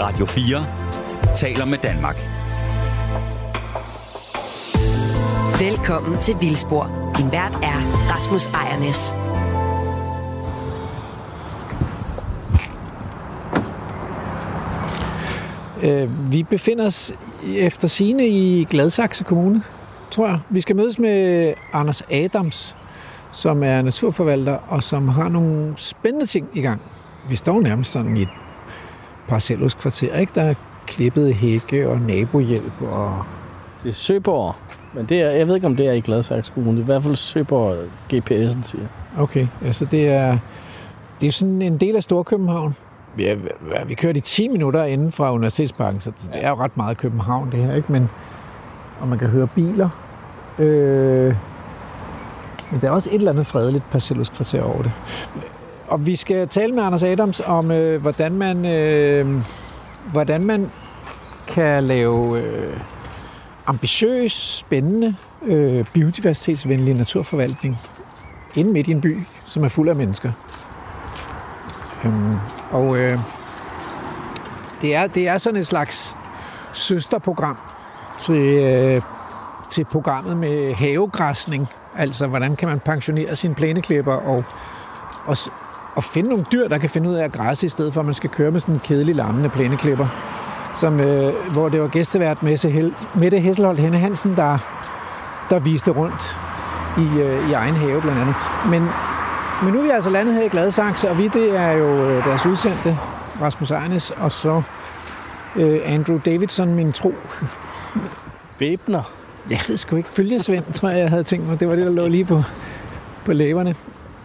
Radio 4 taler med Danmark. Velkommen til Vildspor. Din vært er Rasmus Ejernes. Øh, vi befinder os efter sine i Gladsaxe Kommune, tror jeg. Vi skal mødes med Anders Adams, som er naturforvalter og som har nogle spændende ting i gang. Vi står nærmest sådan i et parcelhuskvarter, ikke? Der er klippet hække og nabohjælp og... Det er Søborg, men det er, jeg ved ikke, om det er i Gladsaxe Kommune. Det er i hvert fald Søborg, GPS'en siger. Okay, altså det er, det er sådan en del af Storkøbenhavn. Vi, er, vi kørte i 10 minutter inden fra Universitetsparken, så det er jo ret meget København det her, ikke? Men, og man kan høre biler. Øh, men der er også et eller andet fredeligt parcelhuskvarter over det. Og vi skal tale med Anders Adams om, øh, hvordan man øh, hvordan man kan lave øh, ambitiøs, spændende, øh, biodiversitetsvenlig naturforvaltning inde midt i en by, som er fuld af mennesker. Øhm, og øh, det, er, det er sådan et slags søsterprogram til, øh, til programmet med havegræsning. Altså, hvordan kan man pensionere sine plæneklipper og, og, og finde nogle dyr, der kan finde ud af at græsse, i stedet for at man skal køre med sådan en kedelig lammende plæneklipper. Som, øh, hvor det var gæstevært Mette, Mette Hesselholdt Henne Hansen, der, der viste rundt i, øh, i egen have blandt andet. Men, men nu er vi altså landet her i Gladsaxe, og vi det er jo øh, deres udsendte, Rasmus Ejernes, og så øh, Andrew Davidson, min tro. Væbner. Jeg ved sgu ikke. Følgesvend, tror jeg, jeg havde tænkt mig. Det var det, der lå lige på, på læberne.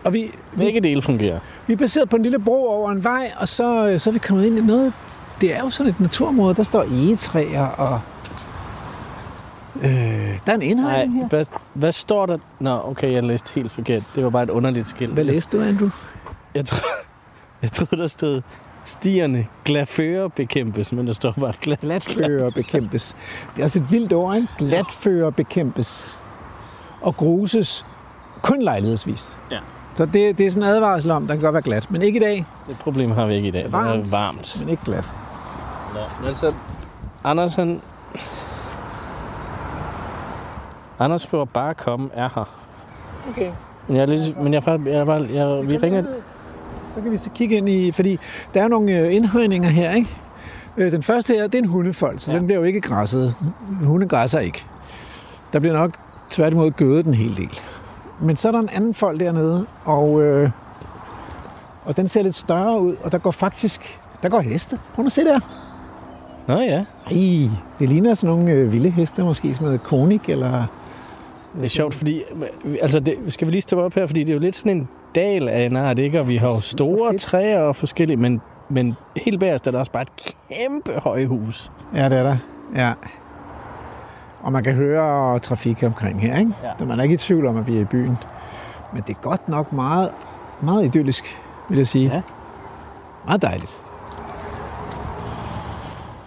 Og vi, Begge dele fungerer. vi er baseret på en lille bro over en vej, og så, øh, så er vi kommet ind i noget... Det er jo sådan et naturområde. Der står egetræer, og... Øh, der er en indhegning her. hvad, hvad står der? Nå, okay, jeg læste helt forkert. Det var bare et underligt skilt. Hvad læste du, Andrew? Jeg, tror, jeg troede, der stod stierne glaføre bekæmpes, men der står bare gla... Glatfører bekæmpes. Det er også et vildt ord, ikke? Glatfører bekæmpes. Og gruses kun lejlighedsvis. Ja. Så det, det er sådan en advarsel om, der kan godt være glat. Men ikke i dag, Det problem har vi ikke i dag. Det er Varmt. varmt. men ikke glat. Nå, men altså, Anders han... Anders skriver bare komme er her. Okay. Men jeg er lidt, men jeg, er jeg, er bare, jeg, vi ringer... Så kan vi så kigge ind i, fordi der er nogle øh, indhegninger her, ikke? Øh, Den første her, det er en hundefold, så. Ja. den bliver jo ikke græsset. Hunde græsser ikke. Der bliver nok tværtimod gødet en hel del. Men så er der en anden fold dernede, og, øh, og den ser lidt større ud, og der går faktisk, der går heste. Prøv at se der. Nå ja, Ej, det ligner sådan nogle øh, vilde heste, måske sådan noget konik, eller... det er sjovt, fordi... Altså, det, skal vi lige stoppe op her, fordi det er jo lidt sådan en dal af en art, ikke? Og vi har jo store fedt. træer og forskellige, men, men helt bagerst er der også bare et kæmpe højhus. Ja, det er der. Ja. Og man kan høre trafik omkring her, ikke? Ja. Man er ikke i tvivl om, at vi er i byen. Men det er godt nok meget, meget idyllisk, vil jeg sige. Ja. Meget dejligt.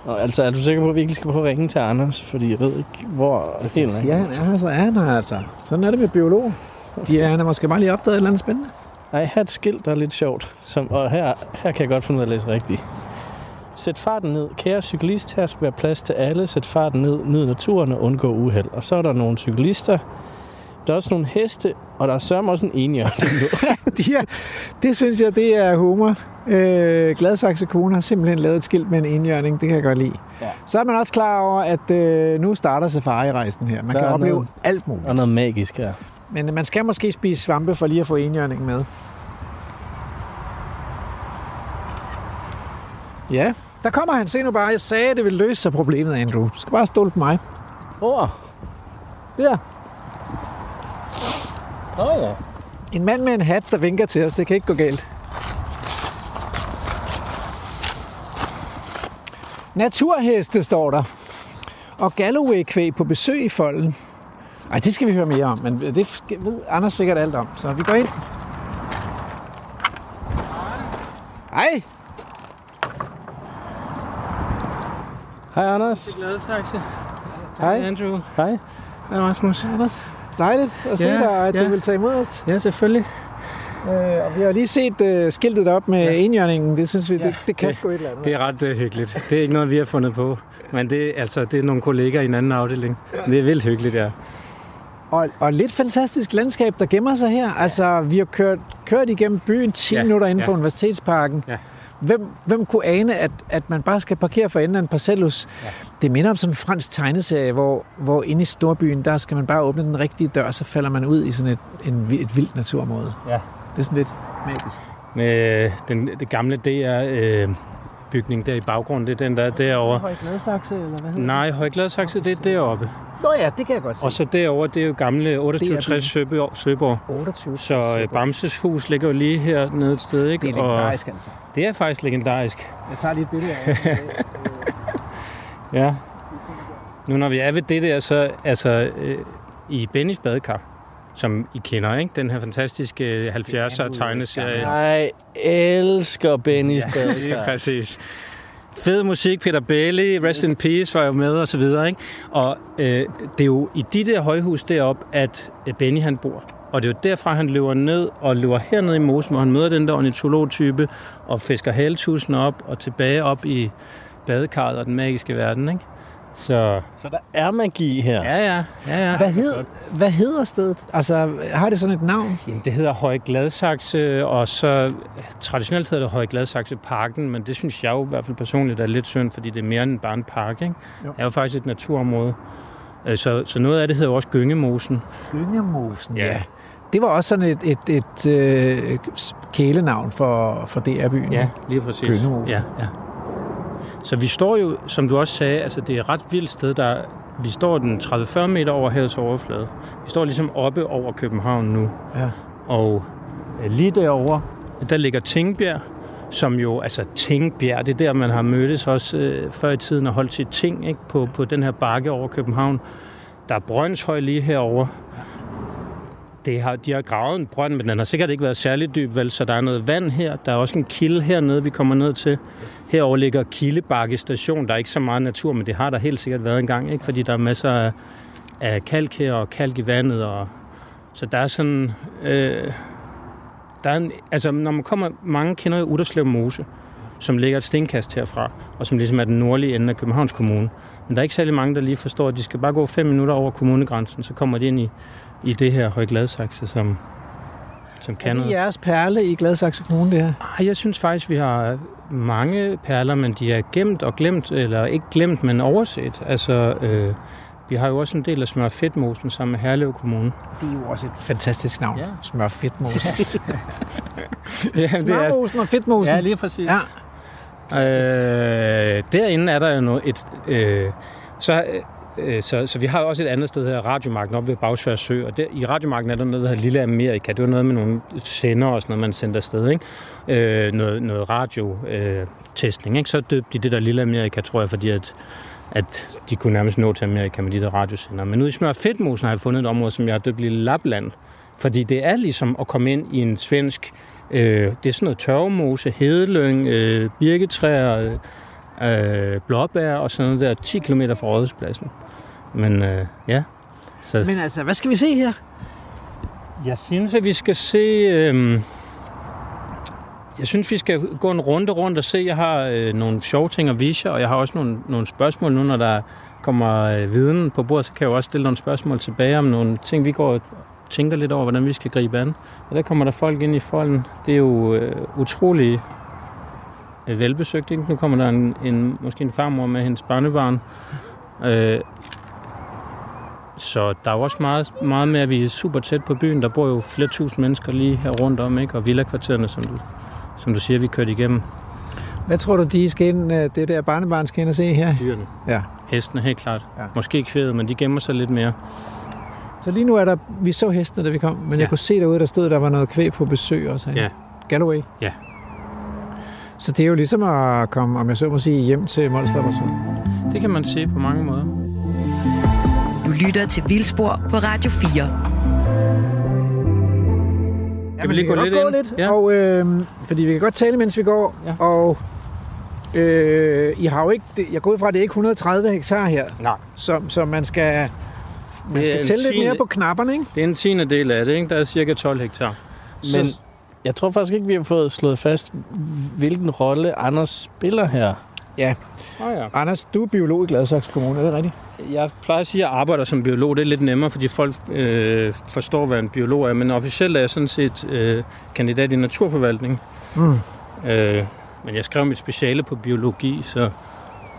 Og altså, er du sikker på, at vi ikke skal prøve at ringe til Anders? Fordi jeg ved ikke, hvor Helt helt siger han er så er han her altså. Sådan er det med biologer. De er, han har måske bare lige opdaget et eller andet spændende. Nej, her er et skilt, der er lidt sjovt. Som, og her, her kan jeg godt finde ud af at læse rigtigt. Sæt farten ned. Kære cyklist, her skal være plads til alle. Sæt farten ned. Nyd naturen og undgå uheld. Og så er der nogle cyklister. Der er også nogle heste, og der er sørme også en enhjørning. De er, det synes jeg, det er humor. Øh, Gladsaxe Kommune har simpelthen lavet et skilt med en indjørning. Det kan jeg godt lide. Ja. Så er man også klar over, at øh, nu starter safari-rejsen her. Man Der kan opleve noget- alt muligt. og noget magisk her. Men man skal måske spise svampe for lige at få enhjørning med. Ja, der kommer han. Se nu bare. Jeg sagde, at det ville løse sig problemet, Andrew. Du skal bare stole på mig. Åh, Der. oh, ja. En mand med en hat, der vinker til os. Det kan ikke gå galt. Naturheste står der. Og Galloway-kvæg på besøg i folden. Ej, det skal vi høre mere om, men det ved Anders sikkert alt om. Så vi går ind. Hej. Hej Anders. Gladsaxe. Hej. Andrew. Hej. Hej Rasmus. Dejligt at se Ja, dig, at ja. du vil tage imod os. Ja, selvfølgelig. Øh, og vi har lige set øh, skiltet op med ja. enhjørningen. Det synes vi, ja. det, det kan Det- sgu et eller andet. Det er ret uh, hyggeligt. Det er ikke noget, vi har fundet på. Men det, er- altså, det er nogle kolleger i en anden afdeling. Det er vildt hyggeligt, ja. Og, og lidt fantastisk landskab, der gemmer sig her. Altså, vi har kørt, kørt igennem byen 10 ja. Ja, minutter inden ja. for Universitetsparken. Ja. Hvem, hvem kunne ane, at, at man bare skal parkere for enden af en parcellus? Ja. Det minder om sådan en fransk tegneserie, hvor, hvor inde i storbyen, der skal man bare åbne den rigtige dør, så falder man ud i sådan et, en, et vildt naturområde. Ja. Det er sådan lidt magisk. Med den, det gamle DR øh, bygning der i baggrunden, det er den der derovre. Høj Gladsaxe, eller hvad hedder Nej, Højgladsaxe, det er deroppe. Nå ja, det kan jeg godt se. Og så derovre, det er jo gamle 2860 Søborg. Søborg. 28. Så øh, Bamses hus ligger jo lige her nede et sted, ikke? Det er legendarisk, altså. Det er faktisk legendarisk. Jeg tager lige et billede af det. Ja. Nu når vi er ved det der, så altså øh, i Bennys badekar, som I kender, ikke? Den her fantastiske øh, 70'er tegneserie. Jeg elsker Bennys Ja, lige præcis. Fed musik, Peter Bailey, Rest in Peace var jo med og så videre, ikke? Og øh, det er jo i de der højhus derop, at øh, Benny han bor. Og det er jo derfra, han løber ned og løber herned i mosen, hvor han møder den der ornitolog-type og fisker haletusen op og tilbage op i badekarret og den magiske verden, ikke? Så Så der er magi her. ja, ja, ja, ja. Hvad, hed, hvad hedder stedet? Altså, har det sådan et navn? Jamen, det hedder Høje Gladsaxe, og så traditionelt hedder det Høje Gladsaxe Parken, men det synes jeg jo i hvert fald personligt er lidt synd, fordi det er mere end bare en park, ikke? Jo. Det er jo faktisk et naturområde. Øh, Så, så noget af det hedder jo også Gyngemosen. Gyngemosen, Ja. Det var også sådan et, et, et, øh, kælenavn for, for DR-byen. Ja, lige præcis. Gyngemosen. Ja, ja. Så vi står jo, som du også sagde, altså det er et ret vildt sted, der vi står den 30-40 meter over havets overflade. Vi står ligesom oppe over København nu. Ja. Og øh, lige derovre, der ligger Tingbjerg, som jo, altså Tingbjerg, det er der, man har mødtes også øh, før i tiden og holdt sit ting ikke? På, på den her bakke over København. Der er Brøndshøj lige herovre. Det har, de har gravet en brønd, men den har sikkert ikke været særlig dyb, vel? Så der er noget vand her. Der er også en kilde hernede, vi kommer ned til. Herover ligger Kildebakke station. Der er ikke så meget natur, men det har der helt sikkert været engang, ikke? Fordi der er masser af, af kalk her og kalk i vandet. Og, så der er sådan... Øh, der er en, altså, når man kommer... Mange kender jo Utterslev Mose, som ligger et stenkast herfra, og som ligesom er den nordlige ende af Københavns Kommune. Men der er ikke særlig mange, der lige forstår, at de skal bare gå fem minutter over kommunegrænsen, så kommer de ind i, i det her Højgladsaxe, som, som Er kan det noget. jeres perle i Gladsaxe Kommune, det her? Ah, Jeg synes faktisk, vi har mange perler, men de er gemt og glemt, eller ikke glemt, men overset. Altså, øh, vi har jo også en del af Smør Fedtmosen sammen med Herlev Kommune. Det er jo også et fantastisk navn. Ja. Smør fedtmosen. ja, Smørmosen og fedtmosen. Ja, lige præcis. Ja. Øh, derinde er der jo noget, et, øh, så, øh, Øh, så, så vi har også et andet sted her, Radiomarken oppe ved Bagsvær Sø, og der, i Radiomarken er der noget, der hedder Lille Amerika. Det var noget med nogle sender og sådan noget, man sendte afsted, ikke? Øh, noget, noget radiotestning, testning, ikke? Så døbte de det der Lille Amerika, tror jeg, fordi at, at de kunne nærmest nå til Amerika med de der radiosender. Men ude i Smør Fedtmosen har jeg fundet et område, som jeg har døbt Lille Lapland, fordi det er ligesom at komme ind i en svensk Øh, det er sådan noget tørvemose, hedelyng, øh, birketræer, øh, øh, blåbær og sådan noget der 10 km fra Rådhuspladsen. Men øh, ja, så Men altså, hvad skal vi se her? jeg synes, at vi skal se... Øh, jeg synes, vi skal gå en runde rundt og se. Jeg har øh, nogle sjove ting at vise jer, og jeg har også nogle, nogle spørgsmål nu, når der kommer øh, viden på bordet, så kan jeg jo også stille nogle spørgsmål tilbage om nogle ting, vi går og tænker lidt over, hvordan vi skal gribe an. Og der kommer der folk ind i folden. Det er jo øh, utrolig øh, velbesøgt. Ikke? Nu kommer der en, en, måske en farmor med hendes barnebarn. Øh, så der er jo også meget, meget med, at vi er super tæt på byen. Der bor jo flere tusind mennesker lige her rundt om, ikke? og villakvartererne, som du, som du siger, vi kørte igennem. Hvad tror du, de skal ind, øh, det der barnebarn skal ind og se her? Dyrene. Ja. Hestene, helt klart. Ja. Måske kvædet, men de gemmer sig lidt mere. Så lige nu er der, vi så hestene, da vi kom, men ja. jeg kunne se derude, der stod, der var noget kvæg på besøg også. Ja. Galloway. Ja. Så det er jo ligesom at komme, om jeg så må sige, hjem til Mols Laboratorium. Det kan man se på mange måder. Du lytter til Vildspor på Radio 4. Kan vi lige gå kan lidt gå ind? lidt, Ja. og, øh, fordi vi kan godt tale, mens vi går. Ja. Og øh, I har jo ikke, jeg går ud fra, at det er ikke 130 hektar her, Nej. som, som man skal, man skal tælle lidt tiende- mere på knapperne, ikke? Det er en tiende del af det, ikke? Der er cirka 12 hektar. Så- Men Jeg tror faktisk ikke, vi har fået slået fast, hvilken rolle Anders spiller her. Ja. Oh, ja. Anders, du er biolog i Gladsaxe Kommune, er det rigtigt? Jeg plejer at sige, at jeg arbejder som biolog. Det er lidt nemmere, fordi folk øh, forstår, hvad en biolog er. Men officielt er jeg sådan set øh, kandidat i naturforvaltning. Mm. Øh, men jeg skrev mit speciale på biologi, så,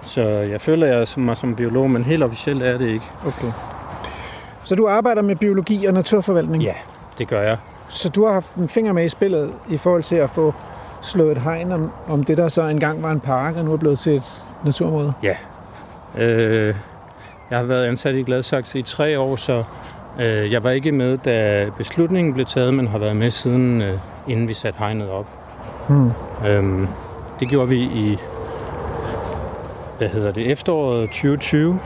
så jeg føler jeg som mig som biolog, men helt officielt er det ikke. Okay. Så du arbejder med biologi og naturforvaltning? Ja, det gør jeg. Så du har haft en finger med i spillet i forhold til at få slået et hegn om, om det, der så engang var en park, og nu er blevet til et naturområde? Øh, jeg har været ansat i Gladsaxe i tre år, så øh, jeg var ikke med, da beslutningen blev taget, men har været med siden, øh, inden vi satte hegnet op. Hmm. Øhm, det gjorde vi i hvad hedder det, efteråret 2020,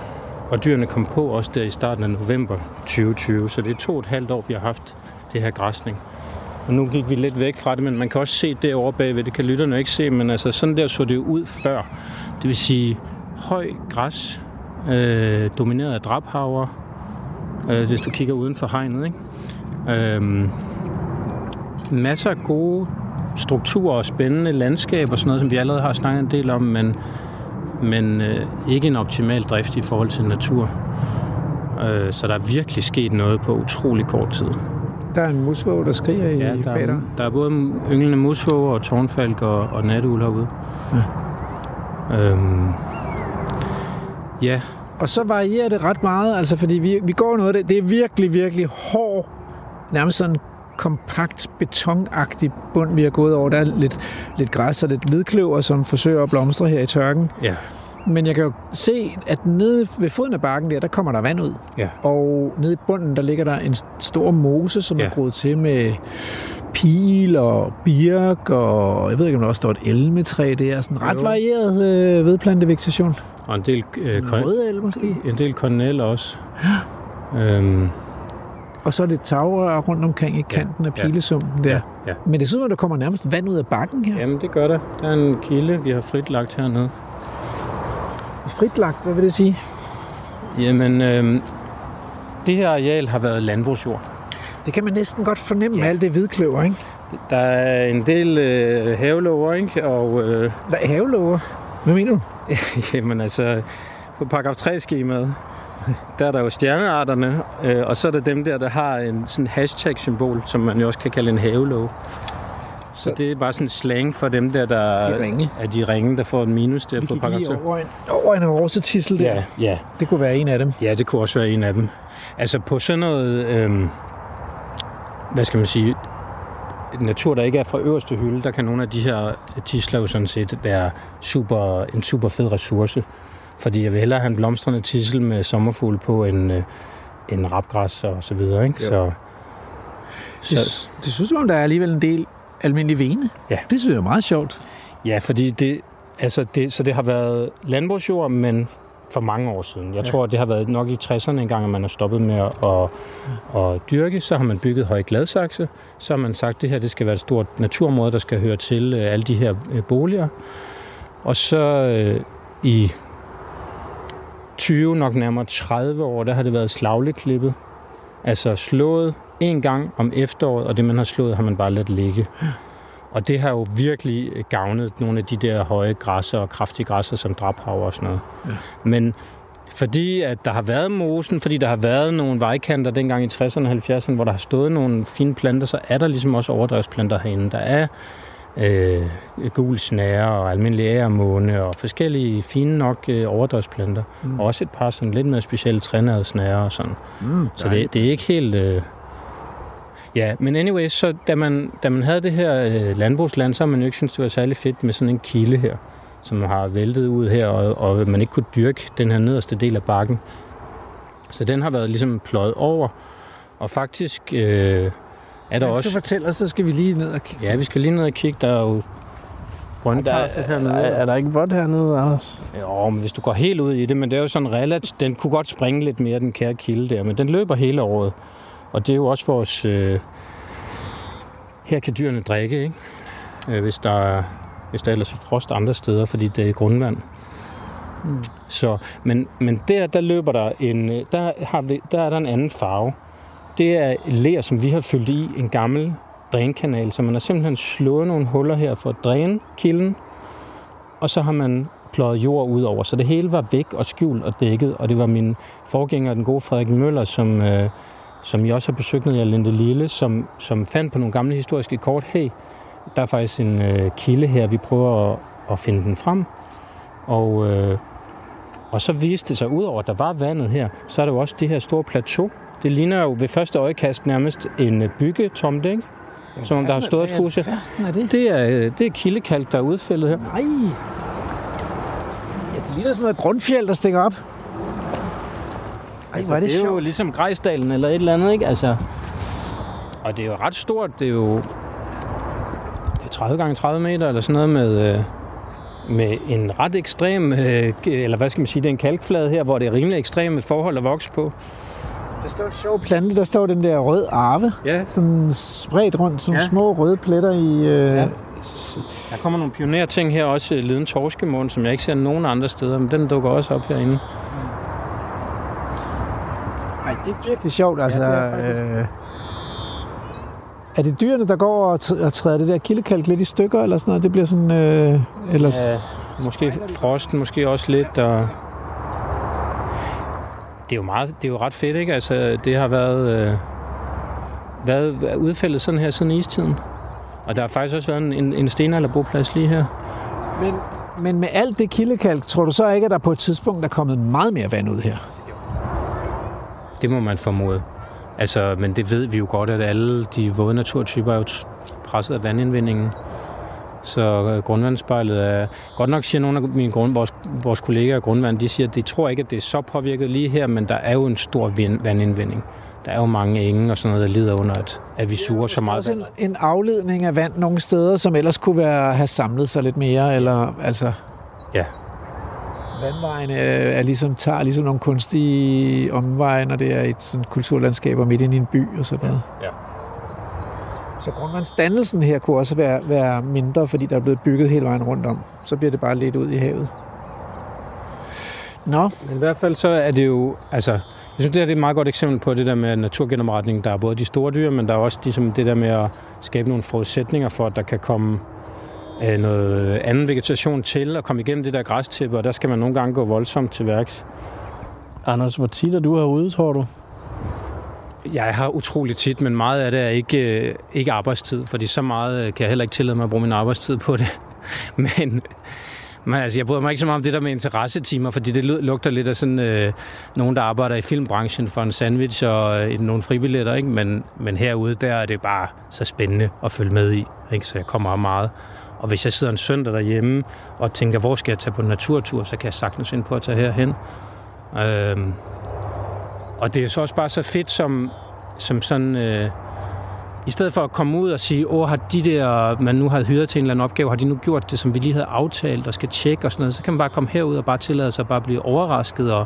og dyrene kom på også der i starten af november 2020, så det er to og et halvt år, vi har haft det her græsning. Og nu gik vi lidt væk fra det, men man kan også se det over bagved, det kan lytterne ikke se, men altså sådan der så det jo ud før. Det vil sige høj græs, øh, domineret af drabhaver, øh, hvis du kigger uden for hegnet. Ikke? Øh, masser af gode strukturer og spændende landskab og sådan noget, som vi allerede har snakket en del om, men, men øh, ikke en optimal drift i forhold til natur. Øh, så der er virkelig sket noget på utrolig kort tid. Der er en musvåg, der skriger i Ja, der, er, der er både ynglende musvåger og tårnfalk og, og natteul herude. Ja. Øhm, ja, Og så varierer det ret meget, altså fordi vi, vi går noget af det, det er virkelig, virkelig hård, nærmest sådan kompakt, betonagtig bund, vi har gået over. Der er lidt, lidt græs og lidt hvidkløver, som forsøger at blomstre her i tørken. ja, Men jeg kan jo se, at nede ved foden af bakken der, der kommer der vand ud. ja. Og nede i bunden, der ligger der en stor mose, som ja. Ja. er groet til med pil og birk, og jeg ved ikke, om der også står et elmetræ der. Sådan ret Jo. varieret øh, vedplantevegetation. Og en del, øh, kon- Røde el måske. en del kornel også. Øhm, Og så er det tagrør rundt omkring i kanten af ja. pilesumpen der. ja, ja. Men det synes man, der kommer nærmest vand ud af bakken her. Jamen, det gør der. Der er en kilde, vi har frit lagt hernede. Fritlagt, hvad vil det sige? Jamen, øhm, det her areal har været landbrugsjord. Det kan man næsten godt fornemme Ja. med alt det hvidkløver, ikke? Der er en del øh, havelåger, ikke? Og øh, Der er havelåger. Hvad mener du? jamen altså, på paragraf 3-skemaet, der er der jo stjernearterne, øh, og så er der dem der, der har en sådan hashtag-symbol, som man jo også kan kalde en havelåge. Så Så- det er bare sådan slang for dem der, der De ringe. er de ringe, der får en minus der Vi på paragraf lige 3. over en, over en horsetissel der. Ja, ja. Det kunne være en af dem. Ja, det kunne også være en af dem. Altså på sådan noget, øhm, hvad skal man sige, natur, der ikke er fra øverste hylde, der kan nogle af de her tisler jo sådan set være super, en super fed ressource. Fordi jeg vil hellere have en blomstrende tissel med sommerfugl på en, øh, en rapgræs og så videre. Ikke? Jo. Så, Det, så, det synes jeg, der er alligevel en del almindelig vene. Ja. Det synes jeg er meget sjovt. ja, fordi det, altså det, så det har været landbrugsjord, men for mange år siden. Jeg Ja. tror, det har været nok i 60'erne engang, at man har stoppet med at, at, at dyrke. Så har man bygget Høje Gladsaxe. Så har man sagt, at det her det skal være et stort naturområde, der skal høre til øh, alle de her øh, boliger. Og så øh, i 20, nok nærmere 30 år, der har det været slagleklippet. Altså slået en gang om efteråret, og det man har slået, har man bare ladt ligge. Og det har jo virkelig gavnet nogle af de der høje græsser og kraftige græsser som drabhaver og sådan noget. Ja. Men fordi at der har været mosen, fordi der har været nogle vejkanter dengang i 60'erne og 70'erne, hvor der har stået nogle fine planter, så er der ligesom også overdrevsplanter herinde. Der er øh, gul snære og almindelig æremåne og forskellige fine nok øh, overdrevsplanter. Mm. Og også et par sådan lidt mere specielle trænede snære og sådan. Mm, Så det, det er ikke helt... Øh... Ja, men anyway, så da man, da man havde det her øh, landbrugsland, så har man jo ikke syntes, det var særlig fedt med sådan en kilde her, som har væltet ud her, og, og man ikke kunne dyrke den her nederste del af bakken. Så den har været ligesom pløjet over, og faktisk øh, er der du også... fortæller, så skal vi lige ned og kigge. Ja, vi skal lige ned og kigge, der er jo er, hernede. er, er der ikke vådt hernede, Anders? Jo, men hvis du går helt ud i det, men det er jo sådan relativt... Den kunne godt springe lidt mere, den kære kilde der, men den løber hele året. Og det er jo også vores... Øh, her kan dyrene drikke, ikke? Øh, hvis, der, er- hvis der ellers er frost andre steder, fordi det er grundvand. Mm. Så, men, men der, der løber der en... øh, Der, har vi, der er der en anden farve. Det er ler, som vi har fyldt i en gammel drænkanal, så man har simpelthen slået nogle huller her for at dræne kilden, og så har man pløjet jord ud over, så det hele var væk og skjult og dækket, og det var min forgænger, den gode Frederik Møller, som, øh, som jeg også har besøgt nede i Linde Lille, som, som fandt på nogle gamle historiske kort, hey, der er faktisk en øh, kilde her, vi prøver at, at finde den frem, og, øh, og så viste det sig, ud over at der var vandet her, så er der jo også det her store plateau. Det ligner jo ved første øjekast nærmest en øh, byggetomte, ikke? Som om der har stået et hus her. Er det? Det er, øh, det er kildekalk, der er udfældet her. Nej. Ja, det ligner sådan noget grundfjeld, der stikker op. Hvor er det, det er jo sjovt. ligesom Grejsdalen eller et eller andet, ikke? Altså, og det er jo ret stort. Det er jo det er 30 gange 30 meter eller sådan noget med, øh, med en ret ekstrem, øh, eller hvad skal man sige, det er en kalkflade her, hvor det er rimelig ekstreme forhold at vokse på. Der står en sjov plante, der står den der rød arve. Ja. Sådan spredt rundt, som Ja. små røde pletter i... Øh, Ja. Der kommer nogle pionerting her også, Liden Torskemund, som jeg ikke ser nogen andre steder, men den dukker også op herinde. Ej, det er virkelig sjovt, altså. det er faktisk. øh, er det dyrene, der går og, og træder det der kildekalk lidt i stykker, eller sådan noget? Det bliver sådan... Øh, ellers... Ja, måske frosten, måske også lidt, og det er jo meget, det er jo ret fedt, ikke? Altså, det har været, øh, været udfældet sådan her siden istiden. Og der har faktisk også været en, en, en stenalderboplads lige her. Men, men med alt det kildekalk, tror du så ikke, at der på et tidspunkt er kommet meget mere vand ud her? Det må man formode. Altså, men det ved vi jo godt, at alle de våde naturtyper er jo presset af vandindvindingen. Så øh, grundvandsspejlet er... Godt nok siger nogle af mine grund, vores, vores kollegaer af grundvand, de siger, at de tror ikke, at det er så påvirket lige her, men der er jo en stor vind, vandindvinding. Der er jo mange enge og sådan noget, der lider under, at, at vi suger så meget vand. en, en afledning af vand nogle steder, som ellers kunne være, have samlet sig lidt mere, eller altså... Ja. Vandvejene øh, er ligesom, tager ligesom nogle kunstige omveje, når det er et sådan kulturlandskab og midt inde i en by og sådan noget. Ja. Så grundvandsdannelsen her kunne også være, være mindre, fordi der er blevet bygget hele vejen rundt om. Så bliver det bare lidt ud i havet. Nå, Men i hvert fald så er det jo, altså, jeg synes, det her det er et meget godt eksempel på det der med naturgenopretning. Der er både de store dyr, men der er også ligesom det der med at skabe nogle forudsætninger for, at der kan komme øh, noget anden vegetation til og komme igennem det der græstæppe, og der skal man nogle gange gå voldsomt til værks. Anders, hvor tit er du herude, tror du? Jeg har utrolig tit, men meget af det er ikke, øh, ikke arbejdstid, fordi så meget øh, kan jeg heller ikke tillade mig at bruge min arbejdstid på det. Men, men altså, jeg bryder mig ikke så meget om det der med interessetimer, fordi det lu- lugter lidt af sådan øh, nogen, der arbejder i filmbranchen for en sandwich og øh, nogle fribilletter, ikke? Men, men herude, der er det bare så spændende at følge med i, ikke? så jeg kommer meget. Og hvis jeg sidder en søndag derhjemme og tænker, hvor skal jeg tage på en naturtur, så kan jeg sagtens finde på at tage herhen. Øhm, og det er så også bare så fedt som, som sådan... Øh, I stedet for at komme ud og sige, åh, har de der, man nu har hyret til en eller anden opgave, har de nu gjort det, som vi lige havde aftalt og skal tjekke og sådan noget, så kan man bare komme herud og bare tillade sig at bare blive overrasket, og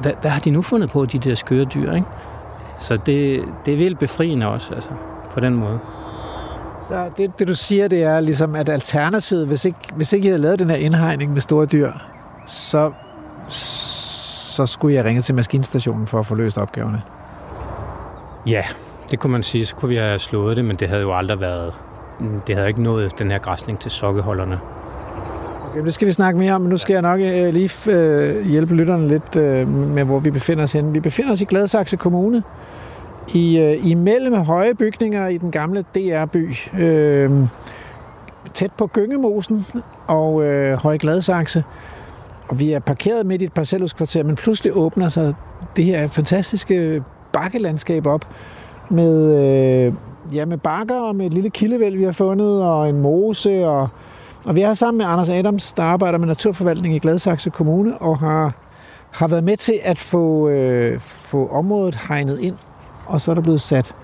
hvad, hvad har de nu fundet på, de der skøre dyr, ikke? Så det, det er vildt befriende også, altså, på den måde så det, det du siger, det er ligesom, at alternativet, hvis ikke, hvis ikke I havde lavet den her indhegning med store dyr, så, så skulle jeg ringe til maskinstationen for at få løst opgaverne. Ja, det kunne man sige, så kunne vi have slået det, men det havde jo aldrig været, det havde ikke nået den her græsning til sokkeholderne. Okay, det skal vi snakke mere om, men nu skal jeg nok øh, lige øh, hjælpe lytterne lidt øh, med, hvor vi befinder os henne. Vi befinder os i Gladsaxe Kommune, i, øh, imellem høje bygninger i den gamle DR-by, øh, tæt på Gyngemosen og øh, Høje Gladsaxe. Og vi er parkeret midt i et parcelhuskvarter, men pludselig åbner sig det her fantastiske bakkelandskab op med, øh, ja, med bakker og med et lille kildevæld, vi har fundet, og en mose og og vi er sammen med Anders Adams, der arbejder med naturforvaltning i Gladsaxe Kommune, og har, har været med til at få, øh, få området hegnet ind. Og så er der blevet sat...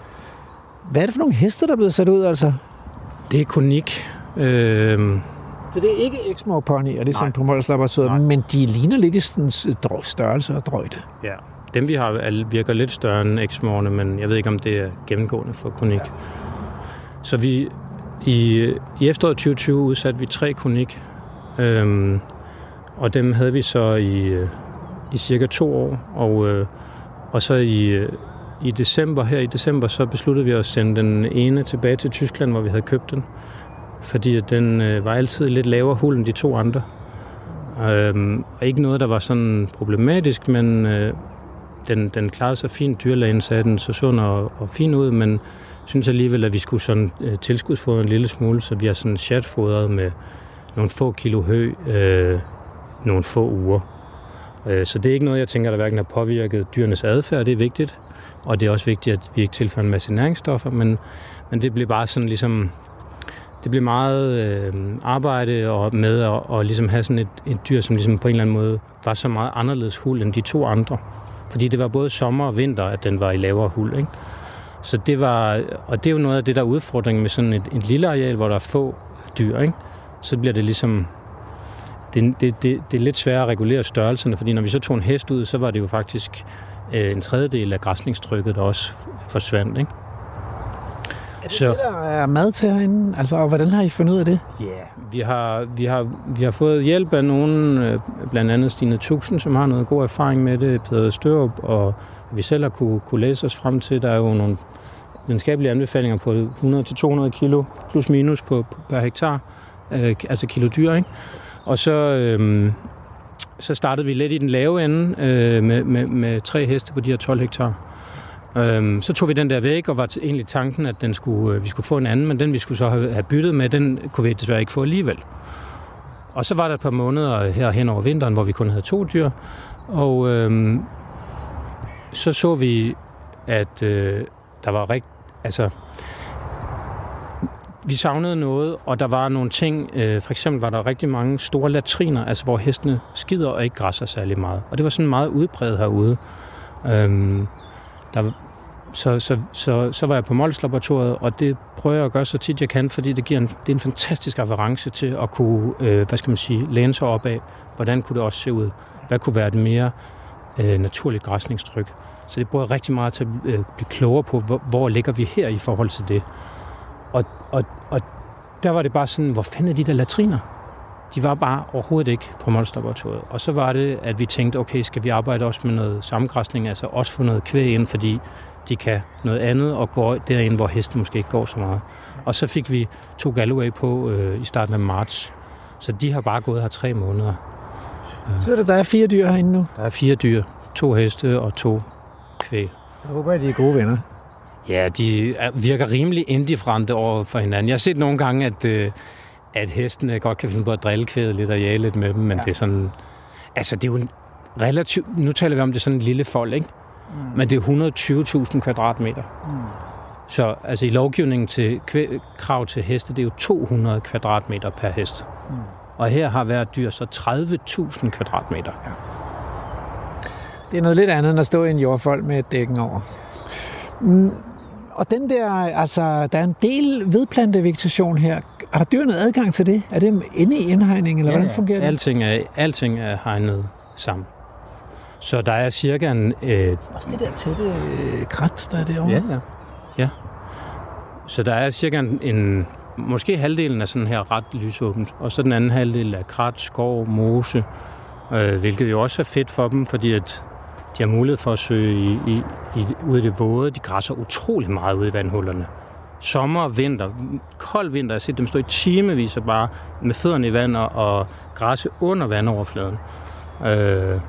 Hvad er det for nogle heste, der er blevet sat ud, altså? Det er konik. Øh, Så det er ikke Exmoor Pony, og det er sådan på Mols Laboratoriet, Nej. men de ligner lidt i sådan størrelse og drøjde. Ja, dem vi har er- virker lidt større end eksmorne, men jeg ved ikke, om det er gennemgående for konik. Så vi i, i efteråret 2020 udsatte vi tre konik, øhm, og dem havde vi så i, øh, i cirka to år, og, øh, og så i, øh, i december, her i december, så besluttede vi at sende den ene tilbage til Tyskland, hvor vi havde købt den. Fordi den øh, var altid lidt lavere hul end de to andre. Øhm, og ikke noget, der var sådan problematisk, men øh, den, den klarede sig fint. Dyrlægen sagde, den så sund og, og fin ud, men synes alligevel, at vi skulle sådan øh, tilskudsfodre en lille smule, så vi har sådan chatfodret med nogle få kilo hø, øh, nogle få uger. Øh, så det er ikke noget, jeg tænker, der hverken har påvirket dyrenes adfærd, det er vigtigt. Og det er også vigtigt, at vi ikke tilføjer en masse næringsstoffer, men, men det bliver bare sådan ligesom det bliver meget øh, arbejde og med at og ligesom have sådan et, et dyr, som ligesom på en eller anden måde var så meget anderledes hul end de to andre. Fordi det var både sommer og vinter, at den var i lavere hul. Ikke? Så det var, og det er jo noget af det, der er udfordringen med sådan et, et lille areal, hvor der er få dyr. Ikke? Så bliver det ligesom, det, det, det, det er lidt sværere at regulere størrelserne, fordi når vi så tog en hest ud, så var det jo faktisk en tredjedel af græsningstrykket, der også forsvandt. Ikke? Er det så... det, der er mad til herinde? Altså, og hvordan har I fundet ud af det? Ja, yeah. vi har, vi, har, vi har fået hjælp af nogen, øh, blandt andet Stine Tuxen, som har noget god erfaring med det, Peter Størup, og vi selv har kunne, kunne læse os frem til. Der er jo nogle videnskabelige anbefalinger på 100-200 kilo plus minus på, per hektar, øh, altså kilo dyr, ikke? Og så, øh, så startede vi lidt i den lave ende øh, med, med, med tre heste på de her 12 hektar. Øhm, så tog vi den der væk, og var til, egentlig tanken, at den skulle, øh, vi skulle få en anden, men den vi skulle så have, have byttet med, den kunne vi desværre ikke få alligevel. Og så var der et par måneder her hen over vinteren, hvor vi kun havde to dyr, og øhm, så så vi, at øh, der var rigt, altså vi savnede noget, og der var nogle ting, øh, for eksempel var der rigtig mange store latriner, altså hvor hestene skider og ikke græsser særlig meget. Og det var sådan meget udbredt herude. Øhm, der, så, så, så, så var jeg på Mols Laboratoriet, og det prøver jeg at gøre så tit jeg kan, fordi det giver en, det er en fantastisk reference til at kunne, øh, hvad skal man sige, læne sig op af, hvordan kunne det også se ud? Hvad kunne være et mere øh, naturligt græsningstryk? Så det bruger jeg rigtig meget til at øh, blive klogere på, hvor, hvor ligger vi her i forhold til det. Og, og, og der var det bare sådan, hvor fanden er de der latriner? De var bare overhovedet ikke på Mols Laboratoriet. Og så var det, at vi tænkte, okay, skal vi arbejde også med noget samgræsning, altså også få noget kvæg ind, fordi de kan noget andet og går derind, hvor hesten måske ikke går så meget. Og så fik vi to Galloway på øh, i starten af marts. Så de har bare gået her tre måneder. Så er det, der er fire dyr herinde nu? Der er fire dyr. To heste og to kvæg. Så håber jeg, de er gode venner. Ja, de virker rimelig indifferente over for hinanden. Jeg har set nogle gange, at, øh, at hestene godt kan finde på at drille kvædet lidt og jage lidt med dem, men ja. det er sådan... Altså, det er jo en relativt... Nu taler vi om, det er sådan en lille fold, ikke? Mm. Men det er 120.000 kvadratmeter. Mm. Så altså i lovgivningen til kvæ- krav til heste, det er jo 200 kvadratmeter per hest. Mm. Og her har hvert dyr så 30.000 kvadratmeter. Ja. Det er noget lidt andet end at stå i en jordfold med et dækken over. Mm. Og den der, altså, der er en del vedplantevegetation her. Har dyrene adgang til det? Er det inde i indhegning, eller ja, hvordan fungerer det? Alting er, alting er hegnet sammen. Så der er cirka en... Øh, Også det der tætte øh, krat, der er derovre. Ja, ja. ja. Så der er cirka en, en... Måske halvdelen er sådan her ret lysåbent, og så den anden halvdel er krat, skov, mose, øh, hvilket jo også er fedt for dem, fordi at de har mulighed for at søge i, i, i, ude i det våde. De græsser utrolig meget ude i vandhullerne. Sommer og vinter, kold vinter, jeg har set dem stå i timevis og bare med fødderne i vand og, og græsse under vandoverfladen. Øh,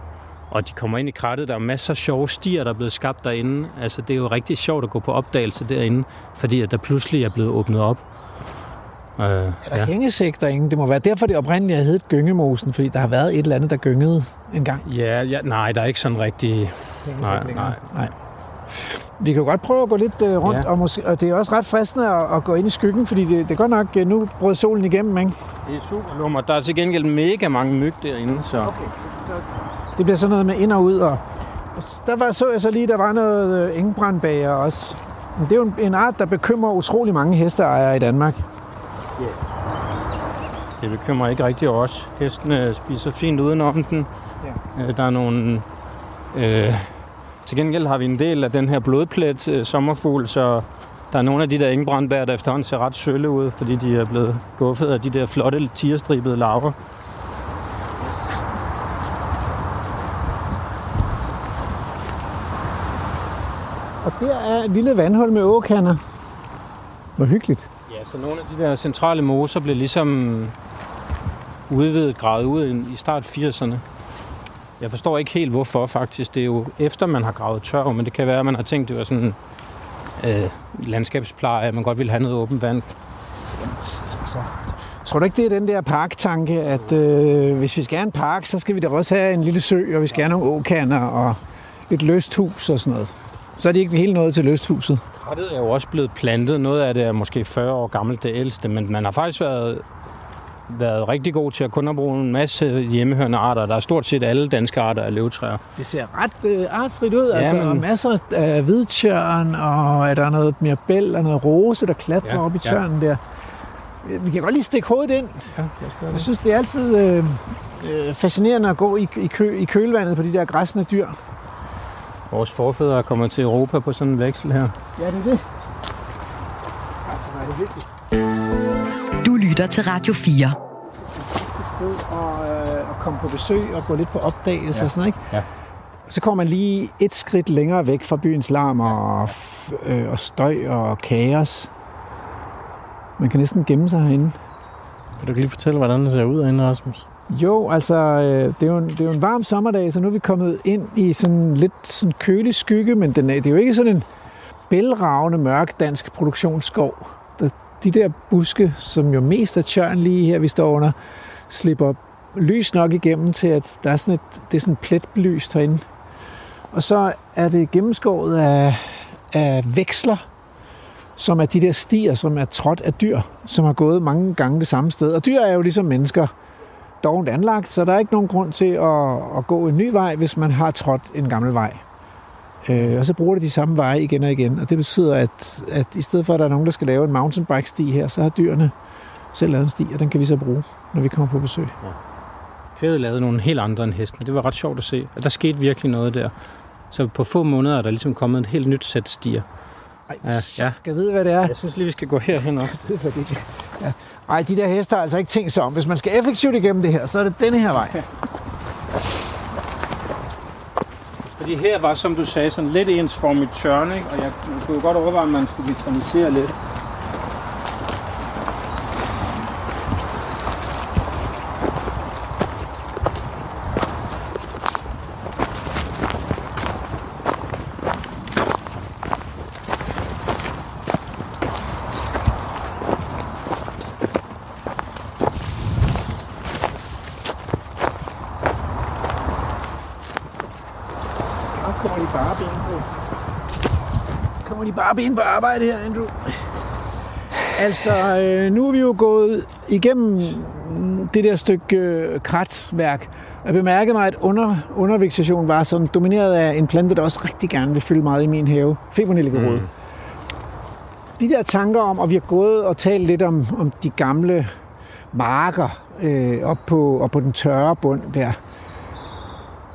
og de kommer ind i krattet. Der er masser af sjove stier, der er blevet skabt derinde. Altså, det er jo rigtig sjovt at gå på opdagelse derinde, fordi at der pludselig er blevet åbnet op. Øh, er der ja. hængesæk derinde? Det må være derfor, det oprindeligt har heddet Gyngemosen, fordi der har været et eller andet, der gyngede en gang. Ja, ja nej, der er ikke sådan rigtig... Nej, nej, nej. Vi kan jo godt prøve at gå lidt uh, rundt, ja. og, måske, og det er også ret fristende at, at gå ind i skyggen, fordi det, det er godt nok, uh, nu brød solen igennem, ikke? Det er super lummer. Der er til gengæld mega mange myg derinde, så... Okay, så, så det bliver sådan noget med ind og ud. Og, og der var, så jeg så lige, der var noget øh, engbrandbager også. Men det er jo en, en art, der bekymrer utrolig mange hesteejere i Danmark. Yeah. Det bekymrer ikke rigtig os. Hestene spiser fint udenom den. Yeah. Der er nogle... Øh, til gengæld har vi en del af den her blodplet øh, sommerfugl, så der er nogle af de der engbrandbær, der efterhånden ser ret sølle ud, fordi de er blevet guffet af de der flotte tierstribede larver. Og der er et lille vandhul med åkander. Hvor hyggeligt altså så nogle af de der centrale moser blev ligesom udvidet, gravet ud i start 80'erne. Jeg forstår ikke helt hvorfor faktisk. Det er jo efter man har gravet tørv, men det kan være, at man har tænkt, det var sådan øh, landskabspleje, at man godt ville have noget åbent vand. Altså, tror du ikke, det er den der parktanke, at øh, hvis vi skal have en park, så skal vi da også have en lille sø, og vi skal have nogle åkander og et lysthus og sådan noget. Så er det ikke helt noget til lysthuset. Krattet er jo også blevet plantet. Noget af det er måske 40 år gammelt, det ældste, men man har faktisk været, været rigtig god til at kun at bruge en masse hjemmehørende arter. Der er stort set alle danske arter af løvtræer. Det ser ret øh, artsrigt ud, Ja, altså, men- og masser af hvidtjørn, og er der noget mere bæl og noget rose, der klatrer Ja, op i ja. tørnen der. Vi kan godt lige stikke hovedet ind. Ja, Jeg synes, det er altid øh, øh, fascinerende at gå i, i, kø, i kølvandet på de der græsne dyr. Vores forfædre er kommet til Europa på sådan en veksel her. Ja, det er det. Du lytter til Radio 4. sted og, øh, og komme på besøg og gå lidt på opdagelse Ja. og sådan noget, ikke? Ja. Så kommer man lige et skridt længere væk fra byens larm og, øh, og støj og kaos. Man kan næsten gemme sig herinde. Kan du ikke lige fortælle, hvordan det ser ud herinde, Rasmus? Jo, altså, øh, det er jo, en, det er jo en varm sommerdag, så nu er vi kommet ind i sådan lidt sådan kølig skygge, men den er, det er jo ikke sådan en bælragende mørk dansk produktionsskov. Der, de der buske, som jo mest er tjørn lige her, vi står under, slipper lys nok igennem til, at der er sådan et, det er sådan pletbelyst herinde. Og så er det gennemskåret af, af veksler, som er de der stier, som er trådt af dyr, som har gået mange gange det samme sted. Og dyr er jo ligesom mennesker dovent anlagt, så der er ikke nogen grund til at, at gå en ny vej, hvis man har trådt en gammel vej. Øh, og så bruger de de samme veje igen og igen, og det betyder, at, at i stedet for, at der er nogen, der skal lave en mountainbike-sti her, så har dyrene selv lavet en sti, og den kan vi så bruge, når vi kommer på besøg. Kvædet lavede nogle helt andre end hestene. Det var ret sjovt at se. Og der skete virkelig noget der. Så på få måneder er der ligesom kommet et helt nyt sæt stier. Ej, Ja, ja. Skal jeg vide, hvad det er? Jeg synes lige, vi skal gå herhen op. ved, hvad det er. Ja. Ej, de der heste har altså ikke tænkt sig om. Hvis man skal effektivt igennem det her, så er det denne her vej. Fordi her var, som du sagde, sådan lidt ensformigt tørn, ikke? Og jeg kunne godt overveje, om man skulle vitalisere lidt. Og kommer de bare ben på. Kommer de bare ben på arbejde her, Andrew? Altså, øh, nu er vi jo gået igennem det der stykke øh, kratværk. Jeg bemærkede mig, at under, undervegetationen var sådan domineret af en plante, der også rigtig gerne vil fylde meget i min have. Febernelligerod. Mm. De der tanker om, og vi har gået og talt lidt om, om de gamle marker øh, op, på, op på den tørre bund der.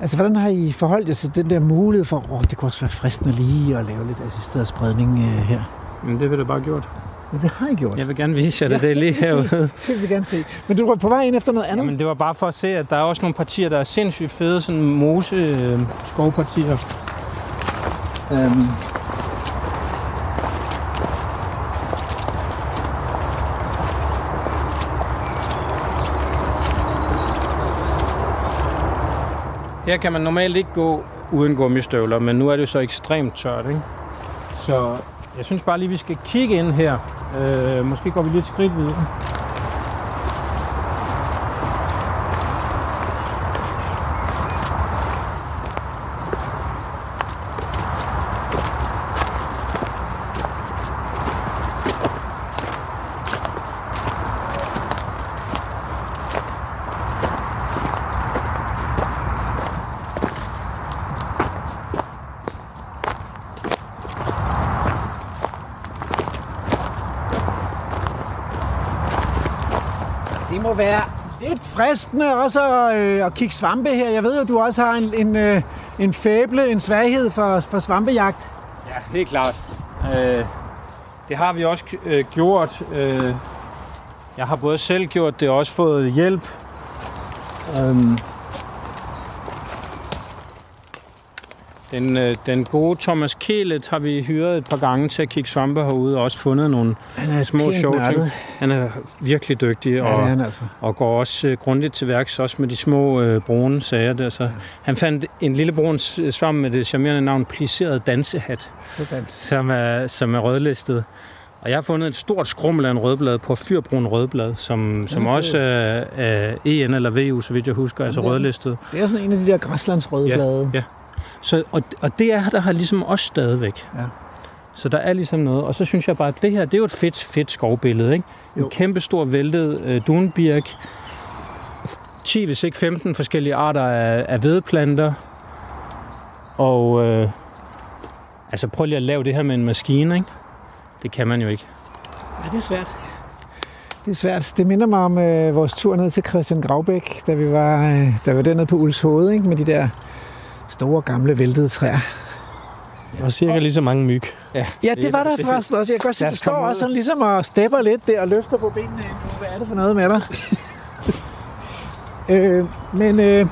Altså, hvordan har I forholdt jer til den der mulighed for, åh, det kunne også være fristende lige at lave lidt assisteret spredning øh, her? Men det vil du bare gjort. Men det har I gjort. Jeg vil gerne vise jer det. Ja, det er lige herude. Det vil vi gerne se. Men du var på vej ind efter noget andet? Jamen, det var bare for at se, at der er også nogle partier, der er sindssygt fede, sådan mose øh, skovpartier. Øhm, Her kan man normalt ikke gå uden gummistøvler, men nu er det jo så ekstremt tørt, ikke? Så jeg synes bare lige, vi skal kigge ind her. Øh, måske går vi lidt skridt videre. Det må være lidt fristende også at, øh, at kigge svampe her. Jeg ved jo, du også har en, en, øh, en fæble, en svaghed for, for svampejagt. Ja, helt klart. Øh, det har vi også øh, gjort. Øh, jeg har både selv gjort det og også fået hjælp. Øh, Den, øh, den gode Thomas Kælet har vi hyret et par gange til at kigge svampe herude, og også fundet nogle Han er små sjove ting. Han er virkelig dygtig, Ja, og, han altså. og går også øh, grundigt til værks, også med de små øh, brune sager der. Så han fandt en lille brun s- svamp med det charmerende navn Pliseret Dansehat, Sådan. som er, som er rødlistet. Og jeg har fundet et stort skrummel af en rødblad på fyrbrun rødblad, som, som også er, er EN eller VU, så vidt jeg husker, altså er den. rødlistet. Det er sådan en af de der græslandsrøde Ja, ja. Så, og, og det er der har ligesom også stadigvæk. Ja. Så der er ligesom noget. Og så synes jeg bare, at det her, det er jo et fedt, fedt skovbillede. Ikke? En Jo. kæmpe stor væltet øh, dunbirk. 10, hvis ikke 15 forskellige arter af, af vedplanter. Og øh, altså prøv lige at lave det her med en maskine. Ikke? Det kan man jo ikke. Ja, det er svært. Det er svært. Det minder mig om øh, vores tur ned til Christian Gravbæk, da vi var, øh, da vi var dernede på Ulshoved, ikke? med de der store, gamle, væltede træer. Og cirka lige så mange myg. Ja, det Det- var der det- forresten også. Jeg kan godt se, at du står også sådan ligesom og stepper lidt der og løfter på benene. Hvad er det for noget med dig? øh, men, øh,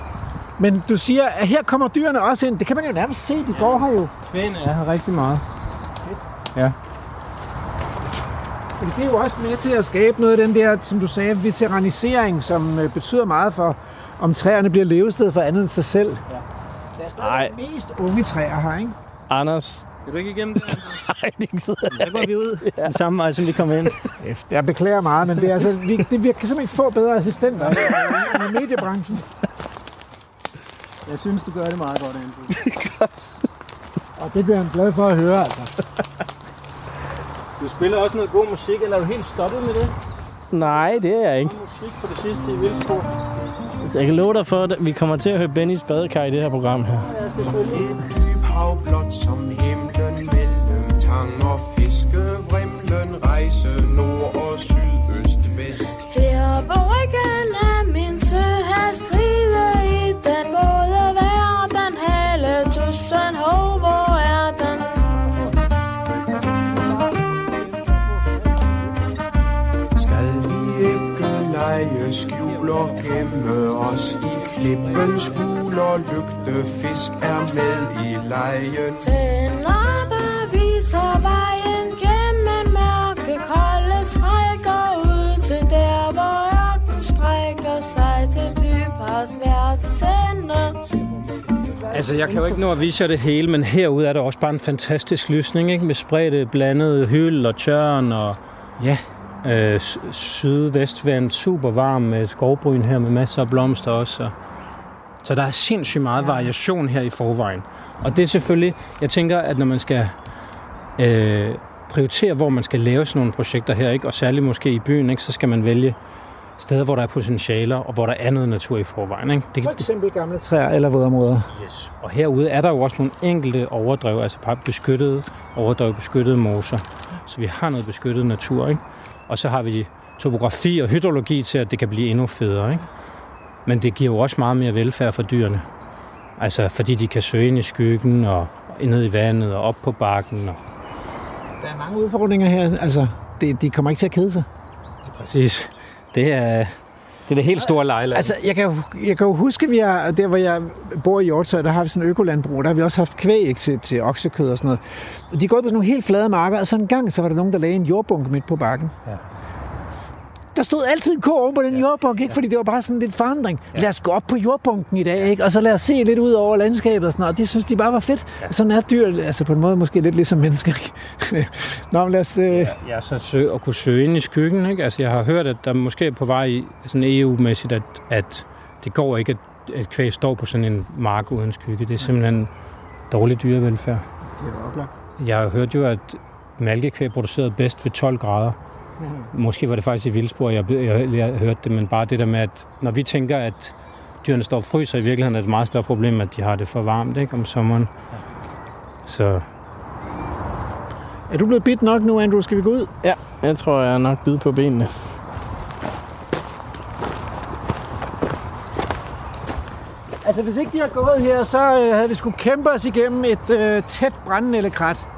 men du siger, at her kommer dyrene også ind. Det kan man jo nærmest se. De går her jo. Kvæne er her rigtig meget. Fordi det er jo også med til at skabe noget af den der, som du sagde, veteranisering, som øh, betyder meget for, om træerne bliver levested for andet end sig selv. Ja. Er stadig mest unge træer her, ikke? Anders. Vil du ikke igennem det? Nej, det gider Så går vi ud den samme vej, som vi kom ind. Jeg beklager meget, men det er altså, vi, det, vi kan simpelthen ikke få bedre assistenter i mediebranchen. Jeg synes, du gør det meget godt, Andrew. Og det bliver han glad for at høre, altså. Du spiller også noget god musik, eller er du helt stoppet med det? Nej, det er jeg ikke. Musik på det sidste i Vildsborg. Så jeg kan love dig for, at vi kommer til at høre Bennys badekar i det her program her. dyb hav blot som himlen mellem tang og fiskevrimlen rejse nord og sydøst vest. Her på ryggen i klippens huler? Lygtefisk er med i lejen. Den lappe viser vejen gennem mørke kolde sprækker ud til der, hvor ørken strækker sig til dybhavs verdens ende. Altså, jeg kan jo ikke nå at vise jer det hele, men herude er der også bare en fantastisk lysning, ikke? Med spredte blandede hyld og tørn og Ja. øh, sydvestvand, super varm med skovbryn her med masser af blomster også. Og så der er sindssygt meget variation her i forvejen. Og det er selvfølgelig, jeg tænker, at når man skal øh, prioritere, hvor man skal lave sådan nogle projekter her, ikke? og særligt måske i byen, ikke? så skal man vælge steder, hvor der er potentialer, og hvor der er noget natur i forvejen. Ikke? Det, For eksempel gamle træer eller vådområder. Yes. Og herude er der jo også nogle enkelte overdrev, altså bare beskyttede overdrev, beskyttede moser. Så vi har noget beskyttet natur, ikke? Og så har vi topografi og hydrologi til, at det kan blive endnu federe, ikke? Men det giver jo også meget mere velfærd for dyrene. Altså, fordi de kan søge ind i skyggen og ned i vandet og op på bakken. Og... Der er mange udfordringer her. Altså, det, de kommer ikke til at kede sig. Præcis. Det er, det er det helt store lejland. Altså, jeg kan, jo, jeg kan jo huske, vi har, der hvor jeg bor i Hjortshøj, der har vi sådan en økolandbrug, der har vi også haft kvæg ikke, til, til oksekød og sådan noget. Og de er gået på sådan nogle helt flade marker, og så en gang, så var der nogen, der lagde en jordbunke midt på bakken. Ja. Der stod altid en ko oven på den ja. jordbunke, ikke? fordi det var bare sådan lidt forandring. Ja. Lad os gå op på jordbunken i dag, ikke? og så lad os se lidt ud over landskabet og sådan noget. Og det synes de bare var fedt. Ja. Sådan er dyr, altså på en måde måske lidt ligesom mennesker. Nå, men lad os... Øh... Ja, så sø- at kunne søge ind i skyggen. Ikke? Altså, jeg har hørt, at der måske er på vej sådan EU-mæssigt, at, at det går ikke, at, at kvæg står på sådan en mark uden skygge. Det er simpelthen dårlig dyrevelfærd. Det er da oplagt. Jeg har hørt jo, at malkekvæg produceret bedst ved 12 grader. Måske var det faktisk i Vildsborg, jeg, jeg, jeg hørte det, men bare det der med, at når vi tænker, at dyrene står og fryser, i virkeligheden er det et meget større problem, at de har det for varmt ikke, om sommeren. Så Er du blevet bit nok nu, Andrew? Skal vi gå ud? Ja, jeg tror, jeg er nok bid på benene. Altså, hvis ikke de har gået her, så øh, havde vi skulle kæmpe os igennem et øh, tæt brændende krat.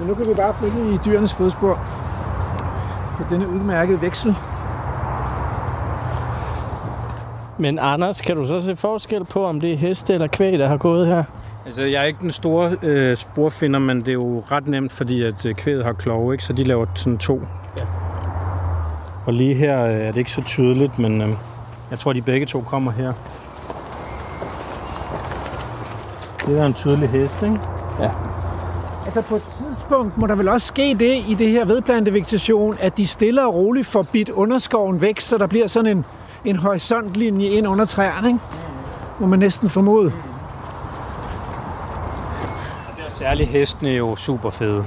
Men nu kan vi bare følge i dyrenes fodspor på denne udmærkede veksel. Men Anders, kan du så se forskel på, om det er heste eller kvæg, der har gået her? Altså, jeg er ikke den store øh, sporfinder, men det er jo ret nemt, fordi at øh, kvædet har klove, ikke? Så de laver sådan to. Ja. Og lige her øh, er det ikke så tydeligt, men øh, jeg tror, de begge to kommer her. Det er en tydelig hest, ikke? Altså på et tidspunkt må der vel også ske det i det her vedplantevegetation, at de stille og roligt får bidt underskoven væk, så der bliver sådan en, en horisontlinje ind under træerne, ikke? Må man næsten formode. Og der er særligt hestene jo super fede.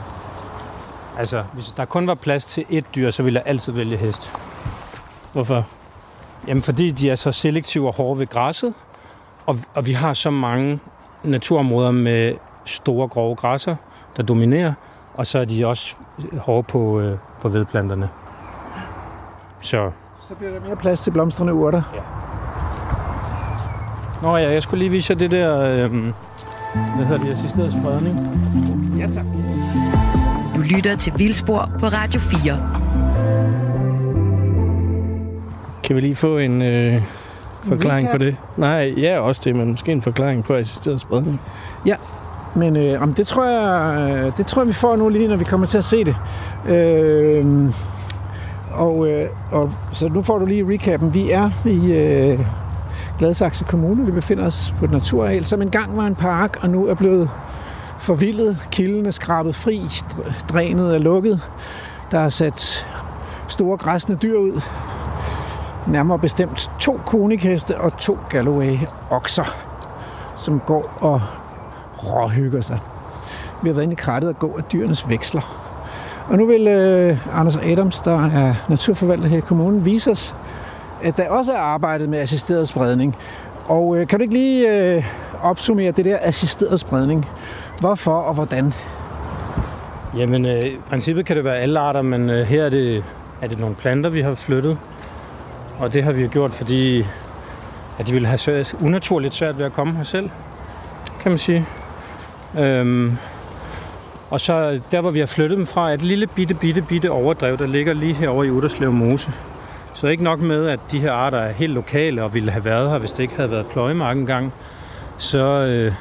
Altså, hvis der kun var plads til ét dyr, så ville jeg altid vælge hest. Hvorfor? Jamen, fordi de er så selektive og hårde ved græsset, og, og vi har så mange naturområder med store, grove græsser, der dominerer, og så er de også hårde på, øh, på vedplanterne. Så, Så bliver der mere plads til blomstrende urter. nå ja, jeg skulle lige vise jer det der, øh, hvad hedder det, assisteret spredning. Ja, tak. Du lytter til Vildspor på Radio 4. Kan vi lige få en øh, forklaring på det? Nej, ja, også det, men måske en forklaring på assisteret spredning. Men øh, om det, tror jeg, øh, det tror jeg, vi får nu lige, når vi kommer til at se det. Øh, og, øh, og, så nu får du lige recappen. Vi er i øh, Gladsaxe Kommune. Vi befinder os på et naturareal, som engang var en park, og nu er blevet forvildet. Kilden er skrabet fri. Drænet er lukket. Der er sat store græsne dyr ud. Nærmere bestemt to konikheste og to Galloway-okser, som går og råhygger sig. Vi har været inde i krattet og gå af dyrenes veksler. Og nu vil øh, Anders Adams, der er naturforvalter her i kommunen, vise os, at der også er arbejdet med assisteret spredning. Og øh, kan du ikke lige øh, opsummere det der assisteret spredning? Hvorfor og hvordan? Jamen, øh, i princippet kan det være alle arter, men øh, her er det, er det nogle planter, vi har flyttet. Og det har vi gjort, fordi at de ville have svært, unaturligt svært ved at komme her selv, kan man sige. Øhm, og så der, hvor vi har flyttet dem fra, er et lille bitte, bitte, bitte overdrev, der ligger lige herovre i Utterslev Mose. Så ikke nok med, at de her arter er helt lokale og ville have været her, hvis det ikke havde været pløjemark engang, så øh,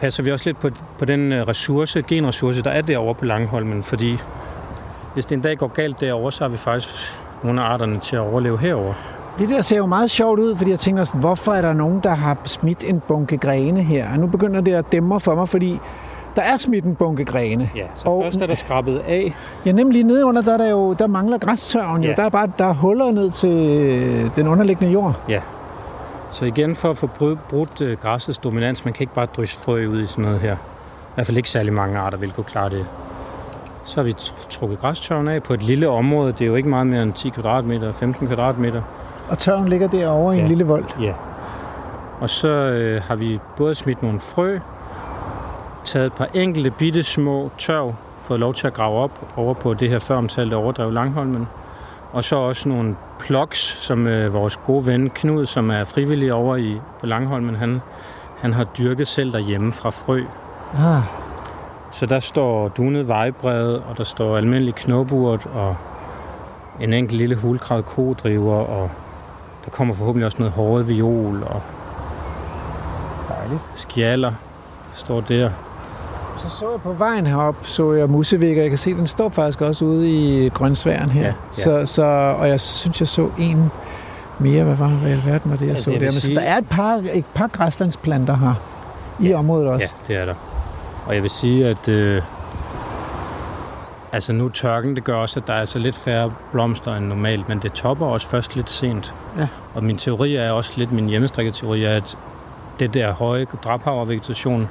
passer vi også lidt på, på den øh, ressource, genressource, der er derovre på Langholmen, fordi hvis det en dag går galt derovre, så har vi faktisk nogle af arterne til at overleve herover. Det der ser jo meget sjovt ud, fordi jeg tænker, hvorfor er der nogen, der har smidt en bunke grene her? Og nu begynder det at dæmme for mig, fordi der er smidt en bunke grene. Ja, så Og- først er der skrabet af. Ja, nemlig nede under, der, er der, jo, der mangler græstørven jo. Ja. Der er bare der er huller ned til den underliggende jord. Så igen for at få brudt, øh, græssets dominans, man kan ikke bare drysse frø ud i sådan noget her. I hvert fald ikke særlig mange arter vil kunne klare det. Så har vi tr- trukket græstørven af på et lille område. Det er jo ikke meget mere end 10 kvadratmeter, 15 kvadratmeter. Og tørven ligger derovre i en Ja. lille vold. Ja. Og så øh, har vi både smidt nogle frø, taget et par enkelte bitte små tørv, fået lov til at grave op over på det her føromtalte overdrev Langholmen. Og så også nogle plugs, som øh, vores gode ven Knud, som er frivillig over i på Langholmen, han, han har dyrket selv derhjemme fra frø. Ah, Så der står dunet vejbred, og der står almindelig knopurt, og en enkelt lille hulkravet kodriver, og der kommer forhåbentlig også noget hårde viol, og dejligt. skjaller står der. Så så jeg på vejen herop, så jeg musevækker. Jeg kan se, den står faktisk også ude i grønsværen her. Ja, ja. Så, så, og jeg synes, jeg så en mere. Hvad var hvad i alverden var det, jeg Altså, så jeg der? Men sige- der er et par, et par græslandsplanter her i området også. Ja, det er der. Og jeg vil sige, at øh, altså nu tørken, det gør også, at der er så lidt færre blomster end normalt, men det topper også først lidt sent. Ja. Og min teori er også lidt, min hjemmestrikket teori er, at det der høje drabhavervegetation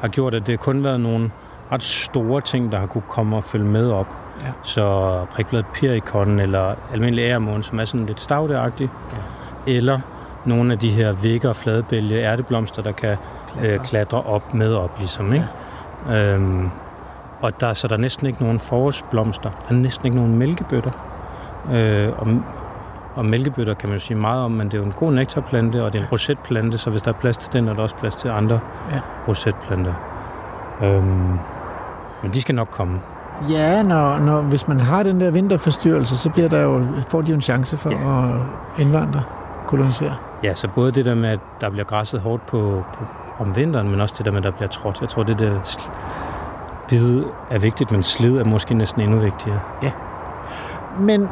har gjort, at det kun været nogle ret store ting, der har kunne komme og følge med op. Ja. Så prikbladet pirikon eller almindelig æremåne, som er sådan lidt stavteagtig. Ja. Eller nogle af de her vægger og fladbælge ærteblomster, der kan øh, klatre op med op, ligesom. Ikke? Ja. Øhm, og der, så der er næsten ikke nogen forårsblomster. Der er næsten ikke nogen mælkebøtter. Øh, og, og mælkebøtter kan man jo sige meget om, men det er jo en god nektarplante, og det er en rosetplante, så hvis der er plads til den, er der også plads til andre Ja. rosetplanter. Øhm, men de skal nok komme. Ja, når, når, hvis man har den der vinterforstyrrelse, så bliver der jo, får de jo en chance for Ja. at indvandre, kolonisere. Ja, så både det der med, at der bliver græsset hårdt på, på om vinteren, men også det der med, at der bliver trådt. Jeg tror, det der bid er vigtigt, men slid er måske næsten endnu vigtigere. Men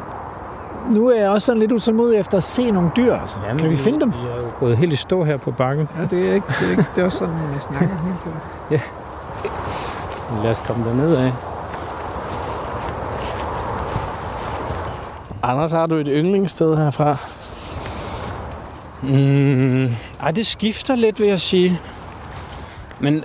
nu er jeg også sådan lidt utålmodig efter at se nogle dyr. Altså. Jamen, kan vi finde dem? Vi er jo gået helt i stå her på bakken. Ja, det er ikke, det er, ikke, det er også sådan, man snakker hele tiden. Lad os komme derned af. Anders, har du et yndlingssted herfra? Mm, ej, det skifter lidt, vil jeg sige. Men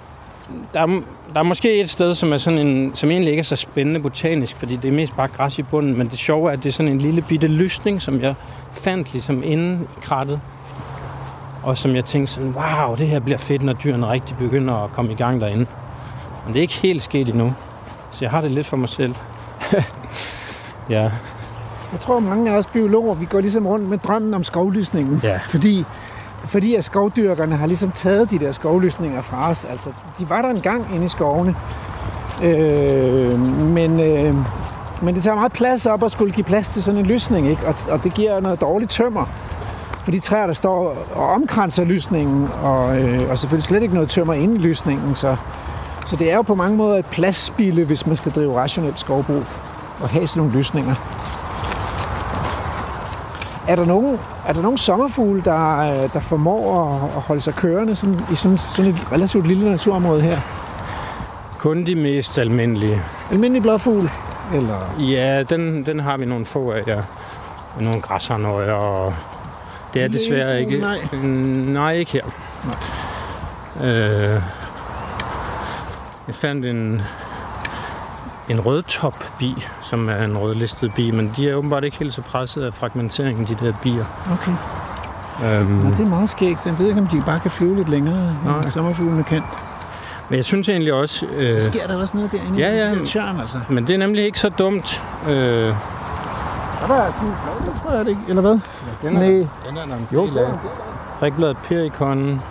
der er, der er måske et sted, som, er sådan en, som egentlig ikke er så spændende botanisk, fordi det er mest bare græs i bunden. Men det sjove er, at det er sådan en lille bitte lysning, som jeg fandt ligesom inden i krattet. Og som jeg tænkte sådan, wow, det her bliver fedt, når dyrene rigtig begynder at komme i gang derinde. Men det er ikke helt sket endnu. Så jeg har det lidt for mig selv. ja, Jeg tror, mange af os biologer, vi går ligesom rundt med drømmen om skovlysningen. Ja. Fordi, fordi at skovdyrkerne har ligesom taget de der skovlysninger fra os. Altså, de var der engang inde i skovene. Øh, men, øh, men det tager meget plads op at skulle give plads til sådan en lysning, ikke? Og, og det giver noget dårligt tømmer. For de træer, der står og omkranser lysningen, og, øh, og selvfølgelig slet ikke noget tømmer inden lysningen. Så, så det er jo på mange måder et pladsspilde, hvis man skal drive rationelt skovbrug og have sådan nogle lysninger. Er der nogen, er der nogen sommerfugle, der, øh, der formår at, at holde sig kørende sådan, i sådan, sådan et relativt lille naturområde her? kun de mest almindelige. Almindelig blåfugl? Eller Ja, den, den har vi nogle få af, ja. Nogle græsharnøjer, og det er desværre ikke... nej. Mm, nej, ikke her. Øh, jeg fandt en, en rødtopbi, som er en rødlistet bi, men de er åbenbart ikke helt så presset af fragmenteringen, de der bier. okay. Øhm, Nå, det er meget skægt. Jeg ved ikke, om de bare kan flyve lidt længere, Nej. end sommerfuglene kan. men jeg synes egentlig også... Øh, Sker der også noget derinde? Ja, ja. Den tjørn, altså. men det er nemlig ikke så dumt. Øh, Der var tror jeg det ikke, eller hvad? den Nej. Den er der en Jo, del af. Prikbladet perikon.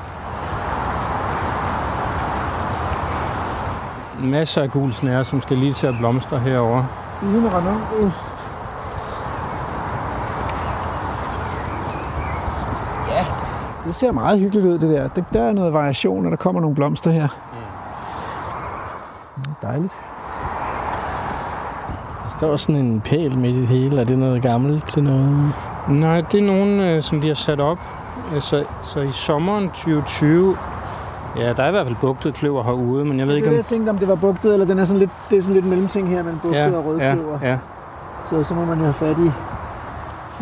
Masser af gul snære, som skal lige til at blomstre herover. Uden at rende om. Uh. Ja, det ser meget hyggeligt ud, det der. Det- Der er noget variation, og der kommer nogle blomster her. Mm, Dejligt. Der står sådan en pæl midt i det hele. Er det noget gammelt til noget? Nej, det er nogen, øh, som de har sat op. Øh, Så, så i sommeren 2020, ja, der er i hvert fald bugtet kløver herude, men jeg ved Det ikke er om... jeg tænkte, om det var bugtet, eller den er sådan lidt, det er sådan lidt mellemting her mellem bugtet Ja, og ja, rødkløver. ja, Så, så må man jo have fat i,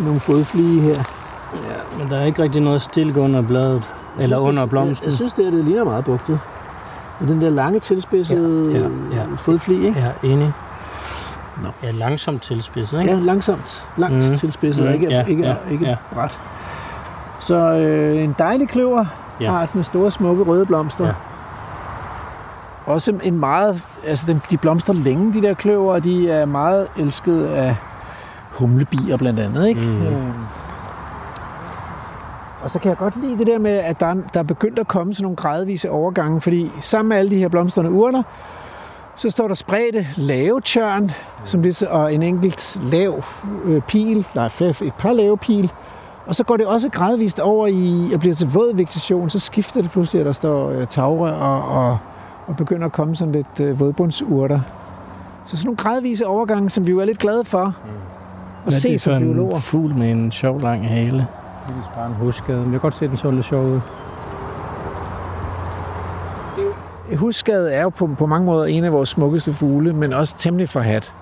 nogle fodflige her. ja, men der er ikke rigtig noget stilk under bladet. Jeg Eller synes, under blomsten. Jeg, jeg synes, det, her, det ligner meget bugtet. Og den der lange tilspidsede Ja, ja, ja. fodfli, ikke? Er enig. Nå. Ja, langsomt tilspidset, ikke? Ja, langsomt. Langt mm. tilspidset, Mhm, ikke, ja, ikke, ja, ikke ja. bræt. Så øh, en dejlig kløver Ja. art med store, smukke røde blomster. Ja. Også en meget, altså de, blomstrer længe, de der kløver, og de er meget elsket af humlebier blandt andet, ikke? Mhm. Øh. Og så kan jeg godt lide det der med, at der er, der er begyndt at komme sådan nogle gradvise overgange, fordi sammen med alle de her blomstrende urter, så står der spredte lave tjørn, som lidt, og en enkelt lav øh, pil, der er et par lave pil, og så går det også gradvist over i, og bliver til våd vegetation, så skifter det pludselig, at der står øh, tagrør og, og, og begynder at komme sådan lidt øh, vådbundsurter. Så sådan nogle gradvise overgange, som vi jo er lidt glade for at Hvad se det for som en biologer. fugl med en sjov lang hale? Det er bare en huskade. Men jeg kan godt se, at den så lidt sjov ud. Husskade er jo på, på mange måder en af vores smukkeste fugle, men også temmelig forhat.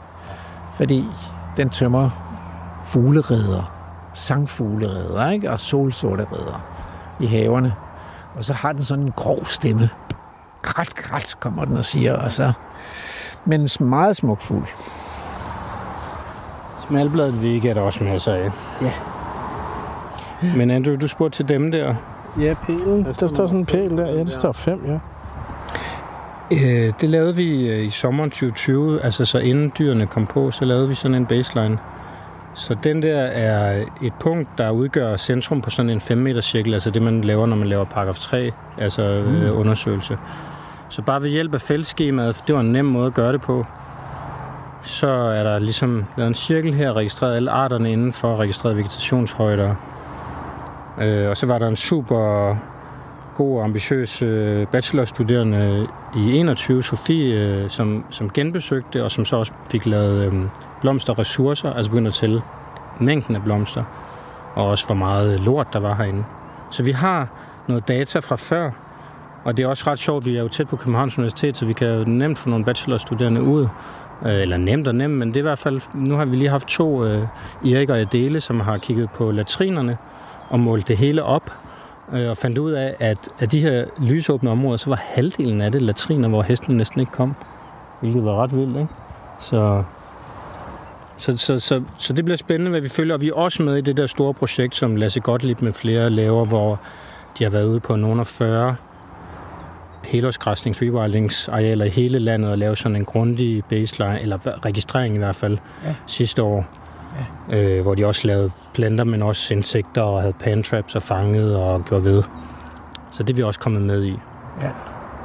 Fordi den tømmer fuglereder, sangfuglereder ikke? og solsorte reder i haverne. Og så har den sådan en grov stemme. Krat, krat, kommer den og siger. Og så... Men en meget smuk fugl. Smalbladet væg er der også masser af. Ja. Men Andrew, du spurgte til dem der. Ja, pælen. Der står sådan en pæl der. Ja, der står fem, ja. Øh, det lavede vi øh, i sommeren 2020, altså så inden dyrene kom på, så lavede vi sådan en baseline. Så den der er et punkt, der udgør centrum på sådan en 5 meter cirkel, altså det man laver, når man laver paragraf 3, altså øh, undersøgelse. Så bare ved hjælp af feltskemaet, det var en nem måde at gøre det på, så er der ligesom lavet en cirkel her, registreret alle arterne inden for registreret vegetationshøjder. Øh, og så var der en super god og ambitiøs øh, bachelorstuderende i 21, Sofie, øh, som, som genbesøgte, og som så også fik lavet øh, blomsterressourcer, altså begynder at tælle mængden af blomster, og også hvor meget lort der var herinde. Så vi har noget data fra før, og det er også ret sjovt, vi er jo tæt på Københavns Universitet, så vi kan jo nemt få nogle bachelorstuderende ud, øh, eller nemt og nemt, men det er i hvert fald, nu har vi lige haft to, øh, Erik og Adele, som har kigget på latrinerne og målt det hele op, øh, og fandt ud af, at af de her lysåbne områder, så var halvdelen af det latriner, hvor hesten næsten ikke kom. Hvilket var ret vildt, ikke? Så, så, så, så, så det bliver spændende, hvad vi følger. Og vi er også med i det der store projekt, som Lasse Gottlieb med flere laver, hvor de har været ude på nogle af 40 helårsgræsnings rewildingsarealer i hele landet og lave sådan en grundig baseline, eller registrering i hvert fald, ja. sidste år. Ja. Øh, hvor de også lavede planter, men også insekter og havde pantraps og fanget og gjorde ved. Så det er vi også kommet med i. Ja.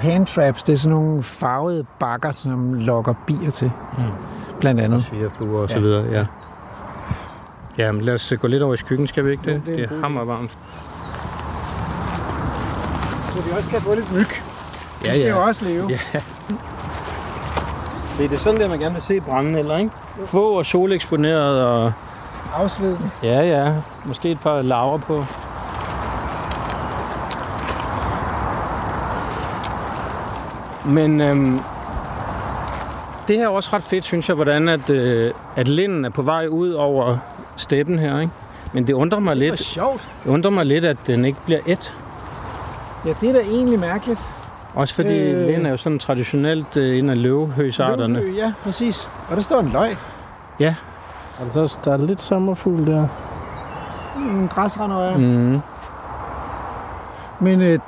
Pantraps, det er sådan nogle farvede bakker, som lokker bier til, mm. blandt andet. Svigerfluer og ja. så videre, ja. Ja, men lad os gå lidt over i skyggen, skal vi ikke det? Jo, det er, det er hammervarmt. Så vi også kan få lidt myg. De skal jo også leve. Ja. Se, det er sådan der, man gerne vil se brænde, eller ikke? Få og soleksponeret og... Afsvedende. Ja, ja. Måske et par laver på. Men øhm, det her er også ret fedt, synes jeg, hvordan at, øh, at linden er på vej ud over steppen her, ikke? Men det undrer mig Det lidt, er sjovt. det undrer mig lidt, at den ikke bliver et. Ja, det er da egentlig mærkeligt. Også fordi Øh. lind er jo sådan traditionelt øh, en af løvehøsarterne. Løvhø, Ja, præcis. Og der står en løg. Ja. Er der, så, der er lidt sommerfugl der. En græsrender, ja. Mm. Men øh,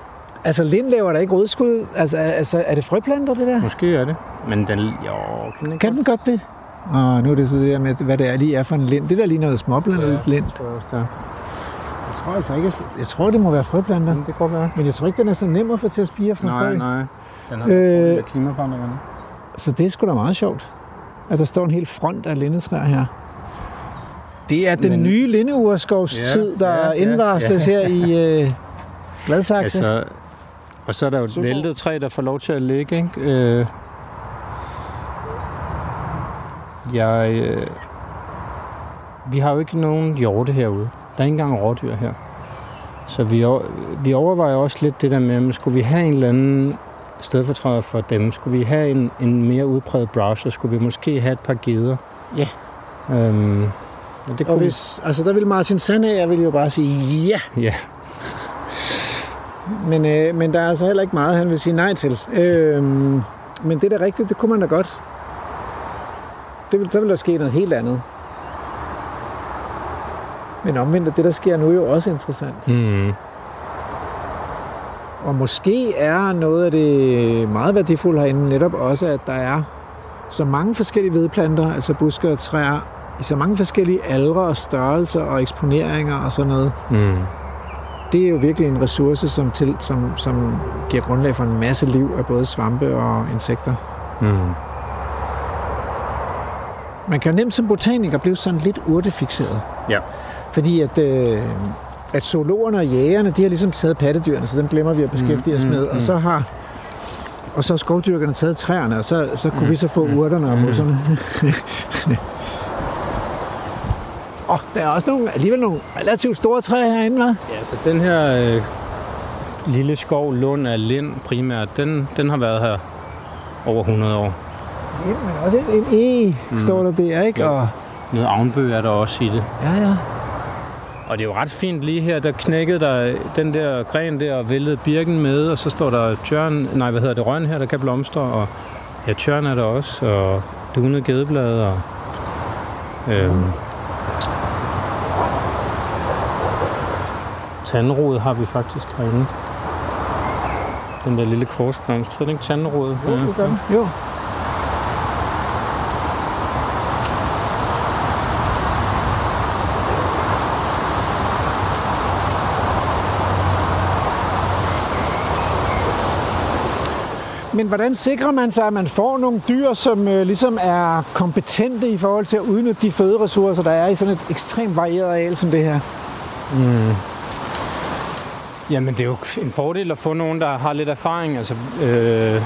altså, lind laver der ikke rodskud. Altså, er- altså, er det frøplanter, det der? Måske er det. Men den, jo, kan den ikke Kan den godt det? Åh, nu er det så det der med, hvad det er lige er for en lind. Det der lige noget småblandet ja. lind. Ja. Jeg tror altså ikke, jeg tror, det må være frøplanter. Det kan være. Men jeg tror ikke, den er så nem at få til at spire fra Nej, frø. nej. Den har Øh. med klimaforandringerne. Så det er sgu da meget sjovt, at der står en hel front af lindetræer her. Det er den Men- nye lindeurskovs Ja, tid, der ja, ja, indvarsles her i øh, Gladsaxe. Altså, og så er der jo et Super. væltet træ, der får lov til at ligge. Ikke? Øh, jeg, øh, vi har jo ikke nogen hjorte herude. Der er ikke engang rådyr her. Så vi, vi overvejer også lidt det der med, om skulle vi have en eller anden stedfortræder for dem? Skulle vi have en, en mere udpræget browser? Skulle vi måske have et par geder? Ja. Øhm, og det Og kunne vi- hvis, altså der vil Martin Sandager vil jo bare sige ja, Ja, men, øh, men der er altså heller ikke meget, han vil sige nej til. Øhm, men det er da rigtigt, det kunne man da godt. Det vil, der vil der ske noget helt andet. Men omvendt er det, der sker nu, jo også interessant. mm, Og måske er noget af det meget værdifulde herinde netop også, at der er så mange forskellige vedplanter, altså buske og træer, i så mange forskellige aldre og størrelser og eksponeringer og sådan noget. mm. Det er jo virkelig en ressource, som, til, som, som giver grundlag for en masse liv af både svampe og insekter. Mm. Man kan jo nemt som botaniker blive sådan lidt urtefixeret. Ja. Fordi at, øh, at zoologerne og jægerne, de har ligesom taget pattedyrene, så dem glemmer vi at beskæftige os Mm, med. mm, Og så har og så har skovdyrkerne taget træerne, og så, så kunne vi så få urterne og og der er også nogle, alligevel nogle relativt store træer herinde, hva'? Ja, så den her øh, lille skov, Lund af Lind primært, den, den har været her over 100 år. Ja, men også en, en E, Mm. står der der, ikke? Ja. Og, Noget avnbøg er der også i det. ja, ja. Og det er jo ret fint lige her, der knækkede der den der gren der og væltede birken med, og så står der tjørn, nej, hvad hedder det, røn her, der kan blomstre, og ja, tjørn er der også, og dunet gedeblad, og øhm, tandrod har vi faktisk herinde. Den der lille korsblomst, så er det ikke tandrod? Jo, det gør den. Jo. Men hvordan sikrer man sig, at man får nogle dyr, som øh, ligesom er kompetente i forhold til at udnytte de føderessourcer, der er i sådan et ekstremt varieret areal som det her? Mm. Jamen, det er jo en fordel at få nogen, der har lidt erfaring. Altså, øh,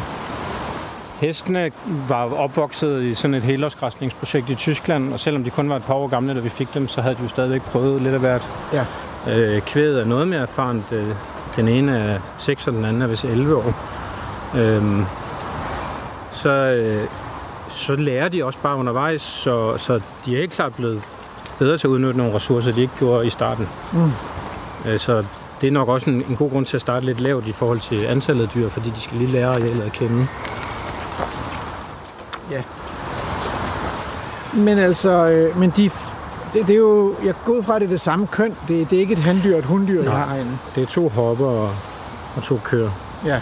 hestene var opvokset i sådan et helårsgræsningsprojekt i Tyskland, og selvom de kun var et par år gamle, da vi fik dem, så havde de jo stadigvæk prøvet lidt af hvert. Ja. Øh, kvædet er noget mere erfarent. Øh, Den ene er 6, og den anden er vist 11 år. Øhm, så, øh, så lærer de også bare undervejs, så, så de er helt klart blevet bedre til at udnytte nogle ressourcer, de ikke gjorde i starten. Mm. Øh, så det er nok også en, en god grund til at starte lidt lavt i forhold til antallet af dyr, fordi de skal lige lære arealet at kende. Men altså, øh, men de, det, det, er jo, jeg går ud fra, at det er det samme køn. Det, det er ikke et handdyr og et hunddyr, jeg Nej. har herinde. Det er to hopper og, og to køer. Ja.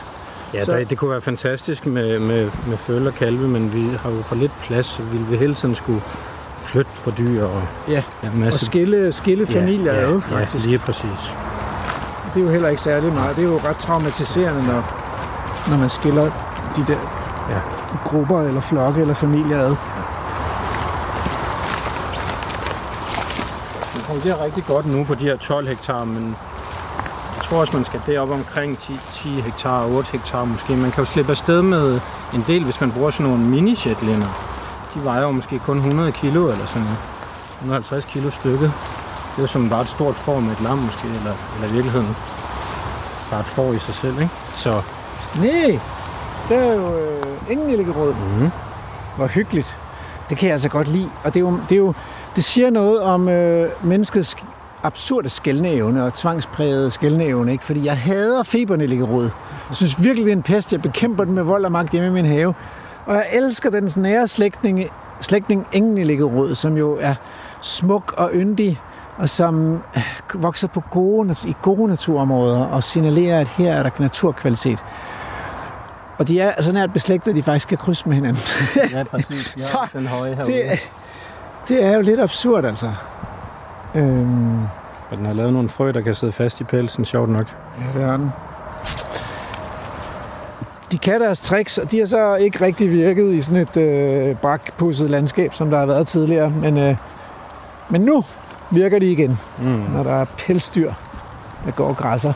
Ja, Så- der, det kunne være fantastisk med, med, med føl og kalve, men vi har jo for lidt plads, så vi vil hele tiden skulle flytte på dyr og Ja, ja, og masse... skille, skille familier ja, ad, ja, faktisk. Ja, lige præcis. Det er jo heller ikke særlig meget. Det er jo ret traumatiserende, når, når man skiller de der Ja. grupper eller flokke eller familier ad. Det fungerer rigtig godt nu på de her 12 hektar, men jeg tror også, man skal derop omkring 10, 10 hektar, 8 hektar måske. Man kan jo slippe afsted med en del, hvis man bruger sådan nogle mini De vejer jo måske kun 100 kilo eller sådan noget. 150 kilo stykket. Det er som bare et stort får med et lam måske, eller, eller i virkeligheden bare et får i sig selv, ikke? Så Nej, der er jo øh, ingen Illigerød. mm, Hvor hyggeligt. Det kan jeg altså godt lide. Og det, er jo, det, er jo, det siger noget om øh, menneskets absurde skældneevne og tvangsprægede skældneevne. Ikke? Fordi jeg hader febernælligerod. Jeg synes virkelig, det er en pest. Jeg bekæmper den med vold og magt hjemme i min have. Og jeg elsker den nære slægtning, slægtning Engelnælligerod, som jo er smuk og yndig, og som øh, vokser på gode, i gode naturområder og signalerer, at her er der naturkvalitet. Og de er så nært beslægtet, at de faktisk kan krydse med hinanden. ja, præcis. Så den høje det, det er jo lidt absurd, altså. Øhm, Og den har lavet nogle frø, der kan sidde fast i pelsen, sjovt nok. ja, det er den. De kan deres tricks, og de har så ikke rigtig virket i sådan et øh, brakpudset landskab, som der har været tidligere. Men, øh, men nu virker de igen, Mm. når der er pelsdyr, der går og græsser.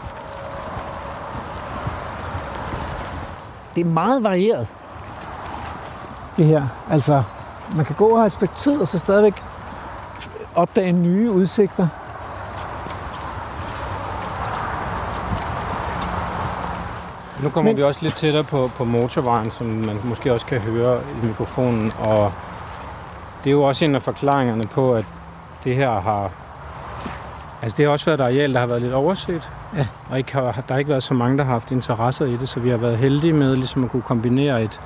Det er meget varieret, det her. Altså, man kan gå her et stykke tid, og så stadigvæk opdage nye udsigter. Nu kommer Men- vi også lidt tættere på, på motorvejen, som man måske også kan høre i mikrofonen. Og det er jo også en af forklaringerne på, at det her har... Altså det har også været et areal, der har været lidt overset. Ja. Og ikke har, der har ikke været så mange, der har haft interesser i det, så vi har været heldige med ligesom at kunne kombinere et,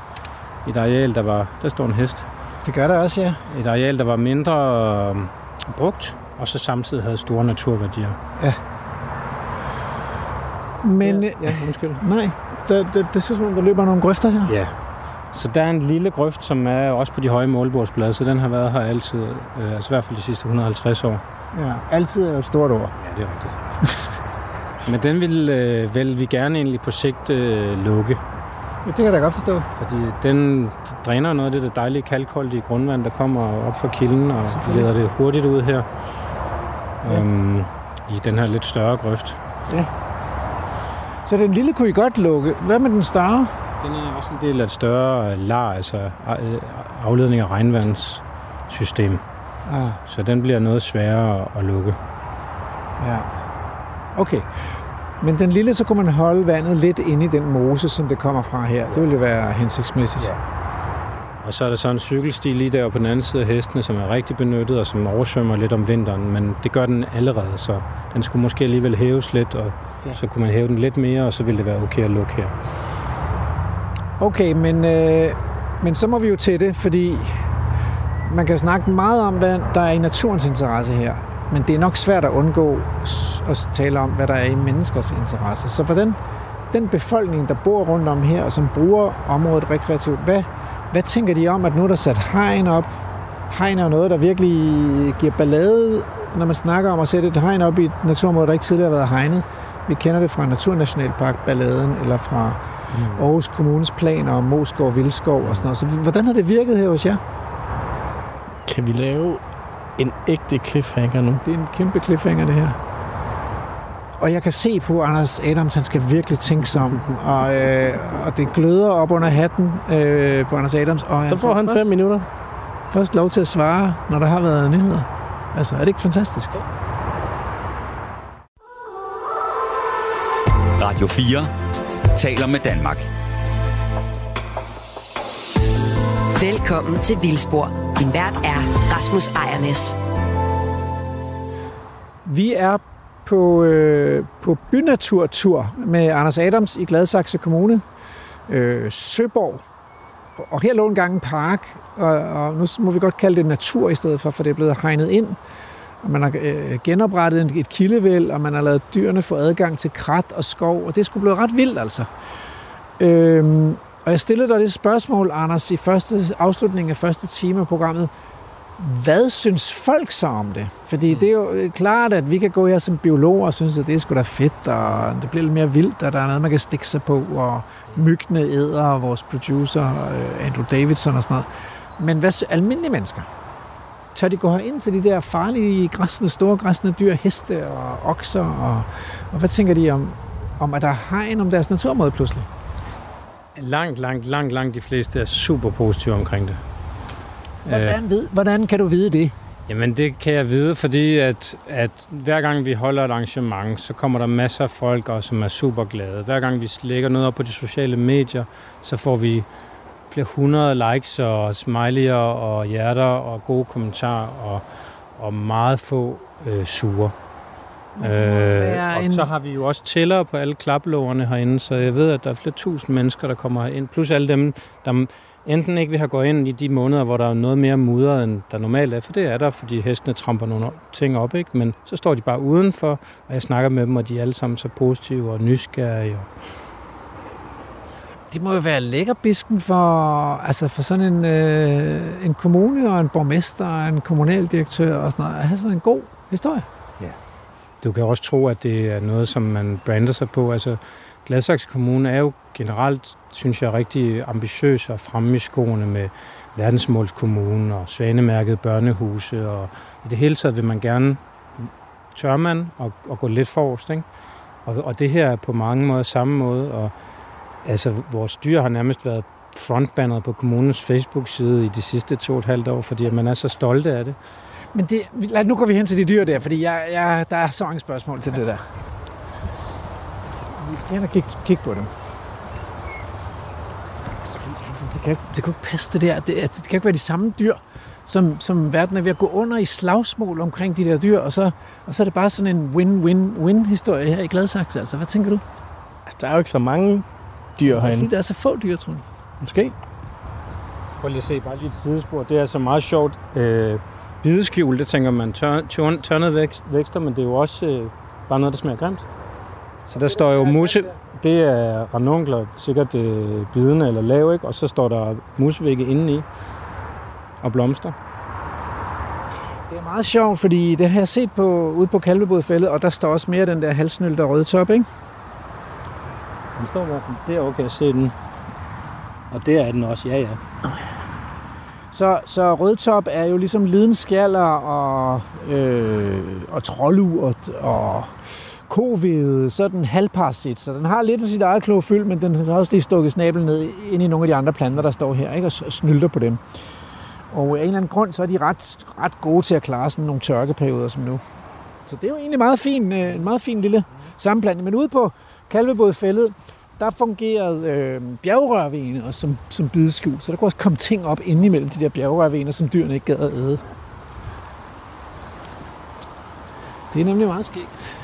et areal, der var... Der står en hest. Det gør der også, ja. Et areal, der var mindre øh, brugt, og så samtidig havde store naturværdier. Men ja, ja. ja, undskyld. nej, det, det, det synes man, der løber nogle grøfter her. Ja. Så der er en lille grøft, som er også på de høje målbordsblade, så den har været her altid, øh, altså i hvert fald de sidste 150 år. Ja, altid er jo et stort ord. Ja, det er rigtigt. Men den vil, øh, vil vi gerne egentlig på sigt øh, lukke, Ja, det kan jeg da godt forstå. fordi den dræner noget af det der dejlige kalkholdige grundvand, der kommer op fra kilden, og leder det hurtigt ud her. Ja. Øhm, I den her lidt større grøft. Så den lille kunne I godt lukke. Hvad med den større? Den er også en del af et større lar, altså afledning af regnvandssystem. Ah, Så den bliver noget sværere at lukke. ja. Okay. Men den lille, så kunne man holde vandet lidt inde i den mose, som det kommer fra her. Det ville jo være hensigtsmæssigt. Ja. Og så er der så en cykelsti lige der på den anden side af hestene, som er rigtig benyttet og som oversvømmer lidt om vinteren. Men det gør den allerede, så den skulle måske alligevel hæves lidt, og ja. så kunne man hæve den lidt mere, og så ville det være okay at lukke her. Okay, men, øh, men så må vi jo til det, fordi man kan snakke meget om, hvad der er i naturens interesse her. Men det er nok svært at undgå at tale om, hvad der er i menneskers interesse. Så for den, den befolkning, der bor rundt om her, og som bruger området rekreativt, hvad, hvad tænker de om, at nu er der sat hegn op? Hegn er jo noget, der virkelig giver ballade, når man snakker om at sætte et hegn op i et naturområde, der ikke tidligere har været hegnet. Vi kender det fra Naturnationalpark-balladen, eller fra Mm. Aarhus Kommunes planer om Moskov, Vildskov og sådan noget. Så hvordan har det virket her hos jer? Kan vi lave en ægte cliffhanger nu? Det er en kæmpe cliffhanger, det her. Og jeg kan se på Anders Adams, han skal virkelig tænke sig om. Og, øh, og det gløder op under hatten øh, på Anders Adams. Og Så får han først, fem minutter. først lov til at svare, når der har været nyheder. Altså, er det ikke fantastisk? Radio 4 taler med Danmark. Velkommen til Vildspor. Din vært er Rasmus Ejernes. Vi er på, øh, på bynaturtur med Anders Adams i Gladsaxe Kommune, øh, Søborg. Og her lå engang en park, og, og nu må vi godt kalde det natur i stedet for, for det er blevet hegnet ind. Man har øh, genoprettet en- et kildevæld, og man har lavet dyrene få adgang til krat og skov, og det skulle blive ret vildt altså. Øhm, og jeg stillede dig det spørgsmål, Anders, i første afslutningen af første time af programmet. Hvad synes folk så om det? Fordi det er jo øh, klart, at vi kan gå her som biologer og synes, at det er sgu da fedt, og det bliver lidt mere vildt, og der er noget, man kan stikke sig på, og myggene æder vores producer, øh, Andrew Davidson og sådan noget. Men hvad almindelige mennesker? Tør de gå ind til de der farlige græsne, store græsne dyr, heste og okser? Og, og hvad tænker de om, om at der er hegn om deres naturmåde pludselig? Langt, langt, langt, langt de fleste er super positive omkring det. Hvordan, ved, hvordan kan du vide det? Jamen det kan jeg vide, fordi at, at hver gang vi holder et arrangement, så kommer der masser af folk, og som er super glade. Hver gang vi lægger noget op på de sociale medier, så får vi flere hundrede likes og smileyer og hjerter og gode kommentarer og, og meget få øh, sure. Øh, og en- så har vi jo også tæller på alle klaplårene herinde, så jeg ved, at der er flere tusind mennesker, der kommer ind. Plus alle dem, der enten ikke vil have gået ind i de måneder, hvor der er noget mere mudder, end der normalt er, for det er der, fordi hestene tramper nogle ting op, ikke? men så står de bare udenfor, og jeg snakker med dem, og de er alle sammen så positive og nysgerrige. Og... Det må jo være lækkerbisken for, altså for sådan en, øh, en kommune og en borgmester og en kommunaldirektør og sådan noget. At have sådan en god historie. Ja. Du kan også tro, at det er noget, som man brander sig på. Altså, Gladsaxe Kommune er jo generelt, synes jeg, rigtig ambitiøs og fremme i skoene med verdensmålskommunen og svanemærket børnehuse. Og i det hele taget vil man gerne, tør man, og, og gå lidt forrest. Ikke? Og, og det her er på mange måder samme måde. Og, altså, vores dyr har nærmest været frontbandet på kommunens Facebook-side i de sidste to og et halvt år, fordi at man er så stolte af det. Men det, lad, nu går vi hen til de dyr der, fordi jeg, jeg, der er så mange spørgsmål til det der. Vi skal hen og kigge, kigge på dem. Altså, Det kan, ikke- det kan jo ikke passe det der. Det, det kan ikke være de samme dyr, som, som verden er ved at gå under i slagsmål omkring de der dyr, og så, og så er det bare sådan en win-win-win-historie her i Gladsaxe. Altså, hvad tænker du? Altså, der er jo ikke så mange dyr Fordi herinde. der er så få dyr, tror jeg. Måske. Prøv lige at se, bare lige et sidespor. Det er altså meget sjovt. Øh, bideskjul, det tænker man tør, tør, tørnet vækst, vækster, men det er jo også øh, bare noget, der smager grimt. Så der står jo musse, det er ranunkler, sikkert øh, bidende eller lav, ikke? og så står der musevægge indeni og blomster. Det er meget sjovt, fordi det har jeg set på, ude på Kalvebodfældet, og der står også mere den der halsnølte og rødtop, ikke? Den står i hvert fald derovre, kan jeg se den. Og der er den også, ja ja. Så, så rødtop er jo ligesom lidenskaller og, øh, og troldu og, og kovede, så er den halvparasit. Så den har lidt af sit eget klorofyld, men den har også lige stukket snabel ned ind i nogle af de andre planter, der står her, ikke? og snylter på dem. Og af en eller anden grund, så er de ret, ret gode til at klare sådan nogle tørkeperioder som nu. Så det er jo egentlig meget fin, øh, en meget fin lille sammenblanding. Men ude på Kalvebodfældet, der fungerede øh, bjergrørvenet også som, som bideskjul, så der kunne også komme ting op inde imellem de der bjergrørvener, som dyrene ikke gad at æde. Det er nemlig meget skægt.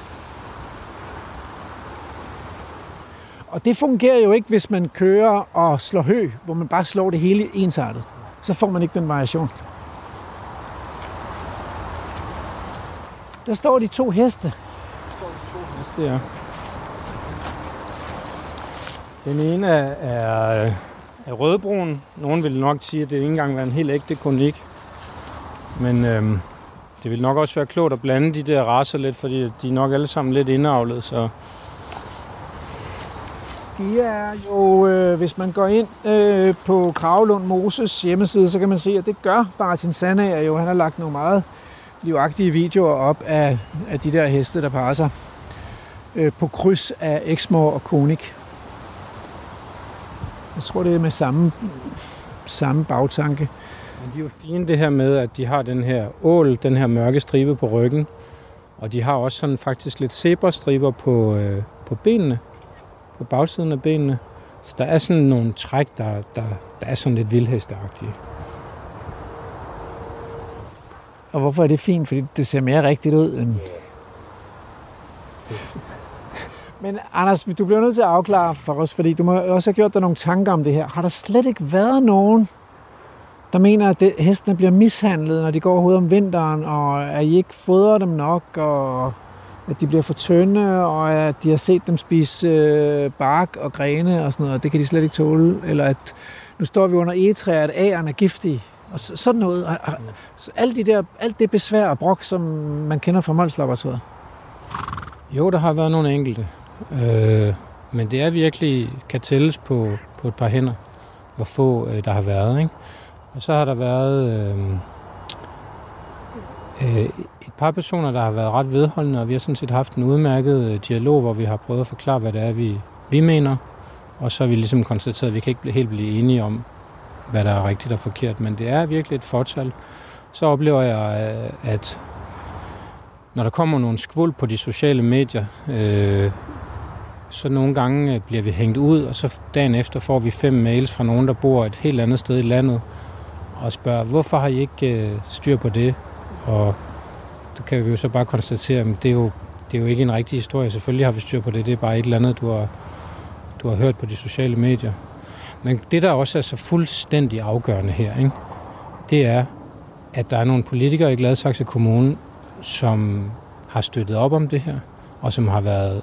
Og det fungerer jo ikke, hvis man kører og slår hø, hvor man bare slår det hele ensartet. Så får man ikke den variation. Der står de to heste. Det er. Den ene er, er, rødbrun. Nogen vil nok sige, at det ikke engang var en helt ægte konik. Men øhm, det vil nok også være klogt at blande de der raser lidt, fordi de er nok alle sammen lidt indavlet. Så De er jo, øh, hvis man går ind øh, på Kravlund Moses hjemmeside, så kan man se, at det gør Martin Sandager jo. Han har lagt nogle meget livagtige videoer op af, af de der heste, der passer. øh, på kryds af Exmoor og Konik. Jeg tror, det er med samme, samme bagtanke. Men de er jo fine det her med, at de har den her ål, den her mørke stribe på ryggen. Og de har også sådan faktisk lidt zebrastriber på, øh, på benene, på bagsiden af benene. Så der er sådan nogle træk, der, der, der er sådan lidt vildhesteagtige. Og hvorfor er det fint? Fordi det ser mere rigtigt ud end... Men Anders, du bliver nødt til at afklare for os, fordi du må også have gjort dig nogle tanker om det her. Har der slet ikke været nogen, der mener, at det, hestene bliver mishandlet, når de går ud om vinteren, og at I ikke fodrer dem nok, og at de bliver for tynde, og at de har set dem spise øh, bark og grene og sådan noget, og det kan de slet ikke tåle. Eller at nu står vi under egetræer, at æren er giftig, Og så, sådan noget. Og, og, så Alt, de der, alt det besvær og brok, som man kender fra Molslaboratoriet. Jo, der har været nogle enkelte. Øh, men det er virkelig, kan tælles på, på et par hænder, hvor få øh, der har været. Ikke? Og så har der været øh, øh, et par personer, der har været ret vedholdende, og vi har sådan set haft en udmærket øh, dialog, hvor vi har prøvet at forklare, hvad det er, vi, vi mener. Og så har vi ligesom konstateret, at vi kan ikke helt blive enige om, hvad der er rigtigt og forkert. Men det er virkelig et fortal. Så oplever jeg, øh, at når der kommer nogle skvuld på de sociale medier, øh, så nogle gange øh, bliver vi hængt ud, og så dagen efter får vi fem mails fra nogen, der bor et helt andet sted i landet, og spørger, hvorfor har I ikke øh, styr på det? Og det kan vi jo så bare konstatere, at det er, jo, det er jo ikke en rigtig historie. Selvfølgelig har vi styr på det, det er bare et eller andet, du har, du har hørt på de sociale medier. Men det, der også er så fuldstændig afgørende her, ikke? det er, at der er nogle politikere i Gladsaxe Kommune, som har støttet op om det her, og som har været,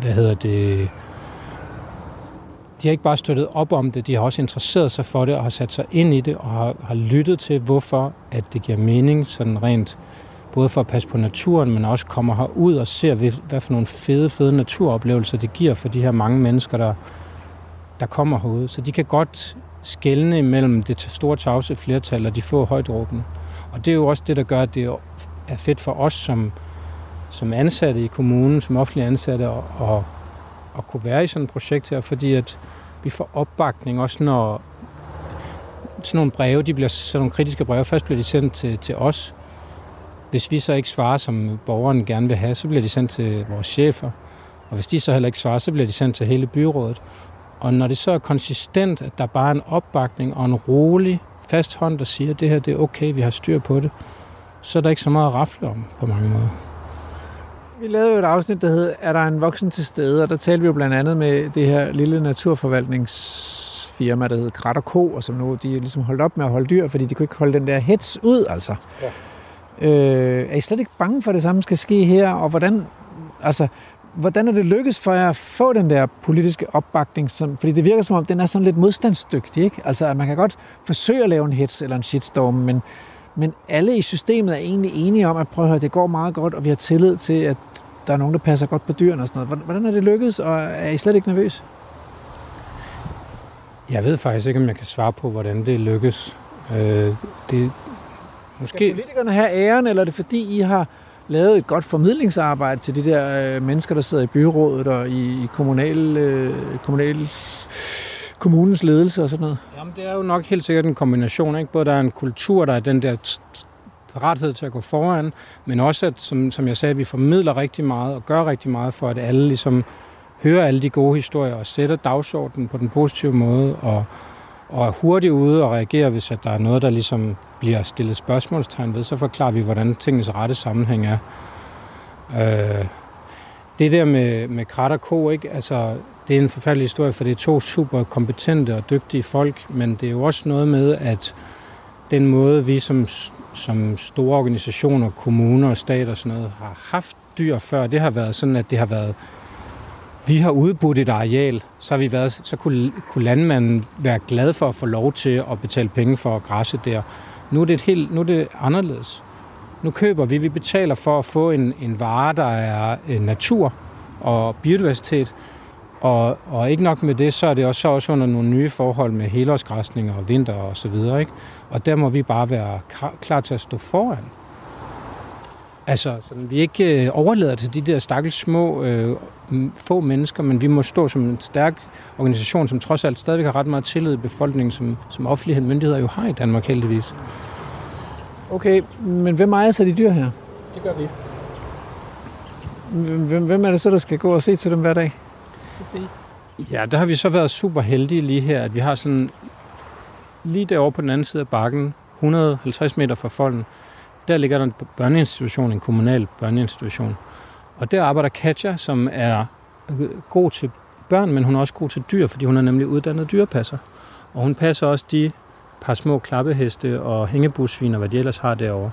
hvad hedder det, de har ikke bare støttet op om det, de har også interesseret sig for det og har sat sig ind i det og har, har lyttet til, hvorfor at det giver mening sådan rent, både for at passe på naturen, men også kommer herud og ser, hvad for nogle fede, fede naturoplevelser det giver for de her mange mennesker, der, der kommer herude. Så de kan godt skelne imellem det store tavse flertal og de få højdråbende. Og det er jo også det, der gør, at det er fedt for os som, som ansatte i kommunen, som offentlige ansatte, at, at, at kunne være i sådan et projekt her, fordi at vi får opbakning også, når sådan nogle breve, de bliver sådan nogle kritiske breve, først bliver de sendt til, til os. Hvis vi så ikke svarer, som borgeren gerne vil have, så bliver de sendt til vores chefer. Og hvis de så heller ikke svarer, så bliver de sendt til hele byrådet. Og når det så er konsistent, at der bare er en opbakning og en rolig, fast hånd, der siger, at det her det er okay, vi har styr på det, så er der ikke så meget at rafle om på mange måder. Vi lavede jo et afsnit, der hed Er der en voksen til stede? Og der talte vi jo blandt andet med det her lille naturforvaltningsfirma, der hed Krat og Ko, og som nu de ligesom holdt op med at holde dyr, fordi de kunne ikke holde den der hets ud, altså. Ja. Øh, er I slet ikke bange for, at det samme skal ske her? Og hvordan, altså, hvordan er det lykkes for jer at få den der politiske opbakning? Som, fordi det virker som om, den er sådan lidt modstandsdygtig, ikke? Altså, at man kan godt forsøge at lave en hets eller en shitstorm, men, men alle i systemet er egentlig enige om, at prøv at høre, det går meget godt, og vi har tillid til, at der er nogen, der passer godt på dyrene og sådan noget. Hvordan- er det lykkedes, og er I slet ikke nervøs? Jeg ved faktisk ikke, om jeg kan svare på, hvordan det lykkes. Øh, det, Skal måske, politikerne have æren, eller er det fordi, I har lavet et godt formidlingsarbejde til de der øh, mennesker, der sidder i byrådet og i, i kommunal, øh, kommunal, kommunens ledelse og sådan noget? Jamen, det er jo nok helt sikkert en kombination. Ikke? Både der er en kultur, der er den der parathed til at gå foran, men også, at, som, som jeg sagde, vi formidler rigtig meget og gør rigtig meget for, at alle ligesom hører alle de gode historier og sætter dagsordenen på den positive måde og, og er hurtigt ude og reagerer, hvis at der er noget, der ligesom bliver stillet spørgsmålstegn ved, så forklarer vi, hvordan tingens rette sammenhæng er. Øh, det der med, med Krat og Ko, ikke? Altså, det er en forfærdelig historie, for det er to super kompetente og dygtige folk, men det er jo også noget med, at den måde, vi som, som store organisationer, kommuner og stat og sådan noget, har haft dyr før, det har været sådan, at det har været vi har udbudt et areal, så, har vi været, så kunne, kunne landmanden være glad for at få lov til at betale penge for at græsse der. Nu er det, et helt, nu er det anderledes. Nu køber vi, vi betaler for at få en, en vare, der er øh, natur og biodiversitet. Og, og ikke nok med det, så er det også, så også under nogle nye forhold med helårsgræsning og vinter og så videre. Ikke? Og der må vi bare være klar til at stå foran. Altså, sådan, vi ikke øh, overlader til de der stakkels små, øh, få mennesker, men vi må stå som en stærk organisation, som trods alt stadigvæk har ret meget tillid i befolkningen, som, som offentlighed myndigheder jo har i Danmark heldigvis. Okay, men hvem ejer så de dyr her? Det gør vi. Hvem, hvem er det så, der skal gå og se til dem hver dag? Ja, der har vi så været super heldige lige her, at vi har sådan lige derovre på den anden side af bakken, 150 meter fra folden, der ligger der en børneinstitution, en kommunal børneinstitution. Og der arbejder Katja, som er god til børn, men hun er også god til dyr, fordi hun er nemlig uddannet dyrepasser. Og hun passer også de par små klappeheste og hængebusvin og hvad de ellers har derovre.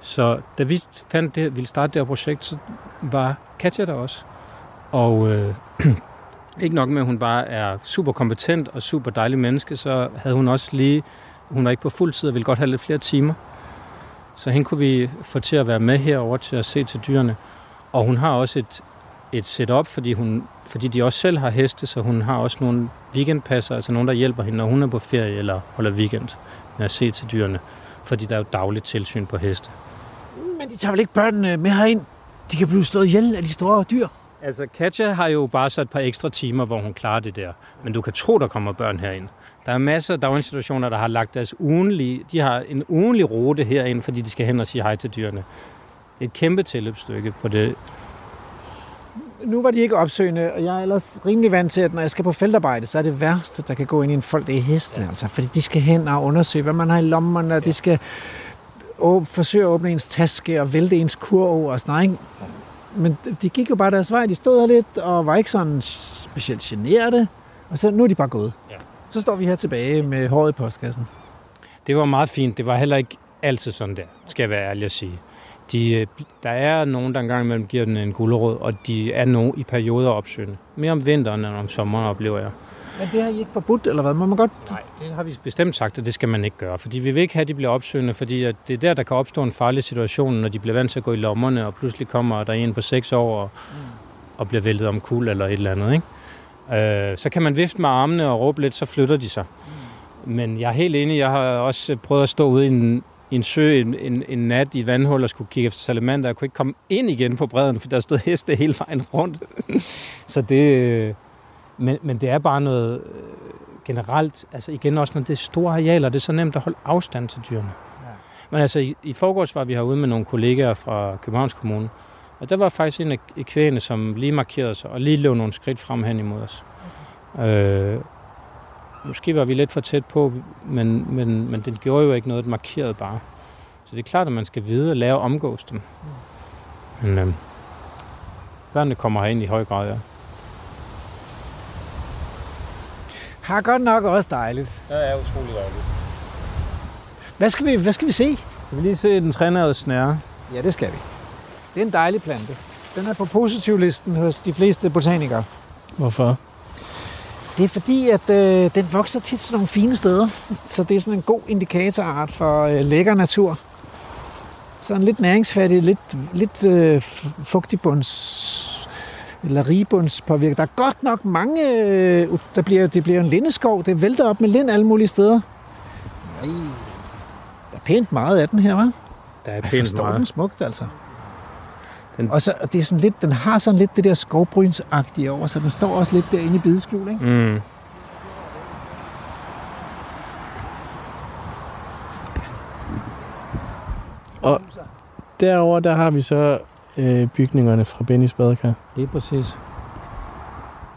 Så da vi fandt det, ville starte det her projekt, så var Katja der også. Og øh, ikke nok med, at hun bare er super kompetent og super dejlig menneske, så havde hun også lige, hun var ikke på fuld tid og ville godt have lidt flere timer. Så hende kunne vi få til at være med herover til at se til dyrene. Og hun har også et, et setup, fordi, hun, fordi de også selv har heste, så hun har også nogle weekendpasser, altså nogen, der hjælper hende, når hun er på ferie eller holder weekend med at se til dyrene. Fordi der er jo dagligt tilsyn på heste. Men de tager vel ikke børnene med herind? De kan blive slået ihjel af de store dyr. Altså, Katja har jo bare sat et par ekstra timer, hvor hun klarer det der. Men du kan tro, der kommer børn herind. Der er masser af daginstitutioner, der har lagt deres ugenlige... De har en ugenlig rute herind, fordi de skal hen og sige hej til dyrene. Et kæmpe tilløbsstykke på det. Nu var de ikke opsøgende, og jeg er ellers rimelig vant til, at når jeg skal på feltarbejde, så er det værste, der kan gå ind i en folk, det er hesten. Ja. Altså, fordi de skal hen og undersøge, hvad man har i lommerne, og de skal å- forsøge at åbne ens taske og vælte ens kurv og sådan noget. ikke? Men de gik jo bare deres vej. De stod her lidt og var ikke sådan specielt generede. Og så nu er de bare gået. Ja. Så står vi her tilbage med håret i postkassen. Det var meget fint. Det var heller ikke altid sådan der, skal jeg være ærlig at sige. De, der er nogen, der engang imellem giver den en gulerod, og de er nogen i perioder opsøgende. Mere om vinteren end om sommeren, oplever jeg. Men det har I ikke forbudt, eller hvad? Må man godt... Nej, det har vi bestemt sagt, at det skal man ikke gøre. Fordi vi vil ikke have, at de bliver opsøgende, fordi at det er der, der kan opstå en farlig situation, når de bliver vant til at gå i lommerne, og pludselig kommer der en på seks år og, og bliver væltet om kul eller et eller andet. Ikke? Øh, så kan man vifte med armene og råbe lidt, så flytter de sig. Men jeg er helt enig, jeg har også prøvet at stå ude i en, i en sø en, en, en nat i et vandhul og skulle kigge efter salamander. Jeg kunne ikke komme ind igen på bredden, for der stod heste hele vejen rundt. så det... øh, Men, men det er bare noget øh, generelt, altså igen også, når det er store arealer, det er så nemt at holde afstand til dyrene. Ja. Men altså, i, i forgårs var vi herude med nogle kollegaer fra Københavns Kommune, og der var faktisk en af af kvægene, som lige markerede sig og lige løb nogle skridt frem hen imod os. Okay. Øh, måske var vi lidt for tæt på, men, men, men den gjorde jo ikke noget, den markerede bare. Så det er klart, at man skal vide at lære at omgås dem. Men øh, børnene kommer herind i høj grad, ja. Har godt nok også dejligt. Det er utrolig dejligt. Hvad skal vi, hvad skal vi se? Skal vi lige se den trænede snære? Ja, det skal vi. Det er en dejlig plante. Den er på positivlisten hos de fleste botanikere. Hvorfor? Det er fordi, at øh, den vokser tit sådan nogle fine steder. Så det er sådan en god indikatorart for øh, lækker natur. Sådan lidt næringsfattig, lidt, lidt øh, fugtigbunds eller rigebundspåvirket. Der er godt nok mange, øh, der bliver, det bliver en lindeskov. Det vælter op med lind alle mulige steder. Ej. Der er pænt meget af den her, hva'? Der er pænt forstår den meget. smukt, altså. Den- Og så, og det er sådan lidt, den har sådan lidt det der skovbrynsagtige over, så den står også lidt derinde i bideskjul, ikke? Mm. Og derover der har vi så øh, bygningerne fra Bennys badekar. Lige præcis.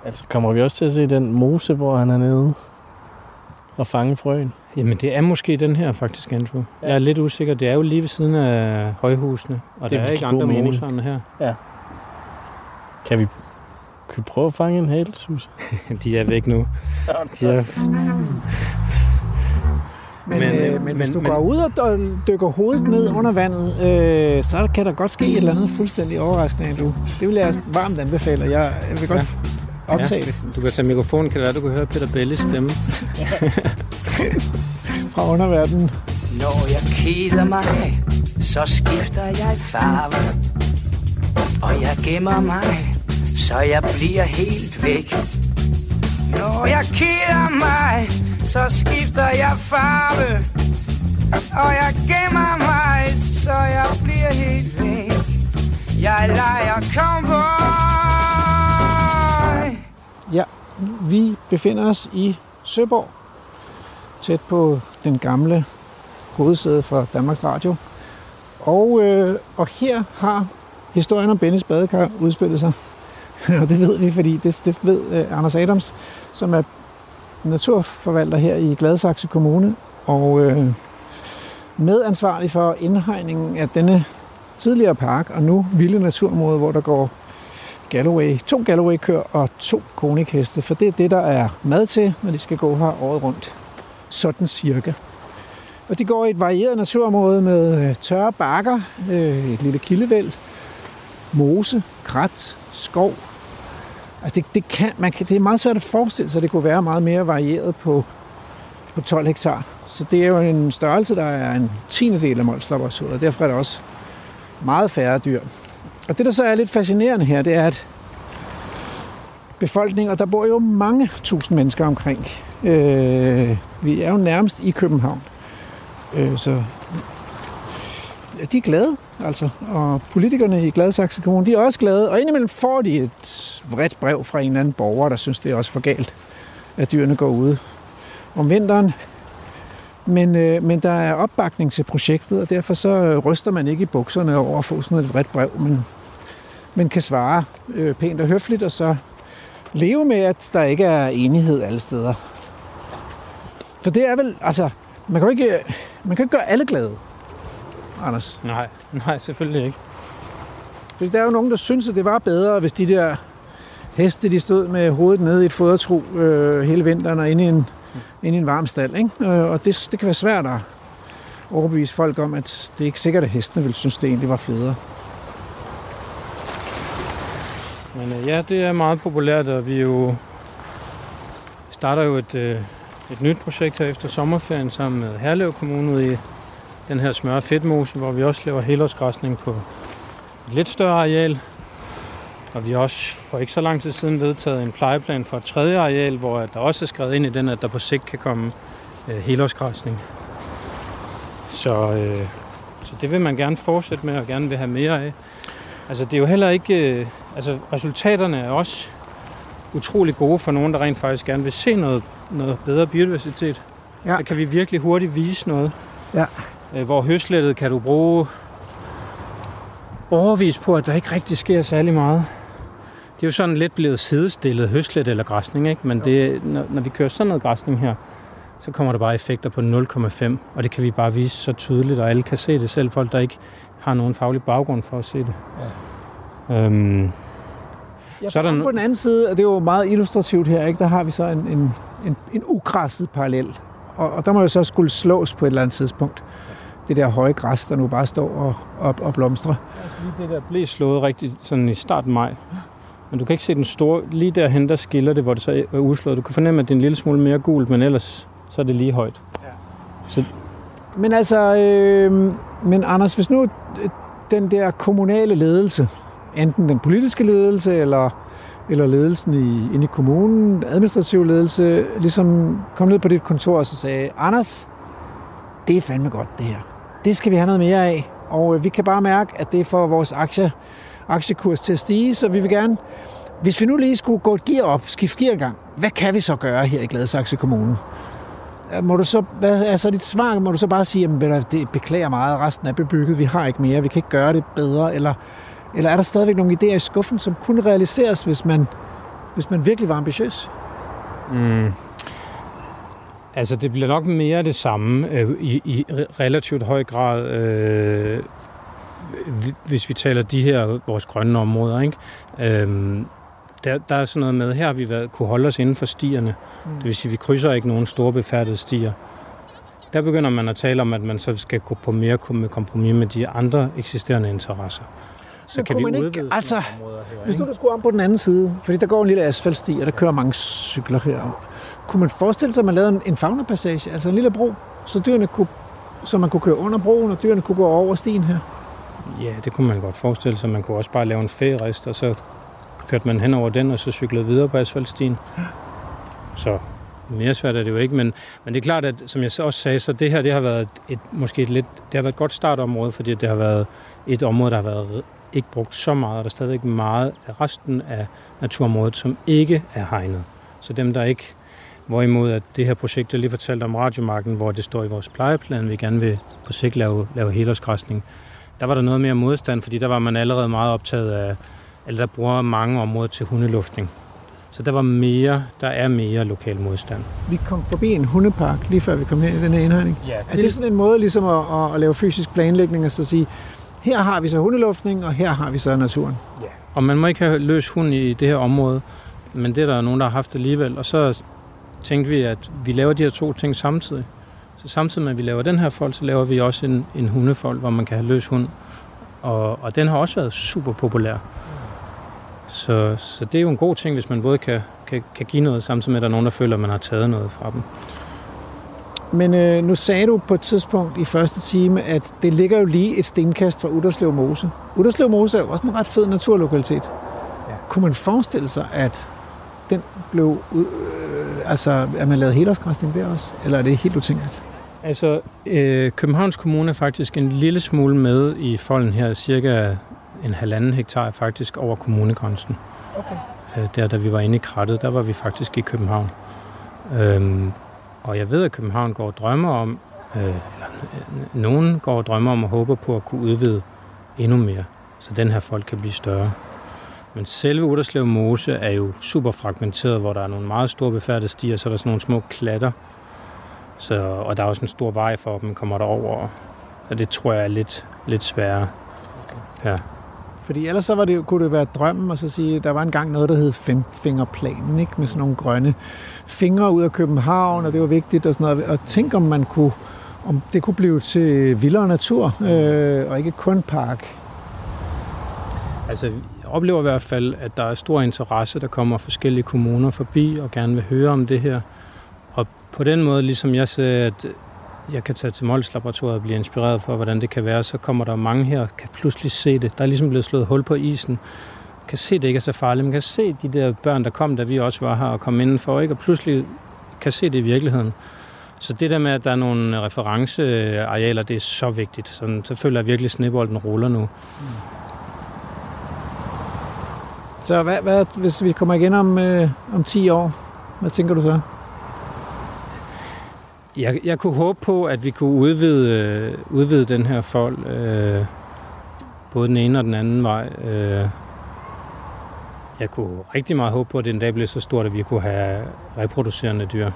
Altså kommer vi også til at se den mose, hvor han er nede og fange frøen. Jamen, det er måske den her faktisk, Andrew. Ja. Jeg er lidt usikker. Det er jo lige ved siden af højhusene, og Det der er ikke andre mening. moser end her. Kan vi, kan vi prøve at fange en halesus? De er væk nu. De er... Men, Men, men, øh, øh, men hvis du men- går ud og dy- dykker hovedet ned under vandet, øh, så kan der godt ske et eller andet fuldstændig overraskende, Andrew. Det vil jeg varmt anbefale, jeg, jeg vil godt Ja. Optage det Du kan tage mikrofonen, kan det være, du kan høre Peter Belles stemme. fra underverdenen. Når jeg keder mig, så skifter jeg farve. Og jeg gemmer mig, så jeg bliver helt væk. Når jeg keder mig, så skifter jeg farve. Og jeg gemmer mig, så jeg bliver helt væk. Jeg leger cowboy. Vi befinder os i Søborg, tæt på den gamle hovedsæde for Danmarks Radio. Og, øh, og her har historien om Bennys badekar udspillet sig. og det ved vi, fordi det, det ved øh, Anders Adams, som er naturforvalter her i Gladsaxe Kommune, og øh, medansvarlig for indhegningen af denne tidligere park, og nu vilde naturområde, hvor der går Galloway, to Galloway-køer og to konikheste, for det er det, der er mad til, når de skal gå her året rundt. Sådan cirka. Og de går i et varieret naturområde med øh, tørre bakker, øh, et lille kildevæld, mose, krat, skov. Altså det, det, kan, man kan, det er meget svært at forestille sig, at det kunne være meget mere varieret på, på 12 hektar. Så det er jo en størrelse, der er en tiende del af Mols og derfor er der også meget færre dyr. Og det, der så er lidt fascinerende her, det er, at befolkningen, og der bor jo mange tusind mennesker omkring. Øh, vi er jo nærmest i København. Øh, så ja, de er glade, altså. Og politikerne i Gladsaxe Kommune, de er også glade. Og indimellem får de et vredt brev fra en eller anden borger, der synes, det er også for galt, at dyrene går ude om vinteren. Men, øh, men der er opbakning til projektet, og derfor så ryster man ikke i bukserne over at få sådan et vredt brev, men, men kan svare øh, pænt og høfligt, og så leve med, at der ikke er enighed alle steder. For det er vel, altså, man kan jo ikke, man kan ikke gøre alle glade, Anders. Nej, nej, selvfølgelig ikke. Fordi der er jo nogen, der synes, at det var bedre, hvis de der heste, de stod med hovedet nede i et fodertro øh, hele vinteren og inde i en, inde i en varm stald. Ikke? Øh, og det, det kan være svært at overbevise folk om, at det er ikke sikkert, at hestene ville synes, det egentlig var federe. Men øh, ja, det er meget populært, og vi jo starter jo et, øh, et nyt projekt her efter sommerferien sammen med Herlev Kommune ude i den her smør fedtmose, hvor vi også laver helårsgræsning på et lidt større areal. Og vi har også for ikke så lang tid siden vedtaget en plejeplan for et tredje areal, hvor der også er skrevet ind i den, at der på sigt kan komme øh, helårsgræsning. Så, øh, så det vil man gerne fortsætte med og gerne vil have mere af. Altså det er jo heller ikke... Øh, altså resultaterne er også utrolig gode for nogen, der rent faktisk gerne vil se noget, noget bedre biodiversitet. Ja. Der kan vi virkelig hurtigt vise noget. Ja. Øh, hvor høslettet kan du bruge overvis på, at der ikke rigtig sker særlig meget. Det er jo sådan lidt blevet sidestillet høslet eller græsning, ikke? men det, når, når vi kører sådan noget græsning her, så kommer der bare effekter på 0,5, og det kan vi bare vise så tydeligt, og alle kan se det selv, folk der ikke har nogen faglig baggrund for at se det. Ja. Øhm, Ja, Så er der så på den anden side, og det er jo meget illustrativt her, ikke? der har vi så en, en, en, en ugræsset parallel. Og, og der må jo så skulle slås på et eller andet tidspunkt. Det der høje græs, der nu bare står og, og, og blomstrer. lige det der blev slået rigtigt sådan i starten maj. Men du kan ikke se den store, lige derhen der skiller det, hvor det så er udslået. Du kan fornemme, at det er en lille smule mere gult, men ellers så er det lige højt. Men altså, øh, men Anders, hvis nu den der kommunale ledelse, enten den politiske ledelse eller, eller ledelsen i, inde i kommunen, administrativ ledelse, ligesom kom ned på dit kontor og så sagde, Anders, det er fandme godt det her. Det skal vi have noget mere af. Og øh, vi kan bare mærke, at det får vores aktie, aktiekurs til at stige, så vi vil gerne, hvis vi nu lige skulle gå et gear op, skifte gear en gang, hvad kan vi så gøre her i Gladsaxe Kommune? Øh, må du så, hvad er så dit svar? Må du så bare sige, at det beklager meget, resten er bebygget, vi har ikke mere, vi kan ikke gøre det bedre, eller, eller er der stadigvæk nogle idéer i skuffen, som kunne realiseres, hvis man, hvis man virkelig var ambitiøs? Mm. Altså, det bliver nok mere det samme øh, i, i relativt høj grad, øh, hvi- hvis vi taler de her vores grønne områder. Ikke? Øh, der, der er sådan noget med, her har vi været, kunne holde os inden for stierne. Mm. Det vil sige, vi krydser ikke nogen store befærdede stier. Der begynder man at tale om, at man så skal gå på mere med kompromis med de andre eksisterende interesser. Så kan vi man ikke- udvide altså, områder her, Hvis nu der skulle om på den anden side, fordi der går en lille asfaltsti, og der kører mange cykler her. Kunne man forestille sig, at man lavede en, en faunapassage, altså en lille bro, så dyrene kunne, så man kunne køre under broen, og dyrene kunne gå over stien her? Ja, det kunne man godt forestille sig. Man kunne også bare lave en færist, og så kørte man hen over den, og så cyklede videre på asfaltstien. Så mere svært er det jo ikke, men, men det er klart, at som jeg så også sagde, så det her det har været et, måske et lidt, det har været et godt startområde, fordi det har været et område, der har været ikke brugt så meget, og der er stadigvæk meget af resten af naturområdet, som ikke er hegnet. Så dem, der ikke Hvorimod at det her projekt, jeg lige fortalte om radiomarken, hvor det står i vores plejeplan, vi gerne vil på sigt lave, lave helårsgræsning, der var der noget mere modstand, fordi der var man allerede meget optaget af, eller der bruger mange områder til hundeluftning. Så der var mere, der er mere lokal modstand. Vi kom forbi en hundepark, lige før vi kom her i den her indhegning. Ja, Er det sådan en måde ligesom at, at, at lave fysisk planlægning og så sige, her har vi så hundeluftning, og her har vi så naturen? Ja. Og man må ikke have løs hund i det her område, men det er der nogen, der har haft alligevel. Og så tænkte vi, at vi laver de her to ting samtidig. Så samtidig med, at vi laver den her fold, så laver vi også en, en hundefold, hvor man kan have løs hund. Og, og den har også været super populær. Så, så det er jo en god ting, hvis man både kan, kan, kan give noget, samtidig med, at der er nogen, der føler, at man har taget noget fra dem. Men øh, nu sagde du på et tidspunkt i første time, at det ligger jo lige et stenkast fra Udderslev Mose. Udderslev Mose er jo også en ret fed naturlokalitet. Ja. Kunne man forestille sig, at den blev, øh, altså, at man lavede helårsgræsning der også? Eller er det helt utænkeligt? Altså, øh, Københavns Kommune er faktisk en lille smule med i folden her, cirka en halvanden hektar faktisk over kommunegrænsen. Okay. Øh, der, da vi var inde i krattet, der var vi faktisk i København. Øhm, og jeg ved, at København går og drømmer om, øh, nogen går og drømmer om og håber på at kunne udvide endnu mere, så den her folk kan blive større. Men selve Udderslev Mose er jo super fragmenteret, hvor der er nogle meget store befærdede stier, så er der sådan nogle små klatter, så, og der er også en stor vej for, at man kommer derover. Og det tror jeg er lidt, lidt sværere. Okay. Ja. Fordi ellers så var det, kunne det være drømmen at så sige, der var engang noget, der hed femfingerplanen, ikke? med sådan nogle grønne fingre ud af København, og det var vigtigt og sådan noget. Og tænk, om man kunne, om det kunne blive til vildere natur, øh, og ikke kun park. Altså, jeg oplever i hvert fald, at der er stor interesse, der kommer forskellige kommuner forbi og gerne vil høre om det her. Og på den måde, ligesom jeg ser, at jeg kan tage til Mols Laboratoriet og blive inspireret for, hvordan det kan være, så kommer der mange her og kan pludselig se det. Der er ligesom blevet slået hul på isen. Kan se, at det ikke er så farligt. Man kan se de der børn, der kom, da vi også var her og kom indenfor, ikke? og pludselig kan se det i virkeligheden. Så det der med, at der er nogle referencearealer, det er så vigtigt. Så, så føler jeg virkelig, at snebolden ruller nu. Så hvad, hvad, hvis vi kommer igen om, øh, om 10 år, hvad tænker du så? Jeg, jeg kunne håbe på, at vi kunne udvide, øh, udvide den her fold, øh, både den ene og den anden vej. Øh, jeg kunne rigtig meget håbe på, at det en dag blev så stort, at vi kunne have reproducerende dyr.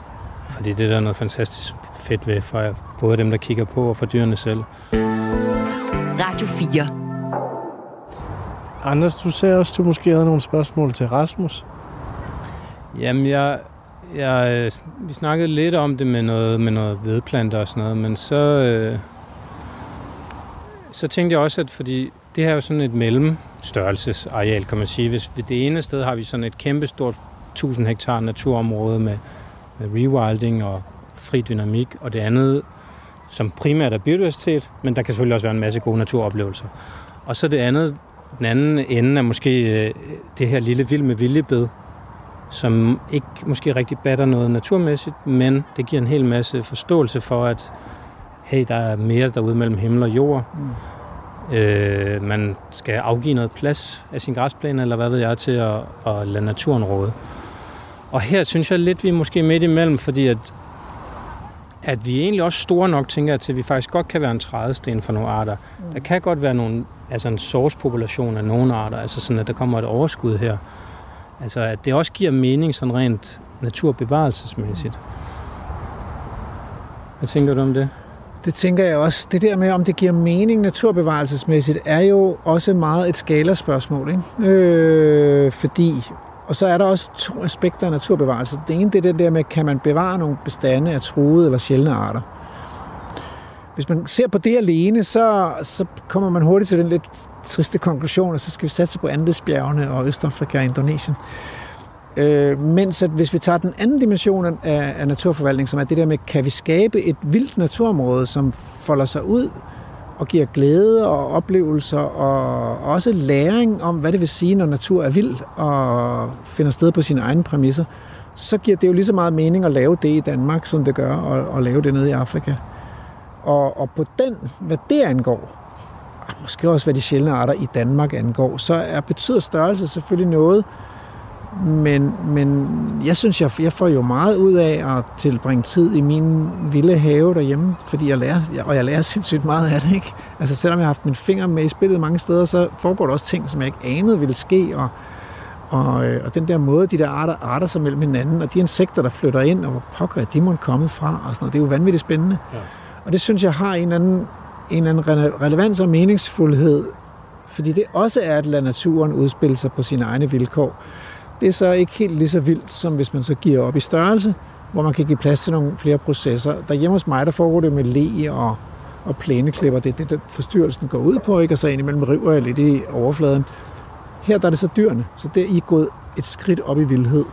Fordi det er der noget fantastisk fedt ved for både dem, der kigger på, og for dyrene selv. Radio 4. Anders, du sagde også, at du måske havde nogle spørgsmål til Rasmus. Jamen, jeg, jeg, vi snakkede lidt om det med noget, med noget vedplanter og sådan noget, men så, øh, så tænkte jeg også, at fordi det her er jo sådan et størrelsesareal, kan man sige. Hvis ved det ene sted har vi sådan et kæmpestort 1000 hektar naturområde med, med rewilding og fri dynamik, og det andet, som primært er biodiversitet, men der kan selvfølgelig også være en masse gode naturoplevelser. Og så det andet, den anden ende er måske øh, det her lille vild med viljebed, som ikke måske rigtig batter noget naturmæssigt, men det giver en hel masse forståelse for, at hey, der er mere derude mellem himmel og jord. Mm. Øh, man skal afgive noget plads af sin græsplæne, eller hvad ved jeg, til at, at lade naturen råde. Og her synes jeg lidt, vi er måske midt imellem, fordi at, at vi er egentlig også store nok, tænker jeg, til at vi faktisk godt kan være en trædesten for nogle arter. Mm. Der kan godt være nogle, altså en sourcepopulation af nogle arter, altså sådan, at der kommer et overskud her. Altså, at det også giver mening sådan rent naturbevarelsesmæssigt. Hvad tænker du om det? Det tænker jeg også. Det der med, om det giver mening naturbevarelsesmæssigt, er jo også meget et skalerspørgsmål. Ikke? Øh, fordi, og så er der også to aspekter af naturbevarelse. Det ene det er den der med, kan man bevare nogle bestande af truede eller sjældne arter? Hvis man ser på det alene, så, så kommer man hurtigt til den lidt triste konklusion, og så skal vi satse på Andesbjergene og Østafrika og Indonesien. Øh, Øh, mens at hvis vi tager den anden dimension af, af naturforvaltning, som er det der med, kan vi skabe et vildt naturområde, som folder sig ud og giver glæde og oplevelser og også læring om, hvad det vil sige, når natur er vild og finder sted på sine egne præmisser, så giver det jo lige så meget mening at lave det i Danmark, som det gør at, at lave det nede i Afrika. Og, og på den, hvad det angår, og måske også hvad de sjældne arter i Danmark angår, så er betyder størrelse selvfølgelig noget, men, men jeg synes, jeg, jeg får jo meget ud af at tilbringe tid i min vilde have derhjemme, fordi jeg lærer, og jeg lærer sindssygt meget af det, ikke? Altså selvom jeg har haft min finger med i spillet mange steder, så foregår der også ting, som jeg ikke anede ville ske, og, og, øh, og den der måde, de der arter arter sig mellem hinanden, og de insekter, der flytter ind, og hvor pokker er de må komme fra, og sådan noget, det er jo vanvittigt spændende. Ja. Og det synes jeg har en anden, en anden rele- relevans og meningsfuldhed, fordi det også er at lade naturen udspille sig på sine egne vilkår. Det er så ikke helt lige så vildt, som hvis man så giver op i størrelse, hvor man kan give plads til nogle flere processer. Der hjemme hos mig, der foregår det med le og, og plæneklipper. Det er det, der forstyrrelsen går ud på, ikke? og så indimellem river jeg lidt i overfladen. Her der er det så dyrene, så der er I gået et skridt op i vildhed.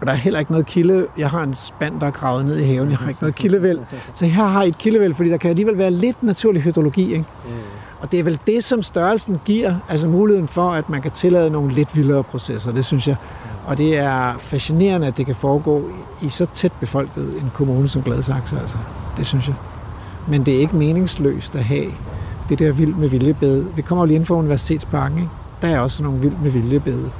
Og der er heller ikke noget kilde. Jeg har en spand, der er gravet ned i haven. Jeg har ikke noget kildevæld. Så her har I et kildevæld, fordi der kan alligevel være lidt naturlig hydrologi. Ikke? Mm. Og det er vel det, som størrelsen giver, altså muligheden for, at man kan tillade nogle lidt vildere processer, det synes jeg. Og det er fascinerende, at det kan foregå i så tæt befolket en kommune som Gladsaxe, altså. Det synes jeg. Men det er ikke meningsløst at have det der vild med viljebede. Vi kommer jo lige ind for Universitetsparken, ikke? Der er også nogle vild med viljebede.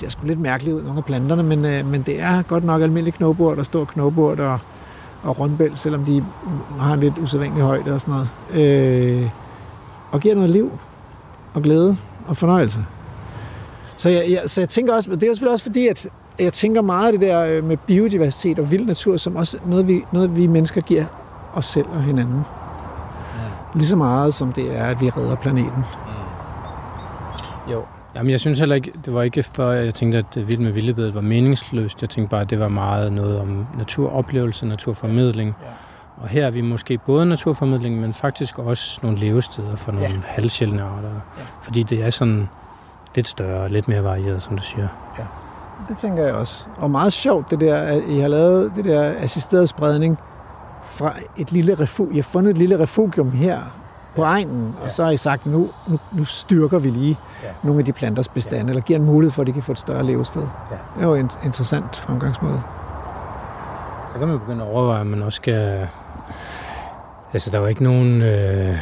Det er sgu lidt mærkeligt ud, nogle af planterne, men, øh, men det er godt nok almindelig knogbord, der står knogbord og, og rundbæl, selvom de har en lidt usædvanlig højde og sådan noget. Øh, og giver noget liv og glæde og fornøjelse. Så jeg, jeg, så jeg tænker også, det er jo selvfølgelig også fordi, at jeg tænker meget af det der øh, med biodiversitet og vild natur, som også noget, vi, noget, vi mennesker giver os selv og hinanden. Ja. Lige så meget som det er, at vi redder planeten. Jo. Jamen, jeg synes heller ikke, det var ikke før, jeg tænkte, at Vild med Vildebed var meningsløst. Jeg tænkte bare, at det var meget noget om naturoplevelse, naturformidling. Ja. Og her er vi måske både naturformidling, men faktisk også nogle levesteder for nogle ja. halvsjældne arter. Ja. Fordi det er sådan lidt større, lidt mere varieret, som du siger. Ja. Det tænker jeg også. Og meget sjovt, det der, at I har lavet det der assisteret spredning fra et lille refugium. I har fundet et lille refugium her på egnen, ja. og så har I sagt, nu, nu, nu styrker vi lige ja. nogle af de planters bestande, ja. eller giver en mulighed for, at de kan få et større levested. Ja. Det er jo en interessant fremgangsmåde. Så kan man begynde at overveje, at man også skal Altså, der var ikke nogen øh,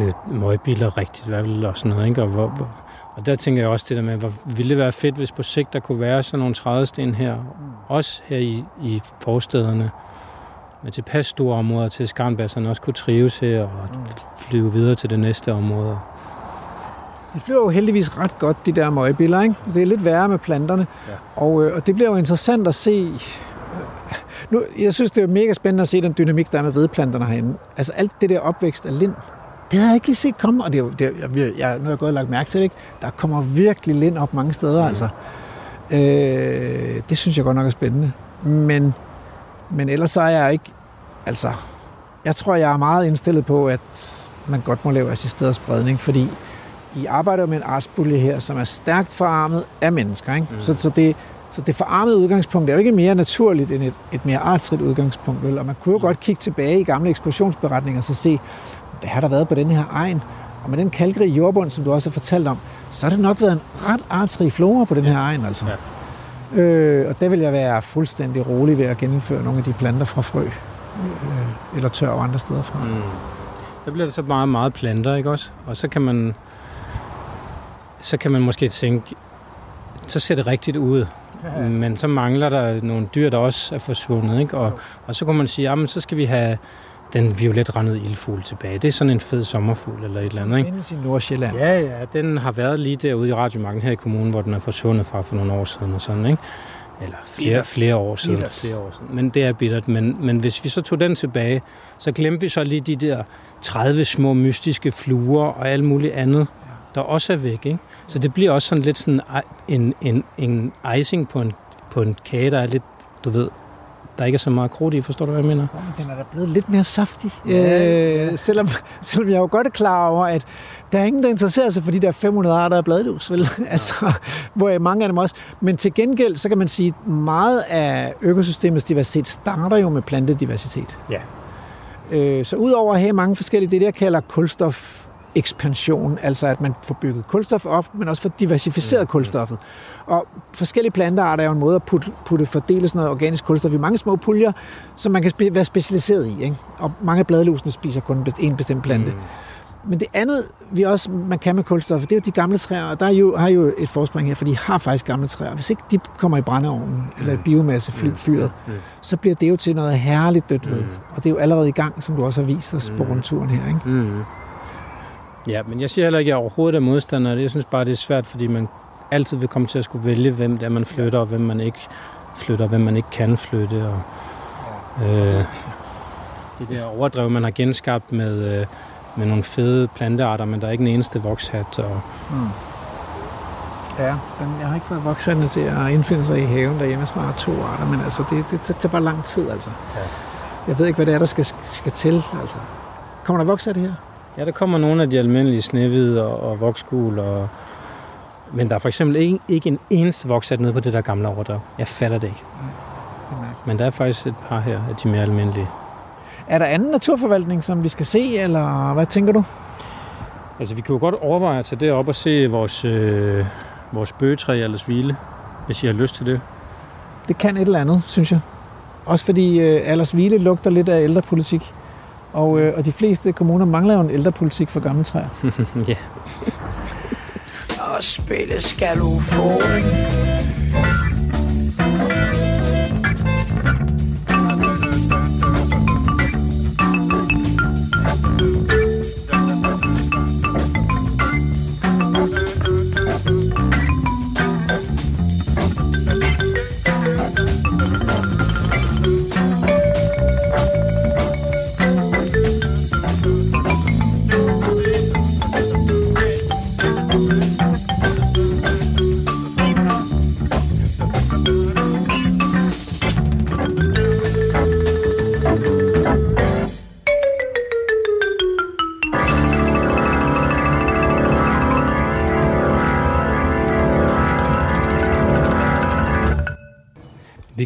øh, møgbiler rigtigt, hvad vil og sådan noget, ikke? Og, hvor, hvor, og der tænker jeg også det der med, hvor ville det være fedt, hvis på sigt der kunne være sådan nogle trædesten her, også her i, i forstederne, med tilpas store områder til, at skarnbasserne også kunne trives her og mm. flyve videre til det næste område. De flyver jo heldigvis ret godt, de der møgbiller, ikke? Det er lidt værre med planterne. Ja. Og, øh, og det bliver jo interessant at se, nu, jeg synes, det er mega spændende at se den dynamik, der er med vedplanterne herinde. Altså alt det der opvækst af lind, det havde jeg ikke set komme, og det er, det er, jeg, jeg, nu har jeg gået og lagt mærke til det, ikke? Der kommer virkelig lind op mange steder, mm. altså. Øh, det synes jeg godt nok er spændende. Men, men ellers så er jeg ikke, altså, jeg tror, jeg er meget indstillet på, at man godt må lave assisteret spredning, fordi I arbejder med en artsbulje her, som er stærkt forarmet af mennesker. Ikke? Mm. Så, så det, så det forarmede udgangspunkt er jo ikke mere naturligt end et, et mere artsrigt udgangspunkt. Vel? Og man kunne jo godt kigge tilbage i gamle ekskursionsberetninger og så se, hvad har der været på den her egen? Og med den kalkrige jordbund, som du også har fortalt om, så har det nok været en ret artsrig flora på den her egen. Altså. Ja. Øh, og der vil jeg være fuldstændig rolig ved at gennemføre nogle af de planter fra frø. Øh, eller tør og andre steder fra. Mm. Så bliver det så meget, meget planter, ikke også? Og så kan man, så kan man måske tænke, så ser det rigtigt ud. Men så mangler der nogle dyr, der også er forsvundet. Ikke? Og, og så kunne man sige, at så skal vi have den violetrandede ildfugl tilbage. Det er sådan en fed sommerfugl eller et eller andet. Ikke? findes i Nordsjælland. Ja, ja, den har været lige derude i Radiomarken her i kommunen, hvor den er forsvundet fra for nogle år siden og sådan, ikke? Eller flere, flere år siden. Bittert. Flere år siden. Men det er bittert. Men, men hvis vi så tog den tilbage, så glemte vi så lige de der 30 små mystiske fluer og alt muligt andet, der også er væk. Ikke? Så det bliver også sådan lidt sådan en, en, en icing på en, på en kage, der er lidt, du ved, der ikke er så meget krudt i, forstår du, hvad jeg mener? Den er da blevet lidt mere saftig. Ja. Øh, selvom, selvom jeg jo godt er klar over, at der er ingen, der interesserer sig for de der 500 arter af bladlus, vel? Ja. altså, hvor mange af dem også. Men til gengæld, så kan man sige, at meget af økosystemets diversitet starter jo med plantediversitet. Ja. Øh, så udover at have mange forskellige, det der kalder kulstof ekspansion, altså at man får bygget kulstof op, men også får diversificeret kulstoffet. Og forskellige plantearter er jo en måde at putte, putte fordele sådan noget organisk kulstof i mange små puljer, som man kan spe, være specialiseret i. Ikke? Og mange af bladlusene spiser kun en best- en bestemt plante. Mm. Men det andet, vi også, man kan med kulstof, det er jo de gamle træer, og der er jo, har jo et forspring her, for de har faktisk gamle træer. Hvis ikke de kommer i brændeovnen, eller i biomassefyret, Mm. så bliver det jo til noget herligt dødt ved. Og det er jo allerede i gang, som du også har vist os på rundturen her. Ikke? Mm. Ja, men jeg siger heller ikke, at jeg overhovedet er modstander. Jeg synes bare, det er svært, fordi man altid vil komme til at skulle vælge, hvem det er, man flytter, og hvem man ikke flytter, og hvem man ikke kan flytte. Og, øh, det der overdrev, man har genskabt med, øh, med nogle fede plantearter, men der er ikke en eneste vokshat. Og, Ja, den, jeg har ikke fået vokserne til at indfinde sig i haven derhjemme, som har to arter, men altså, det, det, det tager bare lang tid, altså. Ja. Jeg ved ikke, hvad det er, der skal, skal til, altså. Kommer der vokser det her? Ja, der kommer nogle af de almindelige snehvide og, og voksgul, og, men der er for eksempel ikke, ikke en eneste vokshat nede på det der gamle overdrev. Jeg fatter det ikke. Men der er faktisk et par her af de mere almindelige. Er der anden naturforvaltning, som vi skal se, eller hvad tænker du? Altså, vi kan jo godt overveje at tage det op og se vores, øh, vores bøgetræ i Aldersvile, hvis I har lyst til det. Det kan et eller andet, synes jeg. Også fordi øh, Aldersvile lugter lidt af ældrepolitik. Og, øh, og de fleste kommuner mangler jo en ældrepolitik for gamle træer. ja. Og spille skal du få.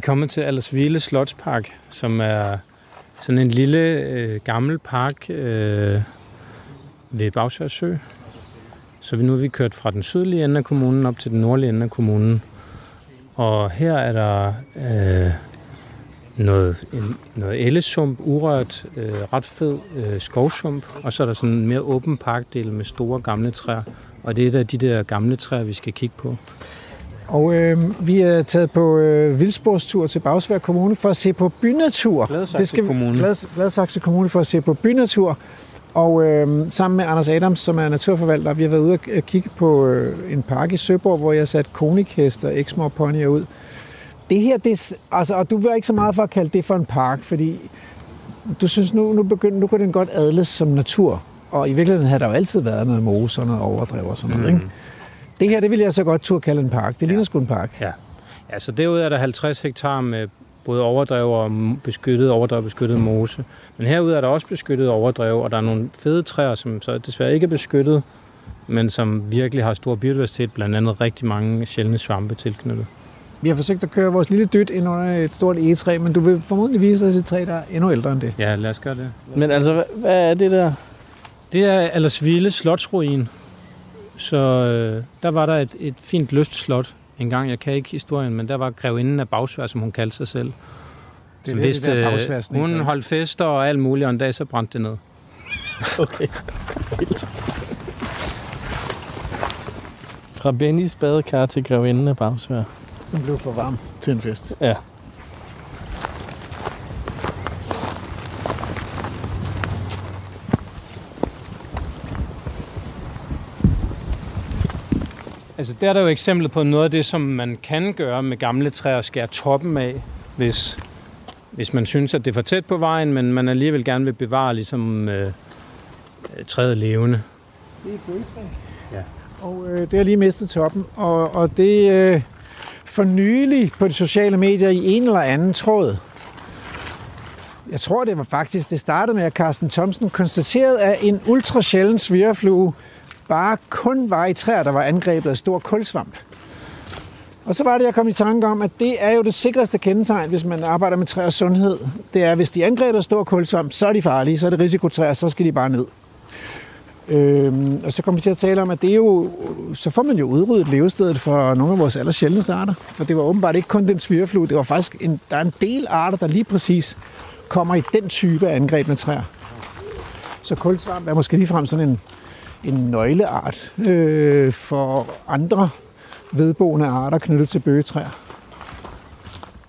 Kommet til Aldersville Slotspark, som er sådan en lille øh, gammel park øh, ved Bagsvær Sø. Så vi nu er vi kørt fra den sydlige ende af kommunen op til den nordlige ende af kommunen. Og her er der øh, noget, en, noget ellesump, urørt, øh, ret fed øh, skovsump. Og så er der sådan en mere åben parkdel med store gamle træer. Og det er et af de der gamle træer, vi skal kigge på. Og øh, vi er taget på øh, vildsporstur til Bagsvær Kommune for at se på bynatur. Gladsaxe skal vi- Kommune. Glad, Gladsaxe Kommune for at se på bynatur. Og øh, sammen med Anders Adams, som er naturforvalter, vi har været ude og kigge på øh, en park i Søborg, hvor jeg har sat konikhester og Exmoor ponyer ud. Det her, det altså, og du vil ikke så meget for at kalde det for en park, fordi du synes, nu, nu, begynder, nu kan den godt adles som natur. Og i virkeligheden har der jo altid været noget mose og noget overdrev og sådan noget. Mm. Ikke? Det her, det vil jeg så godt turde kalde en park. Det ligner sgu en park. Ja. ja, så derude er der 50 hektar med både overdrev og beskyttet overdrev og beskyttet mose. Men herude er der også beskyttet overdrev, og der er nogle fede træer, som så desværre ikke er beskyttet, men som virkelig har stor biodiversitet, blandt andet rigtig mange sjældne svampe tilknyttet. Vi har forsøgt at køre vores lille dødt ind under et stort egetræ, men du vil formodentlig vise os et træ, der er endnu ældre end det. Ja, lad os gøre det. Men altså, hvad, er det der? Det er Aldersvile Slotsruin. Så øh, der var der et, et fint lystslot en gang. Jeg kan ikke historien, men der var grevinden af Bagsvær, som hun kaldte sig selv. Det er som det, vidste, det der øh, bagsværsning, hun så. holdt fester og alt muligt, og en dag så brændte det ned. Okay. Vildt. Fra Bennys badekar til grevinden af Bagsvær. Den blev for varm til en fest. Ja. Altså der er der jo eksempler på noget af det, som man kan gøre med gamle træer, skære toppen af, hvis, hvis man synes, at det er for tæt på vejen, men man alligevel gerne vil bevare ligesom, øh, øh, træet levende. Det er et bøgetræ. Ja. Og øh, det har lige mistet toppen. Og, og det øh, for nylig på de sociale medier i en eller anden tråd. Jeg tror, det var faktisk, det startede med, at Carsten Thomsen konstaterede, at en ultra sjælden svirreflue bare kun var i træer, der var angrebet af stor kulsvamp. Og så var det, jeg kom i tanke om, at det er jo det sikreste kendetegn, hvis man arbejder med træers sundhed. Det er, hvis de er angrebet af stor kulsvamp, så er de farlige, så er det risikotræer, så skal de bare ned. Øhm, og så kommer vi til at tale om, at det er jo, så får man jo udryddet levestedet for nogle af vores aller sjældneste arter. For det var åbenbart ikke kun den svirflue, det var faktisk en, der er en del arter, der lige præcis kommer i den type af angreb med træer. Så kulsvamp er måske ligefrem sådan en, en nøgleart øh, for andre vedboende arter knyttet til bøgetræer.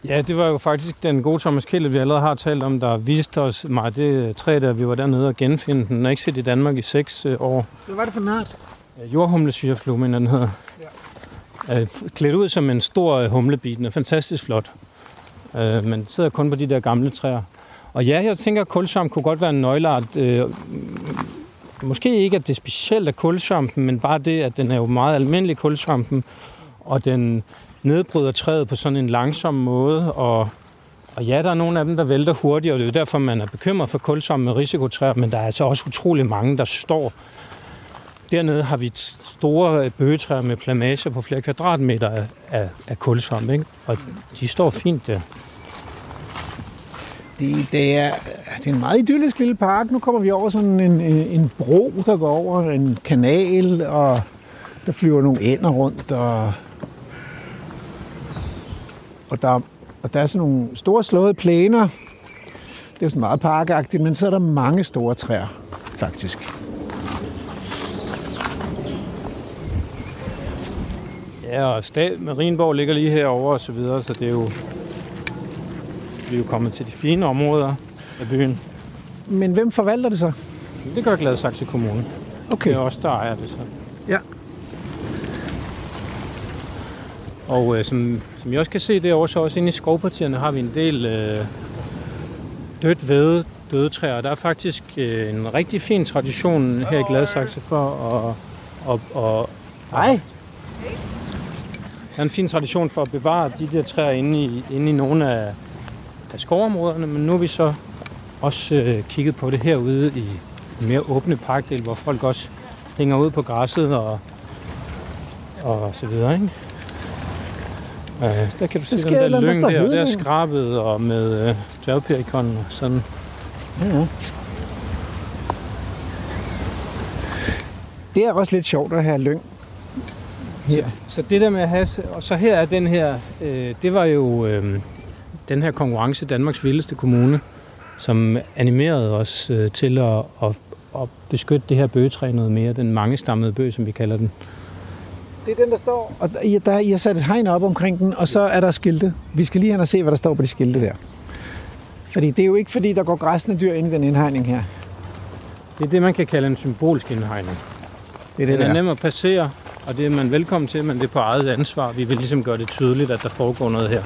Ja, det var jo faktisk den gode Thomas Kjelle, vi allerede har talt om, der viste os mig det træ, der vi var dernede og genfinde den. Den er ikke set i Danmark i seks øh, år. Hvad var det for nart? Jordhumlesvirflue, mener den hedder. Ja. Klædt ud som en stor øh, humlebi. Den er fantastisk flot. Øh, men den sidder kun på de der gamle træer. Og ja, jeg tænker, at kulsvamp kunne godt være en nøgleart. Måske ikke, at det specielt er kulsvampen, men bare det, at den er jo meget almindelig kulsvampen, og den nedbryder træet på sådan en langsom måde, og, og ja, der er nogle af dem, der vælter hurtigt, og det er jo derfor, man er bekymret for kulsvamp med risikotræer, men der er altså også utrolig mange, der står. Dernede har vi store bøgetræer med plamage på flere kvadratmeter af, af, af kulsvamp, ikke? og de står fint der. Det, det, er, det er en meget idyllisk lille park. Nu kommer vi over sådan en, en, en bro, der går over en kanal, og der flyver nogle ænder rundt, og, og, der, og der er sådan nogle store slåede plæner. Det er sådan meget parkagtigt, men så er der mange store træer, faktisk. Ja, og Stad Marienborg ligger lige herovre og så videre, så det er jo, vi er jo kommet til de fine områder af byen. Men hvem forvalter det så? Det gør Gladsaxe Kommune. Okay. Det er også der ejer det så. Ja. Og øh, som, som I også kan se derovre, så også inde i skovpartierne har vi en del øh, dødt ved døde træer. Der er faktisk øh, en rigtig fin tradition her i Gladsaxe for at... Og, og, Hej. Der er en fin tradition for at bevare de der træer inde i, inde i nogle af, af skovområderne, men nu har vi så også øh, kigget på det herude i en mere åbne parkdel, hvor folk også hænger ud på græsset og, og så videre, ikke? Øh, der kan du se den der lyng der der, der er skrabet og med øh, dværgperikon og sådan. Ja. Det er også lidt sjovt at have lyng. Her. Så det der med at have, og så her er den her, øh, det var jo øh, den her konkurrence, Danmarks vildeste kommune, som animerede os øh, til at, at, at beskytte det her bøgetræ noget mere, den mangestammede bøg, som vi kalder den. Det er den, der står. Og der, der, I har sat et hegn op omkring den, og så er der skilte. Vi skal lige hen og se, hvad der står på de skilte der. Fordi det er jo ikke, fordi der går græsne dyr ind i den indhegning her. Det er det, man kan kalde en symbolsk indhegning. Det er det, Den er der. nem at passere, og det er man velkommen til, men det er på eget ansvar. Vi vil ligesom gøre det tydeligt, at der foregår noget her.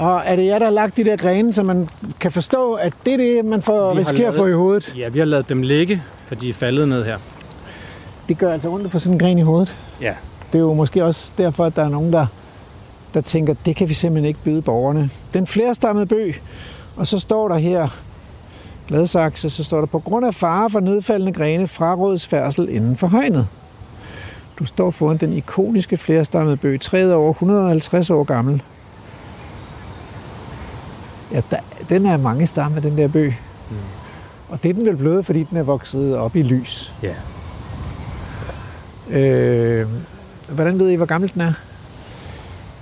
Og er det jer, der har lagt de der grene, så man kan forstå, at det er det, man får risikerer at få i hovedet? Ja, vi har lavet dem ligge, for de er faldet ned her. Det gør altså ondt at få sådan en gren i hovedet. Ja. Det er jo måske også derfor, at der er nogen, der, der tænker, det kan vi simpelthen ikke byde borgerne. Den flerstammede bøg, og så står der her, Gladsaxe, så står der, på grund af fare for nedfaldende grene frarådes færdsel inden for hegnet. Du står foran den ikoniske flerstammede bøg, træet er over 150 år gammel. Ja, der, den er mange stamme, den der bøg. Mm. Og det er den vel blevet, fordi den er vokset op i lys. Ja. Øh, hvordan ved I, hvor gammel den er?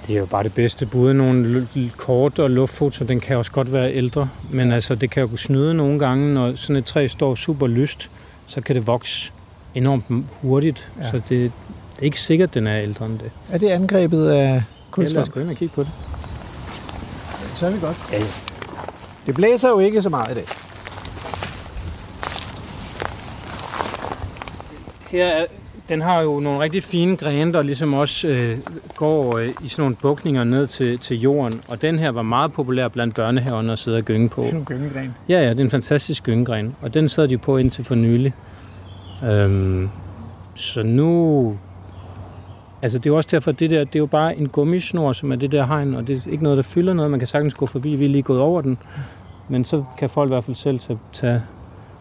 Det er jo bare det bedste. Både nogle kort og luftfoto, den kan også godt være ældre. Men altså, det kan jo snyde nogle gange, når sådan et træ står super lyst, så kan det vokse enormt hurtigt. Ja. Så det, det er ikke sikkert, den er ældre end det. Er det angrebet af Ja, lad os kulsvamp? gå ind og kigge på det. Så er vi godt. Ja, ja. Det blæser jo ikke så meget i dag. Her er, den har jo nogle rigtig fine grene, der ligesom også øh, går øh, i sådan nogle bukninger ned til, til jorden. Og den her var meget populær blandt børnehaverne at sidde og gynge på. Det er nogle gyngegren. Ja, ja, det er en fantastisk gyngegren, og den sad de på indtil for nylig. Øhm, så nu... Altså, det er jo også derfor, at det der, det er jo bare en gummisnor, som er det der hegn, og det er ikke noget, der fylder noget. Man kan sagtens gå forbi, vi er lige gået over den. Men så kan folk i hvert fald selv tage, tage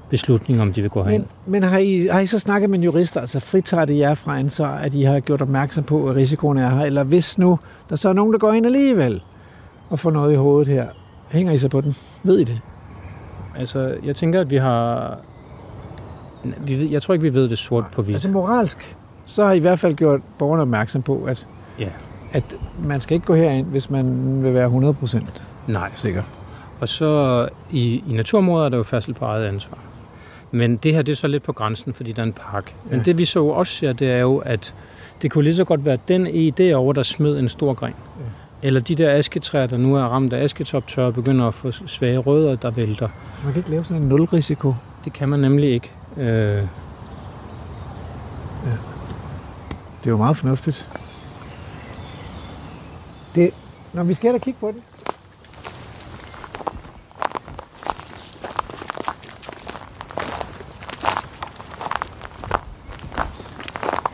beslutning om de vil gå herind. Men, men har, I, har I så snakket med en jurist, altså fritager det jer fra ansvar, at I har gjort opmærksom på, at risikoen er her? Eller hvis nu, der så er nogen, der går ind alligevel og får noget i hovedet her, hænger I så på den? Ved I det? Altså, jeg tænker, at vi har Vi ved, jeg tror ikke, vi ved det sort på hvidt. Altså moralsk, så har I i hvert fald gjort borgerne opmærksom på, at, Ja. at man skal ikke gå herind, hvis man vil være 100% Nej. sikker. Og så i, i naturområder er der jo færdsel på eget ansvar. Men det her, det er så lidt på grænsen, fordi der er en park. Men Ja. det vi så også ser, det er jo, at det kunne lige så godt være den e derovre, der smed en stor gren. Eller de der asketræer, der nu er ramt af asketoptør, og begynder at få svage rødder, der vælter. Så man kan ikke lave sådan en nulrisiko. Det kan man nemlig ikke. Øh, Det er jo meget fornuftigt. Det, når vi skal da kigge på det.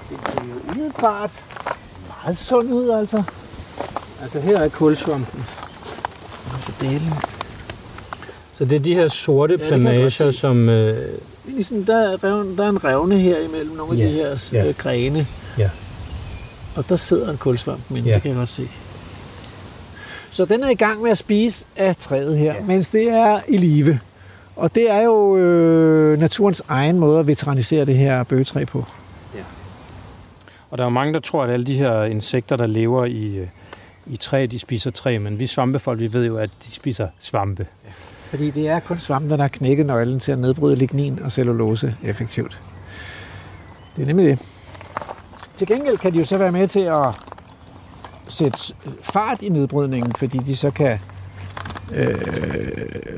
Det ser jo umiddelbart meget sundt ud, altså. altså her er kulsvampen. Delen. Så det er de her sorte Ja, se. som... Øh, Ligesom der, er revne, der er en revne her imellem nogle af Ja, de her ja. ja. grene. Ja. Og der sidder en kulsvamp, men Ja. det kan jeg godt se. Så den er i gang med at spise af træet her, ja. mens det er i live. Og det er jo øh, naturens egen måde at veteranisere det her bøgetræ på. Og der er jo mange, der tror, at alle de her insekter, der lever i, øh, i træ, de spiser træ. Men vi svampefolk, vi ved jo, at de spiser svampe. Fordi det er kun svampen, der har knækket nøglen til at nedbryde lignin og cellulose effektivt. Det er nemlig det. Til gengæld kan de jo så være med til at sætte fart i nedbrydningen, fordi de så kan øh,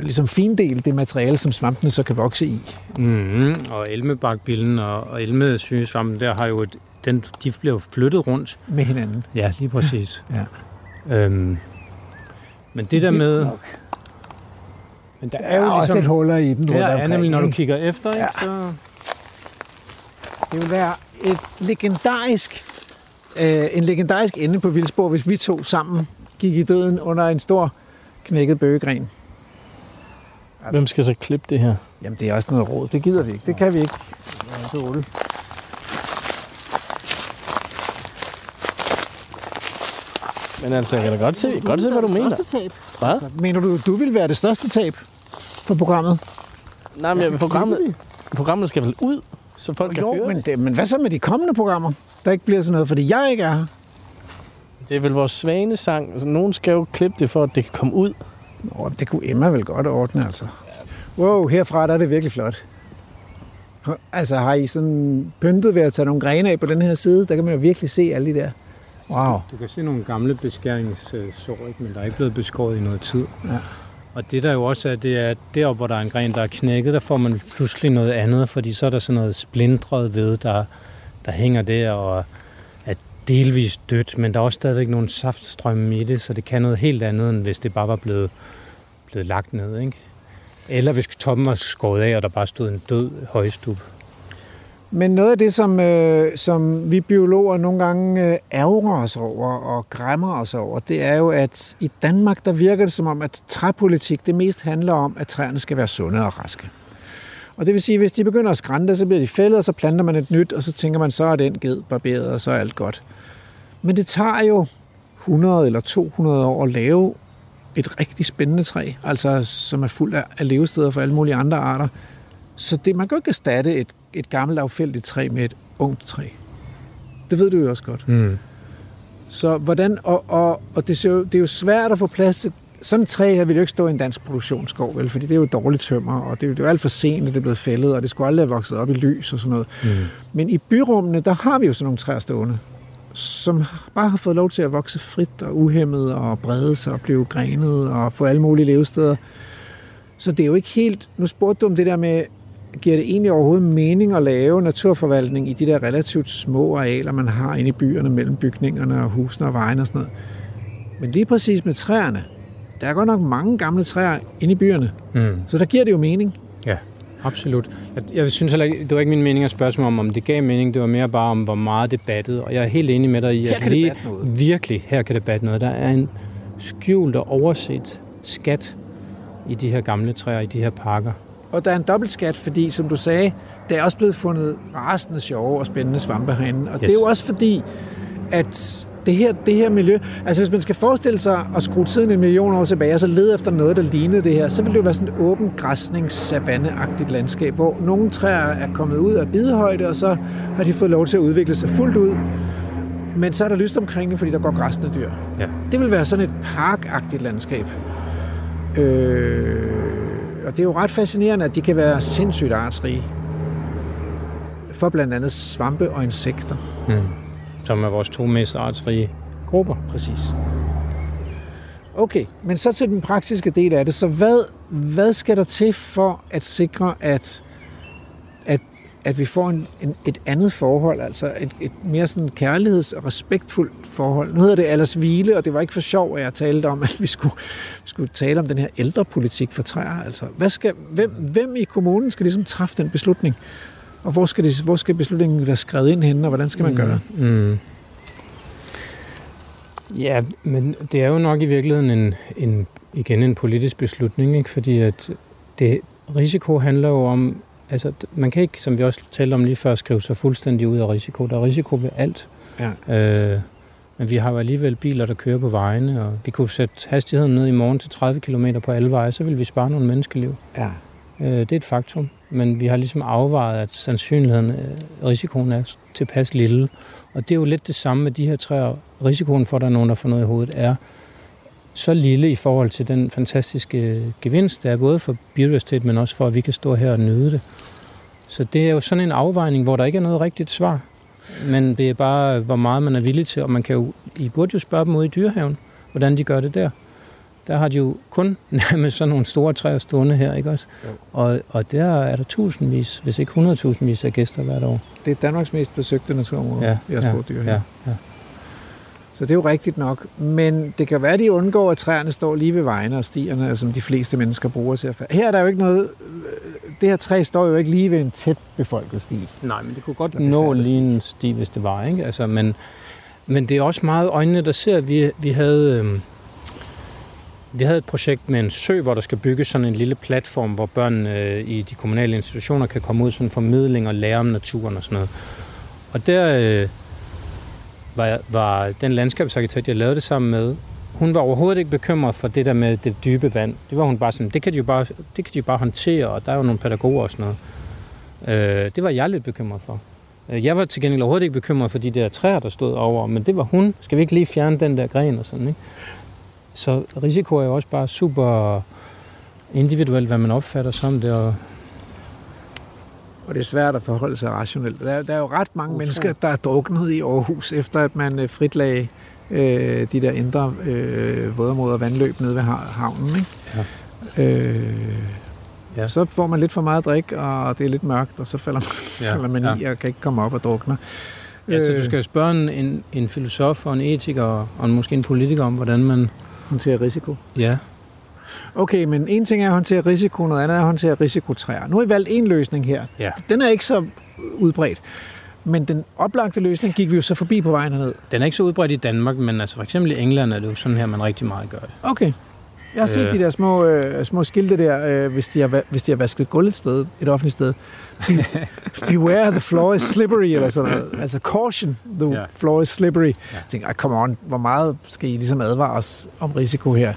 ligesom findele det materiale, som svampene så kan vokse i. Mm, og elmebakbillen og, og elmesygesvampen, der har jo et, den, de bliver flyttet rundt. Med hinanden. Ja, lige præcis. Ja. Øhm, men det der med... Nok. Men der er jo også lidt huller i rundt Ja, er nemlig, når du ikke? kigger efter, ikke, Ja. så... Det vil være et legendarisk, øh, en legendarisk ende på Vildsborg, hvis vi to sammen gik i døden under en stor knækket bøgegren. Hvem skal så klippe det her? Jamen, det er også noget råd. Det gider vi ikke. Det kan vi ikke. Dåle. Men altså, jeg kan da godt se, godt se hvad du mener. tab. Hvad? Mener du, du vil være det største tab på programmet? Nej, men Altså, programmet, programmet skal vel ud, så folk kan Jo, høre men, det. det, men hvad så med de kommende programmer? Der ikke bliver sådan noget, fordi jeg ikke er her. Det er vel vores svanesang. Altså, nogen skal jo klippe det, for at det kan komme ud. Nå, det kunne Emma vel godt ordne, altså. Wow, herfra der er det virkelig flot. Altså, har I sådan pyntet ved at tage nogle grene af på den her side? Der kan man jo virkelig se alle de der. Wow. Du kan se nogle gamle beskæringssår, ikke? men der er ikke blevet beskåret i noget tid. Ja. Og det der jo også er, det er, at deroppe, hvor der er en gren, der er knækket, der får man pludselig noget andet, fordi så er der sådan noget splindret ved, der, der hænger der og er delvist dødt, men der er også stadigvæk nogle saftstrømme i det, så det kan noget helt andet, end hvis det bare var blevet, blevet lagt ned. Ikke? Eller hvis toppen var skåret af, og der bare stod en død højstub. Men noget af det, som, øh, som vi biologer nogle gange øh, ærger os over og græmmer os over, det er jo, at i Danmark, der virker det som om, at træpolitik, det mest handler om, at træerne skal være sunde og raske. Og det vil sige, at hvis de begynder at skrænte, så bliver de fældet, og så planter man et nyt, og så tænker man, så er den ged barberet, og så er alt godt. Men det tager jo 100 eller 200 år at lave et rigtig spændende træ, altså som er fuld af, af levesteder for alle mulige andre arter. Så det, man kan jo ikke erstatte et, et gammelt affældigt træ med et ungt træ. Det ved du jo også godt. Mm. Så hvordan, og, og, og det, ser jo, det er jo svært at få plads til, sådan et træ her vil jo ikke stå i en dansk produktionsskov, vel? fordi det er jo dårligt tømmer, og det er jo, det er jo alt for sent, at det er blevet fældet, og det skulle aldrig have vokset op i lys og sådan noget. Mm. Men i byrummene, der har vi jo sådan nogle træer stående, som bare har fået lov til at vokse frit og uhemmet og brede sig og blive grenet og få alle mulige levesteder. Så det er jo ikke helt... Nu spurgte du om det der med, giver det egentlig overhovedet mening at lave naturforvaltning i de der relativt små arealer, man har inde i byerne mellem bygningerne og husene og vejene og sådan noget. Men lige præcis med træerne, der er godt nok mange gamle træer inde i byerne, Mm. så der giver det jo mening. Ja, absolut. Jeg, jeg synes heller ikke, det var ikke min mening at spørge om, om det gav mening. Det var mere bare om, hvor meget det battede. Og jeg er helt enig med dig i, Her at kan det lige, virkelig, her kan det batte noget. Der er en skjult og overset skat i de her gamle træer, i de her parker. Og der er en dobbeltskat, fordi som du sagde, der er også blevet fundet rasende sjove og spændende svampe herinde. Og yes. det er jo også fordi, at det her, det her miljø, altså hvis man skal forestille sig at skrue tiden en million år tilbage, og så lede efter noget, der lignede det her, så ville det jo være sådan et åben græsnings savanneagtigt landskab, hvor nogle træer er kommet ud af bidehøjde, og så har de fået lov til at udvikle sig fuldt ud. Men så er der lyst omkring det, fordi der går græsne dyr. Ja. Det vil være sådan et parkagtigt landskab. Øh, og det er jo ret fascinerende, at de kan være sindssygt artsrige. For blandt andet svampe og insekter. Mm. Som er vores to mest artsrige grupper. Præcis. Okay, men så til den praktiske del af det. Så hvad, hvad skal der til for at sikre, at, at, vi får en, en, et andet forhold, altså et, et mere sådan kærligheds- og respektfuldt forhold? Nu hedder det Allers Hvile, og det var ikke for sjov, at jeg talte om, at vi skulle, vi skulle tale om den her ældrepolitik for træer. Altså, hvad skal, hvem, hvem i kommunen skal ligesom træffe den beslutning? Og hvor skal, det, hvor skal beslutningen være skrevet ind henne, og hvordan skal man Mm, gøre? Mm. Ja, men det er jo nok i virkeligheden en, en, igen en politisk beslutning, ikke? fordi at det, risiko handler jo om, altså man kan ikke, som vi også talte om lige før, skrive sig fuldstændig ud af risiko. Der er risiko ved alt. Ja. Øh, men vi har jo alligevel biler, der kører på vejene, og vi kunne sætte hastigheden ned i morgen til 30 km på alle veje, så vil vi spare nogle menneskeliv. Ja. Øh, det er et faktum, men vi har ligesom afvejet, at sandsynligheden, øh, risikoen er tilpas lille. Og det er jo lidt det samme med de her træer. Risikoen for, at der er nogen, der får noget i hovedet, er så lille i forhold til den fantastiske gevinst, der er både for biodiversitet, men også for, at vi kan stå her og nyde det. Så det er jo sådan en afvejning, hvor der ikke er noget rigtigt svar. Men det er bare, hvor meget man er villig til, og man kan jo, I burde jo spørge dem ude i dyrehaven, hvordan de gør det der. Der har de jo kun nærmest sådan nogle store træer stående her, ikke også? Jo. Og, og der er der tusindvis, hvis ikke hundredtusindvis af gæster hvert år. Det er Danmarks mest besøgte naturområde, Ja, ja, ja, Jersborg Dyr. ja, ja. Så det er jo rigtigt nok. Men det kan være, at de undgår, at træerne står lige ved vejene og stierne, som de fleste mennesker bruger til at færd. Her er der jo ikke noget... øh, Det her træ står jo ikke lige ved en tæt befolket sti. Nej, men det kunne godt nå lige en sti, hvis det var. Ikke? Altså, men, men det er også meget øjnene, der ser. Vi, vi havde... Øhm, vi havde et projekt med en sø, hvor der skal bygges sådan en lille platform, hvor børn øh, i de kommunale institutioner kan komme ud sådan formidling og lære om naturen og sådan noget. Og der øh, var, var den landskabsarkitekt, jeg lavede det sammen med, hun var overhovedet ikke bekymret for det der med det dybe vand. Det var hun bare sådan, det kan de jo bare, det kan de jo bare håndtere, og der er jo nogle pædagoger og sådan noget. Øh, det var jeg lidt bekymret for. Øh, jeg var til gengæld overhovedet ikke bekymret for de der træer, der stod over, men det var hun. Skal vi ikke lige fjerne den der gren og sådan, ikke? Så risiko er jo også bare super individuelt, hvad man opfatter som det, og og det er svært at forholde sig rationelt. Der, er- der er jo ret mange mennesker, der er druknet i Aarhus, efter at man øh, fritlagde øh, de der indre øh, vådområder vandløb nede ved ha- havnen. Ikke? Ja. Øh, Ja. Så får man lidt for meget drik, og det er lidt mørkt, og så falder man, Ja, falder man ja. i og kan ikke komme op og drukner. ja, så Øh. du skal spørge en, en, en filosof og en etiker og en, måske en politiker om, hvordan man... Håndtere risiko. Ja, Okay, men en ting er at håndtere risiko, noget andet er at håndtere risikotræer. Nu har I valgt en løsning her. Ja. Den er ikke så udbredt. Men den oplagte løsning gik vi jo så forbi på vejen ned. den er ikke så udbredt i Danmark, men altså for eksempel i England er det jo sådan her, man rigtig meget gør det. Okay. Jeg har set Øh. de der små, øh, små skilte der, øh, hvis, de har, hvis de har vasket gulv et sted, et offentligt sted. Be, beware, the floor is slippery, eller sådan noget. Altså, caution, the Ja. floor is slippery. Ja. Jeg tænker, "Ej, come on, hvor meget skal I ligesom advare os om risiko her?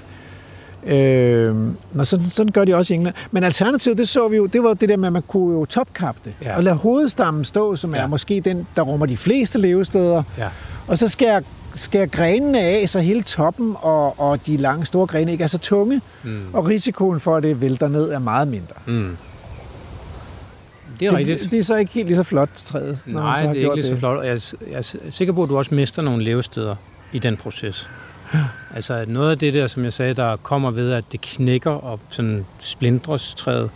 Øh, nå, sådan, sådan gør de også i England. Men alternativet, det så vi jo, det var det der med, at man kunne jo topkappe det. Ja. Og lade hovedstammen stå, som Ja. er måske den, der rummer de fleste levesteder. Ja. Og så skærer, skærer grenene af, så hele toppen og, og de lange store grene ikke er så tunge. Mm. Og risikoen for, at det vælter ned, er meget mindre. Mm. Det er rigtigt. Det, det er så ikke helt lige så flot, træet. når man Nej, så har det er ikke lige så det. flot. og Jeg er, jeg er sikker på, at du også mister nogle levesteder i den proces. Altså noget af det der, som jeg sagde, der kommer ved, at det knækker og sådan splindres træet.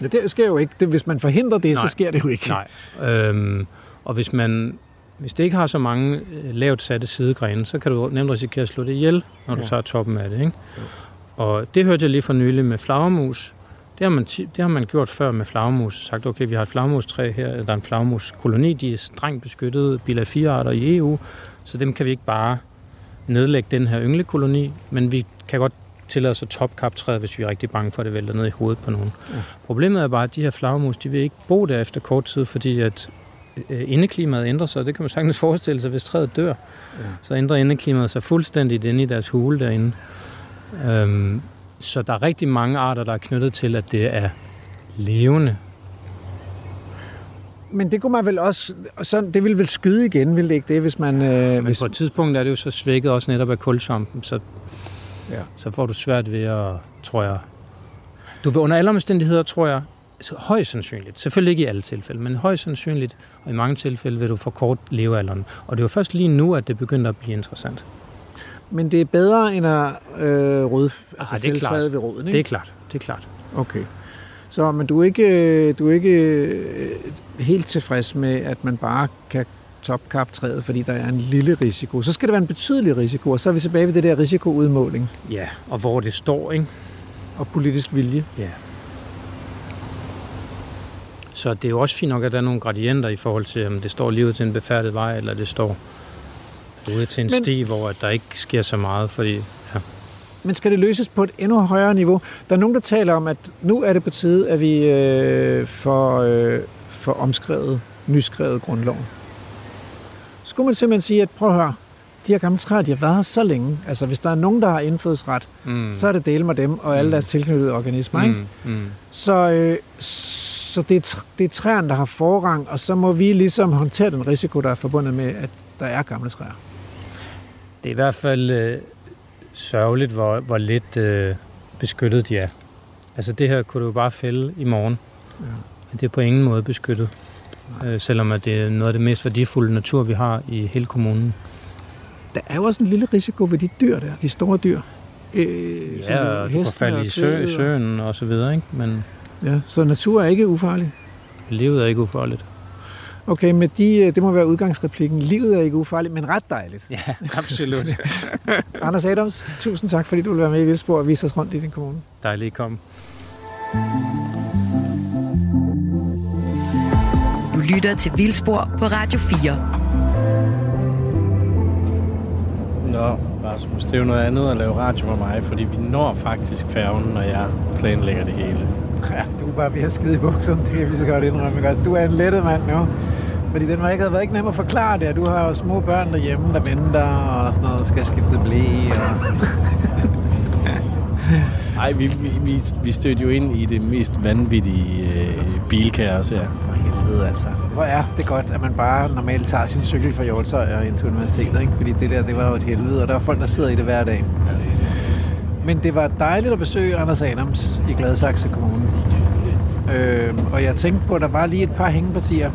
Ja, det sker jo ikke. Det, hvis man forhindrer det, Nej. så sker det jo ikke. Nej. Øhm, og hvis man hvis det ikke har så mange øh, lavt satte sidegrene, så kan du nemt risikere at slå det ihjel, når ja. du Ja. tager toppen af det. Ikke? Og det hørte jeg lige for nylig med flagermus. Det har, man, det har man gjort før med flagermus. Sagt, okay, vi har et flagermustræ her, der er en flagermuskoloni, de er strengt beskyttet, bilag 4 arter i EU, så dem kan vi ikke bare nedlægge den her ynglekoloni, men vi kan godt tillade os at topkaptræde, hvis vi er rigtig bange for, at det vælter ned i hovedet på nogen. Ja. Problemet er bare, at de her flagermus, de vil ikke bo der efter kort tid, fordi at øh, indeklimaet ændrer sig. Det kan man sagtens forestille sig, hvis træet dør. Ja. Så ændrer indeklimaet sig fuldstændigt inde i deres hule derinde. Øhm, så der er rigtig mange arter, der er knyttet til, at det er levende. Men det kunne man vel også... Sådan, det ville vel skyde igen, ville det ikke det, hvis man... Øh, Men hvis, på et tidspunkt er det jo så svækket også netop af kulsvampen, så, Ja. så får du svært ved at, tror jeg... Du vil under alle omstændigheder, tror jeg, så højst sandsynligt, selvfølgelig ikke i alle tilfælde, men højst sandsynligt, og i mange tilfælde vil du få kort levealderen. Og det er jo først lige nu, at det begynder at blive interessant. men det er bedre end at øh, rød, altså Ej, det er ved roden, ikke? Det er klart, det er klart. Okay. Så, men du er ikke, du er ikke øh, helt tilfreds med, at man bare kan topkap træet, fordi der er en lille risiko. Så skal det være en betydelig risiko, og så er vi tilbage ved det der risikoudmåling Ja, og hvor det står, ikke? og politisk vilje. Ja. Så det er jo også fint nok, at der er nogle gradienter i forhold til, om det står lige ud til en befærdet vej, eller det står ude til en Men- sti, hvor der ikke sker så meget, fordi Men skal det løses på et endnu højere niveau? Der er nogen, der taler om, at nu er det på tide, at vi øh, får, øh, får omskrevet, nyskrevet grundloven. Skulle man simpelthen sige, at prøv at høre, de her gamle træer, de har været her så længe. Altså, hvis der er nogen, der har indfødsret, mm. mm. så er det dele med dem og alle Mm. deres tilknyttede organismer. Ikke? mm, mm. Så, øh, så det, er, det er træerne, der har forrang, og så må vi ligesom håndtere den risiko, der er forbundet med, at der er gamle træer. Det er i hvert fald øh, sørgeligt, hvor, hvor lidt øh, beskyttet de er. Altså det her kunne du jo bare fælde i morgen. Ja. Men det er på ingen måde beskyttet. Øh, selvom at det er noget af det mest værdifulde natur, vi har i hele kommunen. Der er jo også en lille risiko ved de dyr der, de store dyr. Øh, som Ja, og du kan falde i sø, søen og så videre, ikke? Men Ja, så natur er ikke ufarlig. livet er ikke ufarligt. Okay, med de, øh, det må være udgangsreplikken. Livet er ikke ufarligt, men ret dejligt. Ja, absolut. Anders Adams, tusind tak, fordi du vil være med i Vildsborg og vise os rundt i din kommune. Dejligt at komme. Du lytter til Vildspor på Radio 4. Nå, Rasmus, det er jo noget andet at lave radio med mig, fordi vi når faktisk færgen, når jeg planlægger det hele. Ja, du er bare ved at skide i bukserne, det kan vi så godt indrømme. også? Du er en lettet mand nu. Fordi den var ikke, havde været ikke nem at forklare det. Du har jo små børn derhjemme, der venter og sådan noget, skal skifte blæ. Og... Ej, vi, vi, vi, vi stødte jo ind i det mest vanvittige øh, bilkaos her. For helvede altså. Hvor er det godt, at man bare normalt tager sin cykel fra Hjortøj og ind til universitetet, ikke? Fordi det der, det var jo et helvede, og der er folk, der sidder i det hver dag. Men det var dejligt at besøge Anders Adams i Gladsaxe Kommune. Øh, og jeg tænkte på, at der var lige et par hængepartier.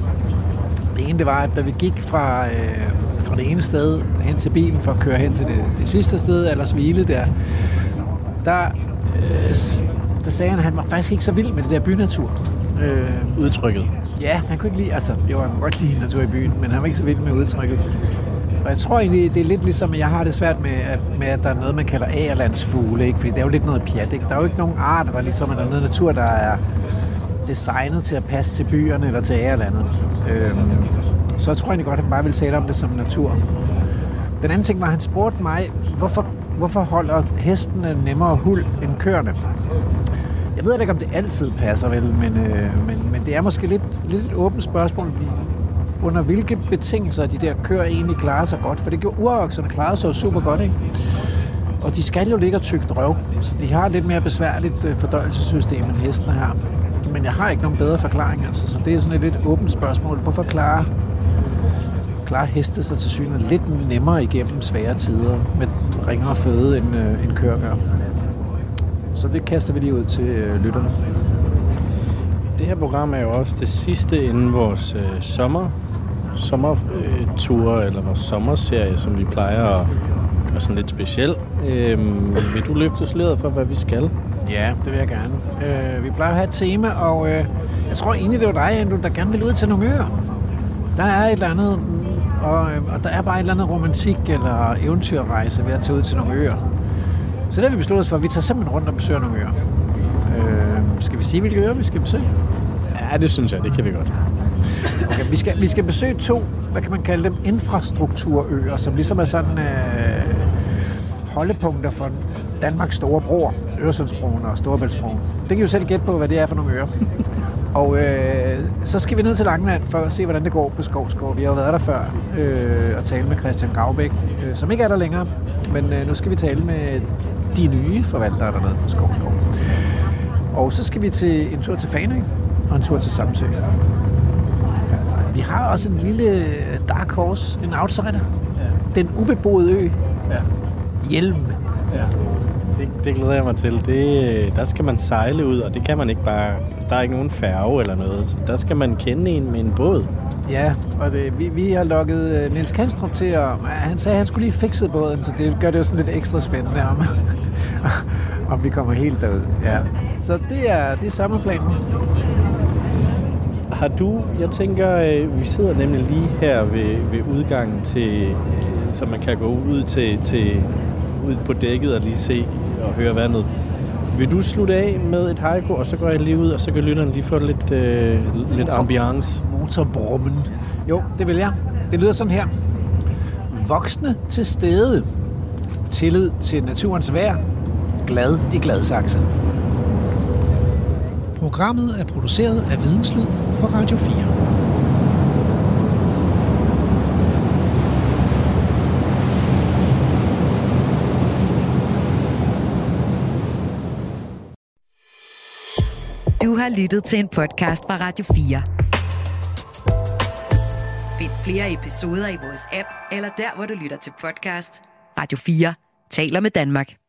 Det ene, det var, at da vi gik fra, øh, fra det ene sted hen til bilen for at køre hen til det, det sidste sted, ellers hvile der, der, øh, der sagde han, at han var faktisk ikke så vild med det der bynatur. Øh, Udtrykket. Ja, han kunne ikke lide, altså, jo, han kunne godt lide natur i byen, men han var ikke så vild med udtrykket. Og jeg tror egentlig, det er lidt ligesom, at jeg har det svært med, at, med, at der er noget, man kalder agerlandsfugle, ikke? Fordi det er jo lidt noget pjat, ikke? Der er jo ikke nogen arter, der ligesom er der noget natur, der er designet til at passe til byerne eller til agerlandet. Øhm, så jeg tror egentlig godt, at han bare ville tale om det som natur. Den anden ting var, at han spurgte mig, hvorfor, hvorfor holder hestene nemmere hul end køerne? Ved ikke, om det altid passer, vel, men, øh, men, men det er måske lidt, lidt et åbent spørgsmål. Under hvilke betingelser de der køer egentlig klarer sig godt? For det gjorde urokserne klarede sig super godt, ikke? Og de skal jo ligge og tygge drøv, så de har lidt mere besværligt øh, fordøjelsessystem end hestene her. Men jeg har ikke nogen bedre forklaring, altså, så det er sådan et lidt åbent spørgsmål. Hvorfor klarer, klarer heste sig til synet lidt nemmere igennem svære tider med ringere føde, end, øh, end køer gør? Så det kaster vi lige ud til øh, lytterne. Det her program er jo også det sidste inden vores øh, sommer sommertur, øh, eller vores sommerserie, som vi plejer at gøre sådan lidt speciel. Øhm, vil du løfte sløret for, hvad vi skal? Ja, det vil jeg gerne. Øh, vi plejer at have et tema, og øh, jeg tror egentlig, det var dig, Andrew, der gerne vil ud til nogle øer. Der er et eller andet, og, øh, og der er bare et eller andet romantik eller eventyrrejse ved at tage ud til nogle øer. Så det har vi besluttet os for, at vi tager simpelthen rundt og besøger nogle øer. Øh, skal vi sige, hvilke øer vi skal besøge? Ja, det synes jeg, det kan vi godt. Okay, vi, skal, vi skal besøge to, hvad kan man kalde dem, infrastrukturøer, som ligesom er sådan øh, holdepunkter for Danmarks store broer, Øresundsbroen og Storebæltsbroen. Det kan I jo selv gætte på, hvad det er for nogle øer. Og øh, så skal vi ned til Langeland for at se, hvordan det går på Skovskov. Vi har jo været der før øh, og tale med Christian Gravbæk, øh, som ikke er der længere. Men øh, nu skal vi tale med de nye forvaltere dernede på Skovskov. Og så skal vi til en tur til Fanø og en tur til Samsø. Ja, Vi har også en lille dark horse, en outsider. Ja. Den ubeboede ø. Ja. Hjelm. Ja. Det, det glæder jeg mig til. Det, der skal man sejle ud, og det kan man ikke bare... Der er ikke nogen færge eller noget, så der skal man kende en med en båd. Ja, og det, vi, vi har lukket øh, Niels Kanstrup til, at han sagde, at han skulle lige fikse båden, så det gør det jo sådan lidt ekstra spændende om, om vi kommer helt derud. Ja. Så det er, det er sommerplanen. Har du, jeg tænker, øh, vi sidder nemlig lige her ved, ved udgangen til, øh, så man kan gå ud til, til ud på dækket og lige se og høre vandet. Vil du slutte af med et haiku, og så går jeg lige ud, og så kan lytterne lige få lidt, øh, lidt ambiance? Motorbrummen. Jo, det vil jeg. Det lyder sådan her. Voksne til stede. Tillid til naturens vejr. Glad i Gladsaxe. Programmet er produceret af Videnslyd for Radio 4. Du har lyttet til en podcast fra Radio 4. Find flere episoder i vores app, eller der, hvor du lytter til podcast. Radio 4 taler med Danmark.